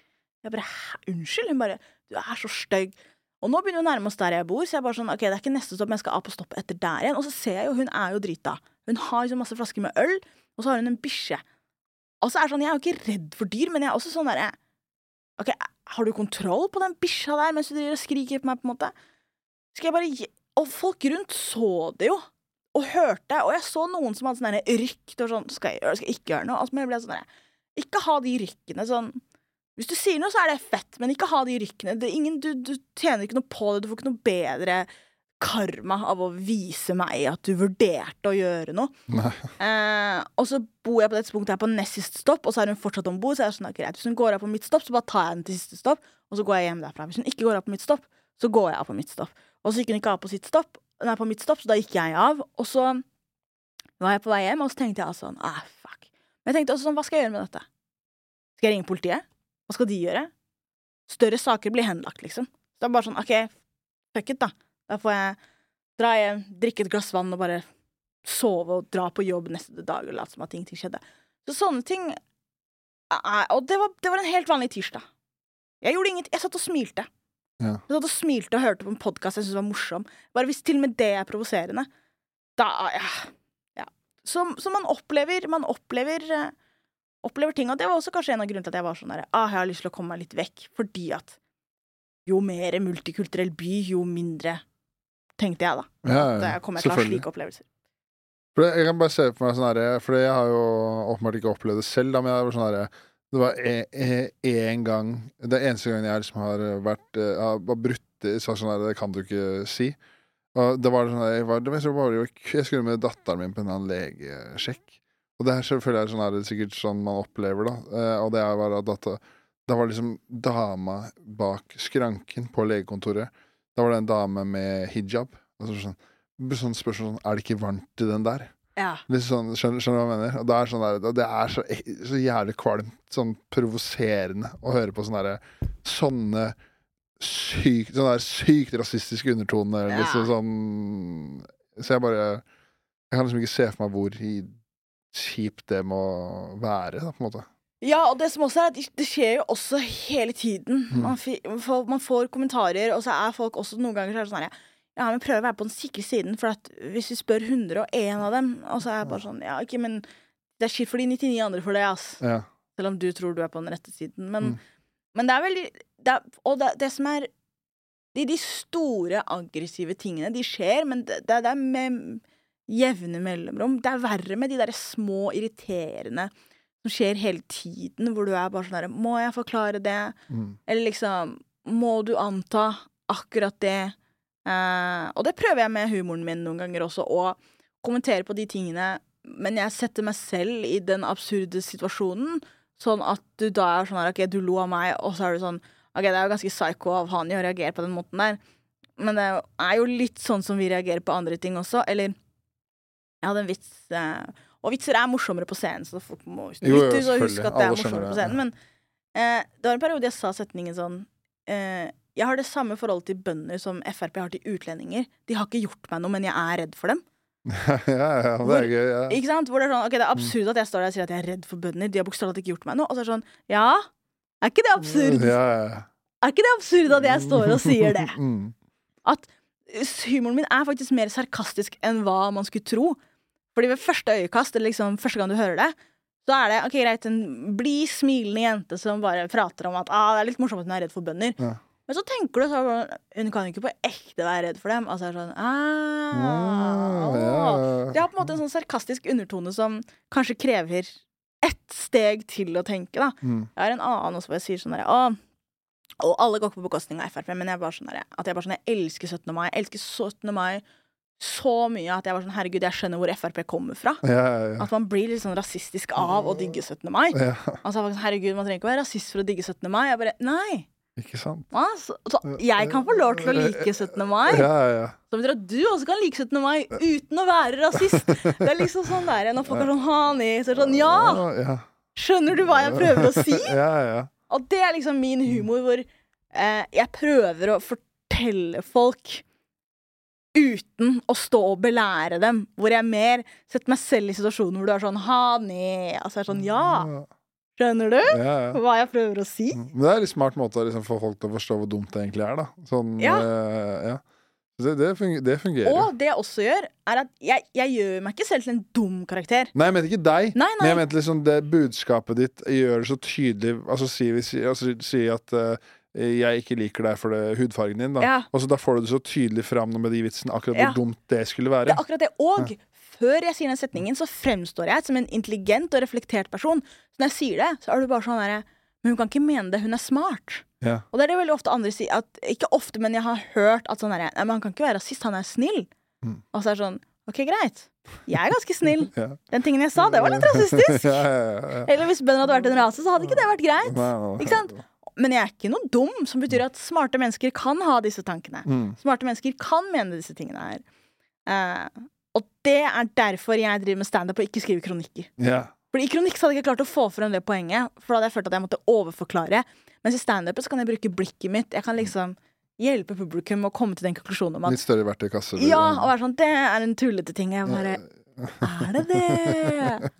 Speaker 2: Jeg bare unnskyld? Hun bare Du er så stygg. Og nå begynner vi å nærme oss der jeg bor, så jeg bare sånn Ok, det er ikke neste stopp, men jeg skal av på stopp etter der igjen. Og så ser jeg jo, hun er jo drita. Hun har liksom masse flasker med øl, og så har hun en bikkje. Og så er det sånn, jeg er jo ikke redd for dyr, men jeg er også sånn derre Ok, har du kontroll på den bikkja der mens du driver og skriker på meg, på en måte? Skal jeg bare gi Og folk rundt så det jo, og hørte, og jeg så noen som hadde sånn derre rykk. Det sånn Skal jeg gjøre det, skal jeg ikke gjøre noe? Altså, jeg ble sånn Ikke ha de rykkene sånn Hvis du sier noe, så er det fett, men ikke ha de rykkene. Det ingen, du, du tjener ikke noe på det, du får ikke noe bedre karma av å vise meg at du vurderte å gjøre noe. Eh, og så bor jeg på dette punktet her på nest siste stopp, og så er hun fortsatt om bord. Så er sånn, greit, hvis hun går av på mitt stopp, så bare tar jeg den til siste stopp, og så går jeg hjem derfra. Hvis hun ikke går av på mitt stopp, så går jeg av på mitt stopp. Og så gikk hun ikke av på sitt stopp, nei, på mitt stopp, så da gikk jeg av. Og så var jeg på vei hjem, og så tenkte jeg sånn, ah, fuck. Men jeg tenkte også sånn, hva skal jeg gjøre med dette? Skal jeg ringe politiet? Hva skal de gjøre? Større saker blir henlagt, liksom. Så det er bare sånn, ok, fuck it, da. Da får jeg dra hjem, drikke et glass vann og bare sove og dra på jobb neste dag og late som at ingenting skjedde. Så sånne ting Og det var, det var en helt vanlig tirsdag. Jeg gjorde ingenting. Jeg satt og smilte.
Speaker 1: Ja.
Speaker 2: Jeg satt og smilte og hørte på en podkast jeg syntes var morsom. Bare hvis til og med det er provoserende, da ja. ja. Så, så man opplever Man opplever eh, Opplever ting. Og det var også kanskje en av grunnene til at jeg var sånn der ah, jeg har lyst til å komme meg litt vekk. Fordi at jo mer multikulturell by, jo mindre tenkte jeg, da.
Speaker 1: Ja,
Speaker 2: At jeg kommer til å ha slike opplevelser.
Speaker 1: For det, jeg kan bare se for meg sånn herre For jeg har jo åpenbart ikke opplevd det selv, da, men jeg var sånn herre Det var én gang Det er eneste gangen jeg liksom har vært eh, har brutt så sånn herre Det kan du ikke si. Og det var sånn her, jeg, var, det var, var, jeg skulle med datteren min på en annen legesjekk. Og det her selvfølgelig er sånn her, det er sikkert sånn man opplever, da. Eh, og det er bare at da var liksom dama bak skranken på legekontoret. Da var det en dame med hijab. Og så sånn, sånn spørsmål sånn Er det ikke varmt i den der?
Speaker 2: Ja.
Speaker 1: Sånn, skjønner, skjønner du hva jeg mener? Og det er, sånn der, det er så, så jævlig kvalmt, sånn provoserende å høre på sånne Sånne sykt Sånne der sykt rasistiske undertoner.
Speaker 2: Ja.
Speaker 1: Liksom sånn Så jeg bare Jeg kan liksom ikke se for meg hvor kjipt det må være, da, på en måte.
Speaker 2: Ja, og det som også er at det skjer jo også hele tiden.
Speaker 1: Mm.
Speaker 2: Man, folk, man får kommentarer, og så er folk også noen ganger så er sånn her Ja, men prøv å være på den sikre siden, for hvis vi spør 101 av dem, og så er jeg bare sånn Ja, ok, men det er skitt for de 99 andre for det, ass.
Speaker 1: Ja.
Speaker 2: Selv om du tror du er på den rette siden. Men,
Speaker 1: Mm.
Speaker 2: men det er veldig det er, Og det, det som er de, de store aggressive tingene, de skjer, men det, det, det er med jevne mellomrom. Det er verre med de derre små, irriterende som skjer hele tiden, hvor du er bare sånn herre Må jeg forklare det?
Speaker 1: Mm.
Speaker 2: Eller liksom Må du anta akkurat det? Eh, og det prøver jeg med humoren min noen ganger også, å kommentere på de tingene, men jeg setter meg selv i den absurde situasjonen, sånn at du da er sånn her OK, du lo av meg, og så er du sånn OK, det er jo ganske psycho av han å reagere på den måten der, men det er jo litt sånn som vi reagerer på andre ting også, eller jeg hadde en vits eh, Og vitser er morsommere på scenen, så folk må
Speaker 1: Jo, jo,
Speaker 2: lytter, så husk at det er morsommere på scenen. Men eh, det var en periode jeg sa setningen sånn eh, Jeg har det samme forholdet til bønder som Frp har til utlendinger. De har ikke gjort meg noe, men jeg er redd for dem. <laughs>
Speaker 1: ja, ja, det er gøy. Ja.
Speaker 2: Ikke sant? Hvor Det er sånn, ok, det er
Speaker 1: Mm.
Speaker 2: absurd at jeg står der og sier at jeg er redd for bønder. De har bokstavelig talt ikke gjort meg noe. Og så er det sånn Ja, er ikke det absurd?
Speaker 1: Ja, ja.
Speaker 2: Er ikke det absurd at jeg står og sier det? <laughs>
Speaker 1: Mm.
Speaker 2: At eh, humoren min er faktisk mer sarkastisk enn hva man skulle tro. Fordi ved første øyekast, eller liksom første gang du hører det, så er det ok, greit, en blid, smilende jente som bare prater om at ah, det er litt morsomt at hun er redd for bønder.
Speaker 1: Ja.
Speaker 2: Men så tenker du sånn Hun kan jo ikke på ekte være redd for dem. Altså er sånn ah,
Speaker 1: Ja,
Speaker 2: ah. Det har på en måte en sånn sarkastisk undertone som kanskje krever ett steg til å tenke, da.
Speaker 1: Mm.
Speaker 2: Jeg har en annen også hvor jeg sier sånn derre Å og alle går ikke på bekostning av Frp, men jeg bare sånn at jeg bare sånn Jeg elsker 17. mai. Jeg elsker 17. mai så mye at jeg var sånn Herregud, jeg skjønner hvor Frp kommer fra.
Speaker 1: Ja, ja, ja.
Speaker 2: At man blir litt sånn rasistisk av å digge 17. mai. Altså, herregud, Man trenger ikke å være rasist for å digge 17. mai. Jeg bare, nei
Speaker 1: Ikke sant?
Speaker 2: Altså, Så, så jeg kan få lov til å like 17. mai.
Speaker 1: Ja, ja.
Speaker 2: Som betyr at du også kan like 17. mai uten å være rasist. Det er liksom sånn der Når folk er sånn Hani, så er det sånn Ja!
Speaker 1: ja.
Speaker 2: Skjønner du hva jeg prøver å si?
Speaker 1: Ja, ja.
Speaker 2: Og det er liksom min humor, hvor eh, jeg prøver å fortelle folk uten å stå og belære dem. Hvor jeg mer setter meg selv i situasjoner hvor du er sånn ha ned. Altså jeg er sånn ja, skjønner du?
Speaker 1: Ja, ja.
Speaker 2: Hva jeg prøver å si?
Speaker 1: Men det er en litt smart måte å liksom få folk til å forstå hvor dumt det egentlig er, da. Sånn,
Speaker 2: Ja.
Speaker 1: eh, ja. Det, det, fungerer, det fungerer.
Speaker 2: Og det jeg også gjør, er at jeg, jeg gjør meg ikke selv til en dum karakter.
Speaker 1: Nei, jeg mente ikke deg.
Speaker 2: Nei,
Speaker 1: Men jeg
Speaker 2: nei.
Speaker 1: mente liksom det budskapet ditt gjør det så tydelig Altså si, si, altså, si at eh, jeg ikke liker deg for det, hudfargen din, da.
Speaker 2: Ja.
Speaker 1: Og så da får du det så tydelig fram med de vitsene, akkurat
Speaker 2: Ja.
Speaker 1: hvor dumt det skulle
Speaker 2: Det
Speaker 1: være.
Speaker 2: er akkurat det. Og før jeg sier den setningen, så fremstår jeg som en intelligent og reflektert person. Så når jeg sier det, så er du bare sånn derre Men hun kan ikke mene det, hun er smart.
Speaker 1: Ja.
Speaker 2: Og det er det veldig ofte andre sier. At, ikke ofte, men jeg har hørt at sånn derre Nei, men han kan ikke være rasist, han er snill.
Speaker 1: Mm.
Speaker 2: Og så er det sånn OK, greit. Jeg er ganske snill. <laughs>
Speaker 1: Ja.
Speaker 2: Den tingen jeg sa, det var litt rasistisk. <laughs>
Speaker 1: ja, ja, ja, ja. <laughs>
Speaker 2: Eller hvis bønder hadde vært en rase, så hadde ikke det vært greit. Ikke sant? Men jeg er ikke noe dum, som betyr at smarte mennesker kan ha disse tankene.
Speaker 1: Mm.
Speaker 2: Smarte mennesker kan mene disse tingene her. Uh, og det er derfor jeg driver med standup og ikke skriver kronikker.
Speaker 1: Yeah.
Speaker 2: Fordi I kronikk så hadde jeg ikke klart å få frem det poenget, for da hadde jeg følt at jeg måtte overforklare. Mens i standupet så kan jeg bruke blikket mitt. Jeg kan liksom hjelpe publikum å komme til den konklusjonen om at
Speaker 1: Litt større verktøykasse.
Speaker 2: ja, og være sånn Det er en tullete ting. Jeg bare Er det det?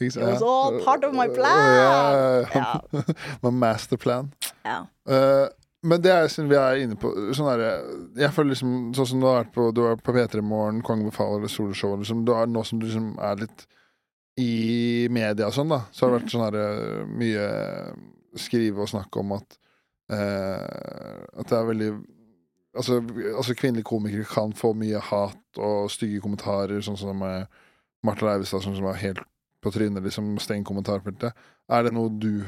Speaker 2: It was all part of my plan.
Speaker 1: Ja. <laughs> My masterplan.
Speaker 2: ja.
Speaker 1: Uh, men det er siden vi er inne på sånn derre Jeg føler liksom Sånn som du har vært på Du vært på P3 Morgen, Kongen befaler eller Soloshow liksom, du er, Nå som du liksom er litt i media og sånn, da, så har det vært sånn herre mye skrive og snakke om at uh, At det er veldig Altså, altså kvinnelige komikere kan få mye hat og stygge kommentarer, sånn som Martha Leivestad, som var helt på trynet, liksom, stengt kommentarfeltet. Er det noe du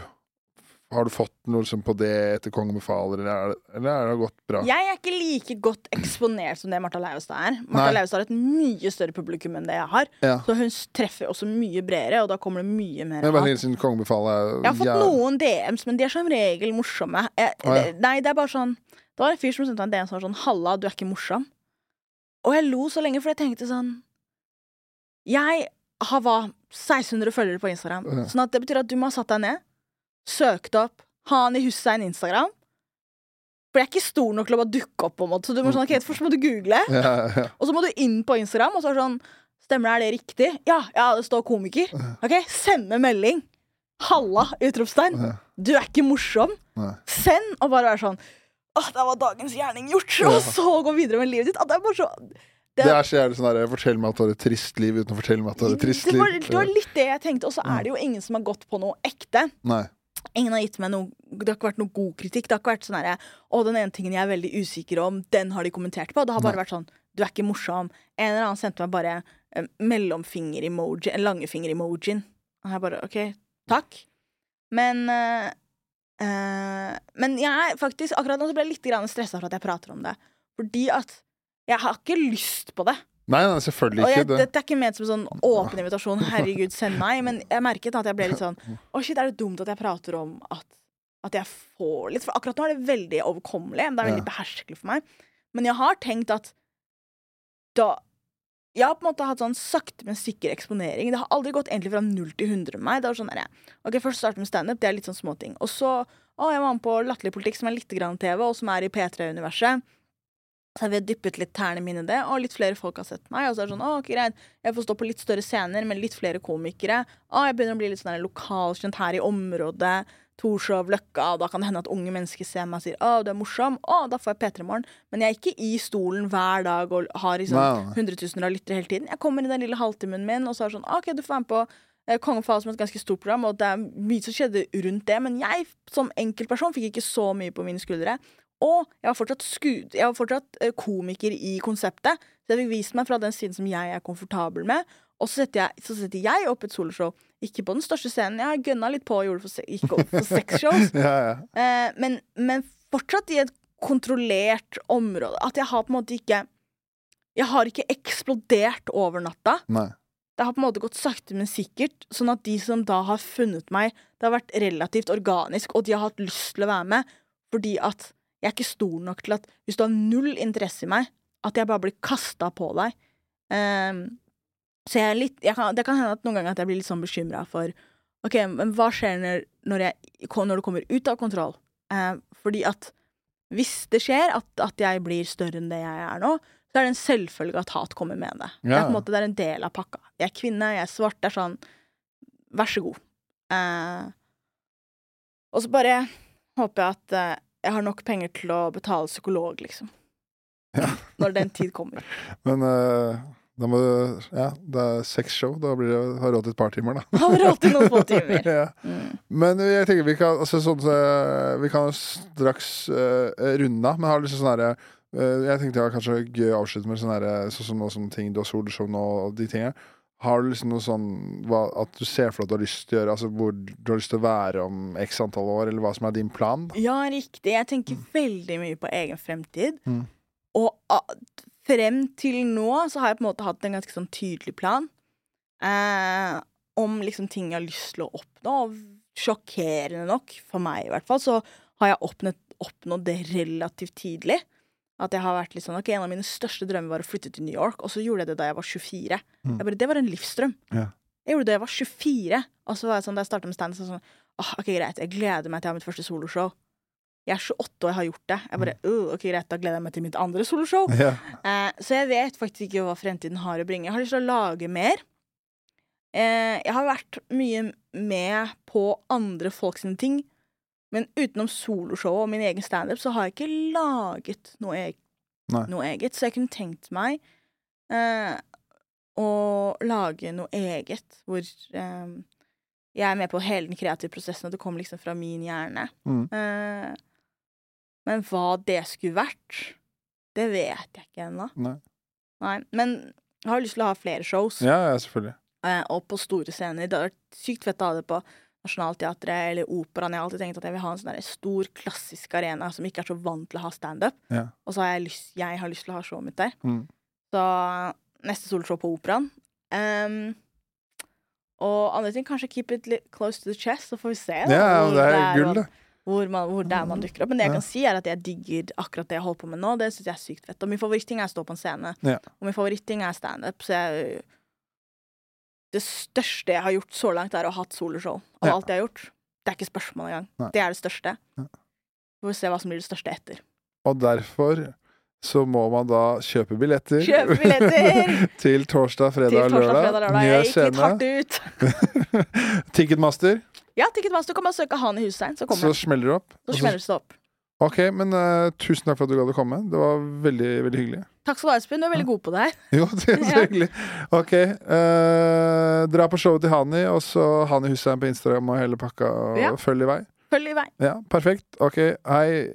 Speaker 1: Har du fått noe liksom, på det etter Kongen befaler, eller er det, eller er det gått bra?
Speaker 2: Jeg er ikke like godt eksponert som det Martha Leivestad er. Martha Leivestad har et mye større publikum enn det jeg har.
Speaker 1: Ja.
Speaker 2: Så hun treffer også mye bredere, og da kommer det mye mer
Speaker 1: Men bare
Speaker 2: hat.
Speaker 1: siden Kongen befaler er
Speaker 2: Jeg har fått
Speaker 1: jeg...
Speaker 2: noen DMs, men de er som regel morsomme. Jeg,
Speaker 1: ah, ja.
Speaker 2: Nei, det er bare sånn Det var en fyr som sendte meg en DM som var sånn 'Halla, du er ikke morsom'. Og jeg lo så lenge, for jeg tenkte sånn Jeg har hva 1600 følgere på Instagram.
Speaker 1: Ja.
Speaker 2: Sånn at det betyr at du må ha satt deg ned, søkt opp, ha han i huset en Instagram. For jeg er ikke stor nok til å bare dukke opp, på en måte. Så du må <laughs> sånn, ok, først må du google,
Speaker 1: ja, ja.
Speaker 2: og så må du inn på Instagram, og så er det sånn Stemmer det, er det riktig? Ja, ja, det står komiker. Ok, Sende melding. Halla! Utropstegn. Du er ikke morsom. Send! Og bare være sånn Åh, der var dagens gjerning gjort! Og så gå videre med livet ditt. At det er bare så
Speaker 1: Det er så jævlig sånn der Fortell meg at du har et trist liv uten å fortelle meg at du har et trist
Speaker 2: det
Speaker 1: liv.
Speaker 2: var, det var litt det jeg tenkte. Og så er det jo ingen som har gått på noe ekte.
Speaker 1: Nei.
Speaker 2: Ingen har gitt meg noe Det har ikke vært noe god kritikk. Det har ikke vært sånn herre Å, den ene tingen jeg er veldig usikker om, den har de kommentert på. Det har bare vært sånn Du er ikke morsom. En eller annen sendte meg bare eh, mellomfinger-emoji, en langefinger-emojien. Og jeg bare OK, takk. Men eh, eh, Men jeg er faktisk Akkurat nå så ble jeg litt stressa for at jeg prater om det. Fordi at jeg har ikke lyst på det.
Speaker 1: Nei, nei, selvfølgelig
Speaker 2: Og jeg,
Speaker 1: ikke. Det.
Speaker 2: dette er ikke ment som sånn åpen invitasjon. Herregud, send meg. Men jeg merket at jeg ble litt sånn <laughs> Å, shit, er det dumt at jeg prater om at, at jeg får litt For akkurat nå er det veldig overkommelig. Det er veldig
Speaker 1: Ja.
Speaker 2: beherskelig for meg. Men jeg har tenkt at da Jeg har på en måte hatt sånn sakte, men sikker eksponering. Det har aldri gått egentlig fra null til 100 med meg. Det var sånn der, Ok, Først starte med standup, det er litt sånn småting. Og så å, jeg var med på Latterlig politikk, som er litt grann TV, og som er i P3-universet. Så har vi dyppet litt tærne mine i det, og litt flere folk har sett meg. Og så er det sånn, å, ok, greit, jeg får stå på litt større scener med litt flere komikere. Å, jeg begynner å bli litt sånn lokalkjent her i området. Torshov, Løkka, da kan det hende at unge mennesker ser meg og sier 'Å, du er morsom'. Å, da får jeg P3 Morgen. Men jeg er ikke i stolen hver dag og har liksom
Speaker 1: nei.
Speaker 2: hundretusener av lyttere hele tiden. Jeg kommer i den lille halvtimen min, og så er det sånn 'OK, du får være med på eh, Kongen Fall som et ganske stort program', og det er mye som skjedde rundt det. Men jeg som enkeltperson fikk ikke så mye på mine skuldre. Og jeg var fortsatt, jeg var fortsatt eh, komiker i konseptet, så jeg fikk vist meg fra den siden som jeg er komfortabel med. Og så setter jeg, så setter jeg opp et soloshow. Ikke på den største scenen. Jeg har gønna litt på og gjorde det for, se- gikk opp for sexshows. <laughs>
Speaker 1: Ja, ja.
Speaker 2: Eh, men, men fortsatt i et kontrollert område. At jeg har på en måte ikke Jeg har ikke eksplodert over natta.
Speaker 1: Nei.
Speaker 2: Det har på en måte gått sakte, men sikkert. Sånn at de som da har funnet meg, det har vært relativt organisk, og de har hatt lyst til å være med. Fordi at jeg er ikke stor nok til at hvis du har null interesse i meg, at jeg bare blir kasta på deg. Ehm, så jeg er litt jeg kan, Det kan hende at noen ganger at jeg blir litt sånn bekymra for OK, men hva skjer når, når, jeg, når det kommer ut av kontroll? Eh, fordi at hvis det skjer at, at jeg blir større enn det jeg er nå, så er det en selvfølge at hat kommer med det. Det, er måte, det er en del av pakka. Jeg er kvinne, jeg er svart. Det er sånn Vær så god. Eh, og så bare håper jeg at eh, jeg har nok penger til å betale psykolog, liksom.
Speaker 1: Ja.
Speaker 2: Når den tid kommer. <laughs>
Speaker 1: Men eh, da må du Ja, det er sexshow. Da blir det har råd til et par timer, da.
Speaker 2: Har råd til noen få timer. <laughs>
Speaker 1: ja.
Speaker 2: Mm.
Speaker 1: Men jeg tenker vi kan altså, sånn, eh, Vi kan straks uh, runde av, men har liksom sånn herre uh, Jeg tenkte var kanskje gøy å avslutte med sånn herre sånn som noe sånne ting du har soloshow nå, og de tingene. Har du liksom noe sånn hva, at du ser for deg at du har lyst til å gjøre? Altså hvor du har lyst til å være om x antall år, eller hva som er din plan? da?
Speaker 2: Ja, riktig. Jeg tenker veldig mye på egen fremtid.
Speaker 1: Mm.
Speaker 2: Og ah, frem til nå så har jeg på en måte hatt en ganske sånn tydelig plan. Eh, om liksom ting jeg har lyst til å oppnå. Og sjokkerende nok, for meg i hvert fall, så har jeg oppnådd, oppnådd det relativt tidlig. At jeg har vært litt sånn, ok, En av mine største drømmer var å flytte til New York, og så gjorde jeg det da jeg var 24.
Speaker 1: Mm.
Speaker 2: Jeg bare, Det var en livsdrøm.
Speaker 1: Ja.
Speaker 2: Jeg gjorde det da jeg var 24. Og så var jeg sånn, da jeg starta med standup, så sånn åh, ok, greit, jeg gleder meg til å ha mitt første soloshow. Jeg er 28 og jeg har gjort det. Jeg bare, uh, ok, greit, Da gleder jeg meg til mitt andre soloshow. <laughs>
Speaker 1: Ja.
Speaker 2: Eh, så jeg vet faktisk ikke hva fremtiden har å bringe. Jeg har lyst til å lage mer. Eh, jeg har vært mye med på andre folks ting, men utenom soloshowet og min egen standup, så har jeg ikke laget noe, eg
Speaker 1: Nei.
Speaker 2: noe eget. Så jeg kunne tenkt meg eh, å lage noe eget, hvor eh, jeg er med på hele den kreative prosessen, og det kommer liksom fra min hjerne.
Speaker 1: Mm.
Speaker 2: Eh, men hva det skulle vært, det vet jeg ikke ennå.
Speaker 1: Nei.
Speaker 2: Nei, men jeg har lyst til å ha flere shows,
Speaker 1: ja, ja, selvfølgelig.
Speaker 2: eh, og på store scener. Det hadde vært sykt fett å ha det på Nationaltheatret eller Operaen. Jeg har alltid tenkt at jeg vil ha en sånn stor, klassisk arena som ikke er så vant til å ha standup.
Speaker 1: Ja.
Speaker 2: Og så har jeg lyst, jeg har lyst til å ha showet mitt der.
Speaker 1: Mm.
Speaker 2: Så neste soloshow på Operaen. Um, og andre ting, kanskje keep it close to the chest, så får vi se. da,
Speaker 1: Ja, det er gull, det.
Speaker 2: Hvor, man, hvor der man dukker opp. Men det jeg kan si, er at jeg digger akkurat det jeg holder på med nå. Det syns jeg er sykt fett. Og min favoritting er å stå på en scene.
Speaker 1: Ja.
Speaker 2: Og min favoritting er standup. Så jeg Det største jeg har gjort så langt, er å ha hatt soloshow. Av
Speaker 1: Ja.
Speaker 2: alt jeg har gjort. Det er ikke spørsmål engang.
Speaker 1: Nei.
Speaker 2: Det er det største.
Speaker 1: Ja.
Speaker 2: Vi får se hva som blir det største etter.
Speaker 1: Og derfor så må man da kjøpe billetter.
Speaker 2: Kjøpe billetter! <laughs>
Speaker 1: til torsdag, fredag og lørdag.
Speaker 2: fredag, lørdag.
Speaker 1: Ny
Speaker 2: Jeg gikk litt
Speaker 1: scene. <laughs> Ticketmaster.
Speaker 2: Ja, Ticketmaster, du kan bare søke Han i Hussein, så
Speaker 1: Så
Speaker 2: kommer det.
Speaker 1: smeller det opp.
Speaker 2: Så
Speaker 1: Og
Speaker 2: smeller det opp.
Speaker 1: Ok, men eh, tusen takk for at du gadd å komme. Det var veldig, veldig hyggelig.
Speaker 2: Takk skal du ha, Espen. Du er veldig god på det her. <laughs>
Speaker 1: Jo, det er så
Speaker 2: Ja.
Speaker 1: hyggelig. Ok. eh, dra på showet til Hani, og så Hani Hussein på Instagram og hele pakka, og
Speaker 2: Ja.
Speaker 1: følg i vei.
Speaker 2: Følg i vei.
Speaker 1: Ja, perfekt. Ok, hei.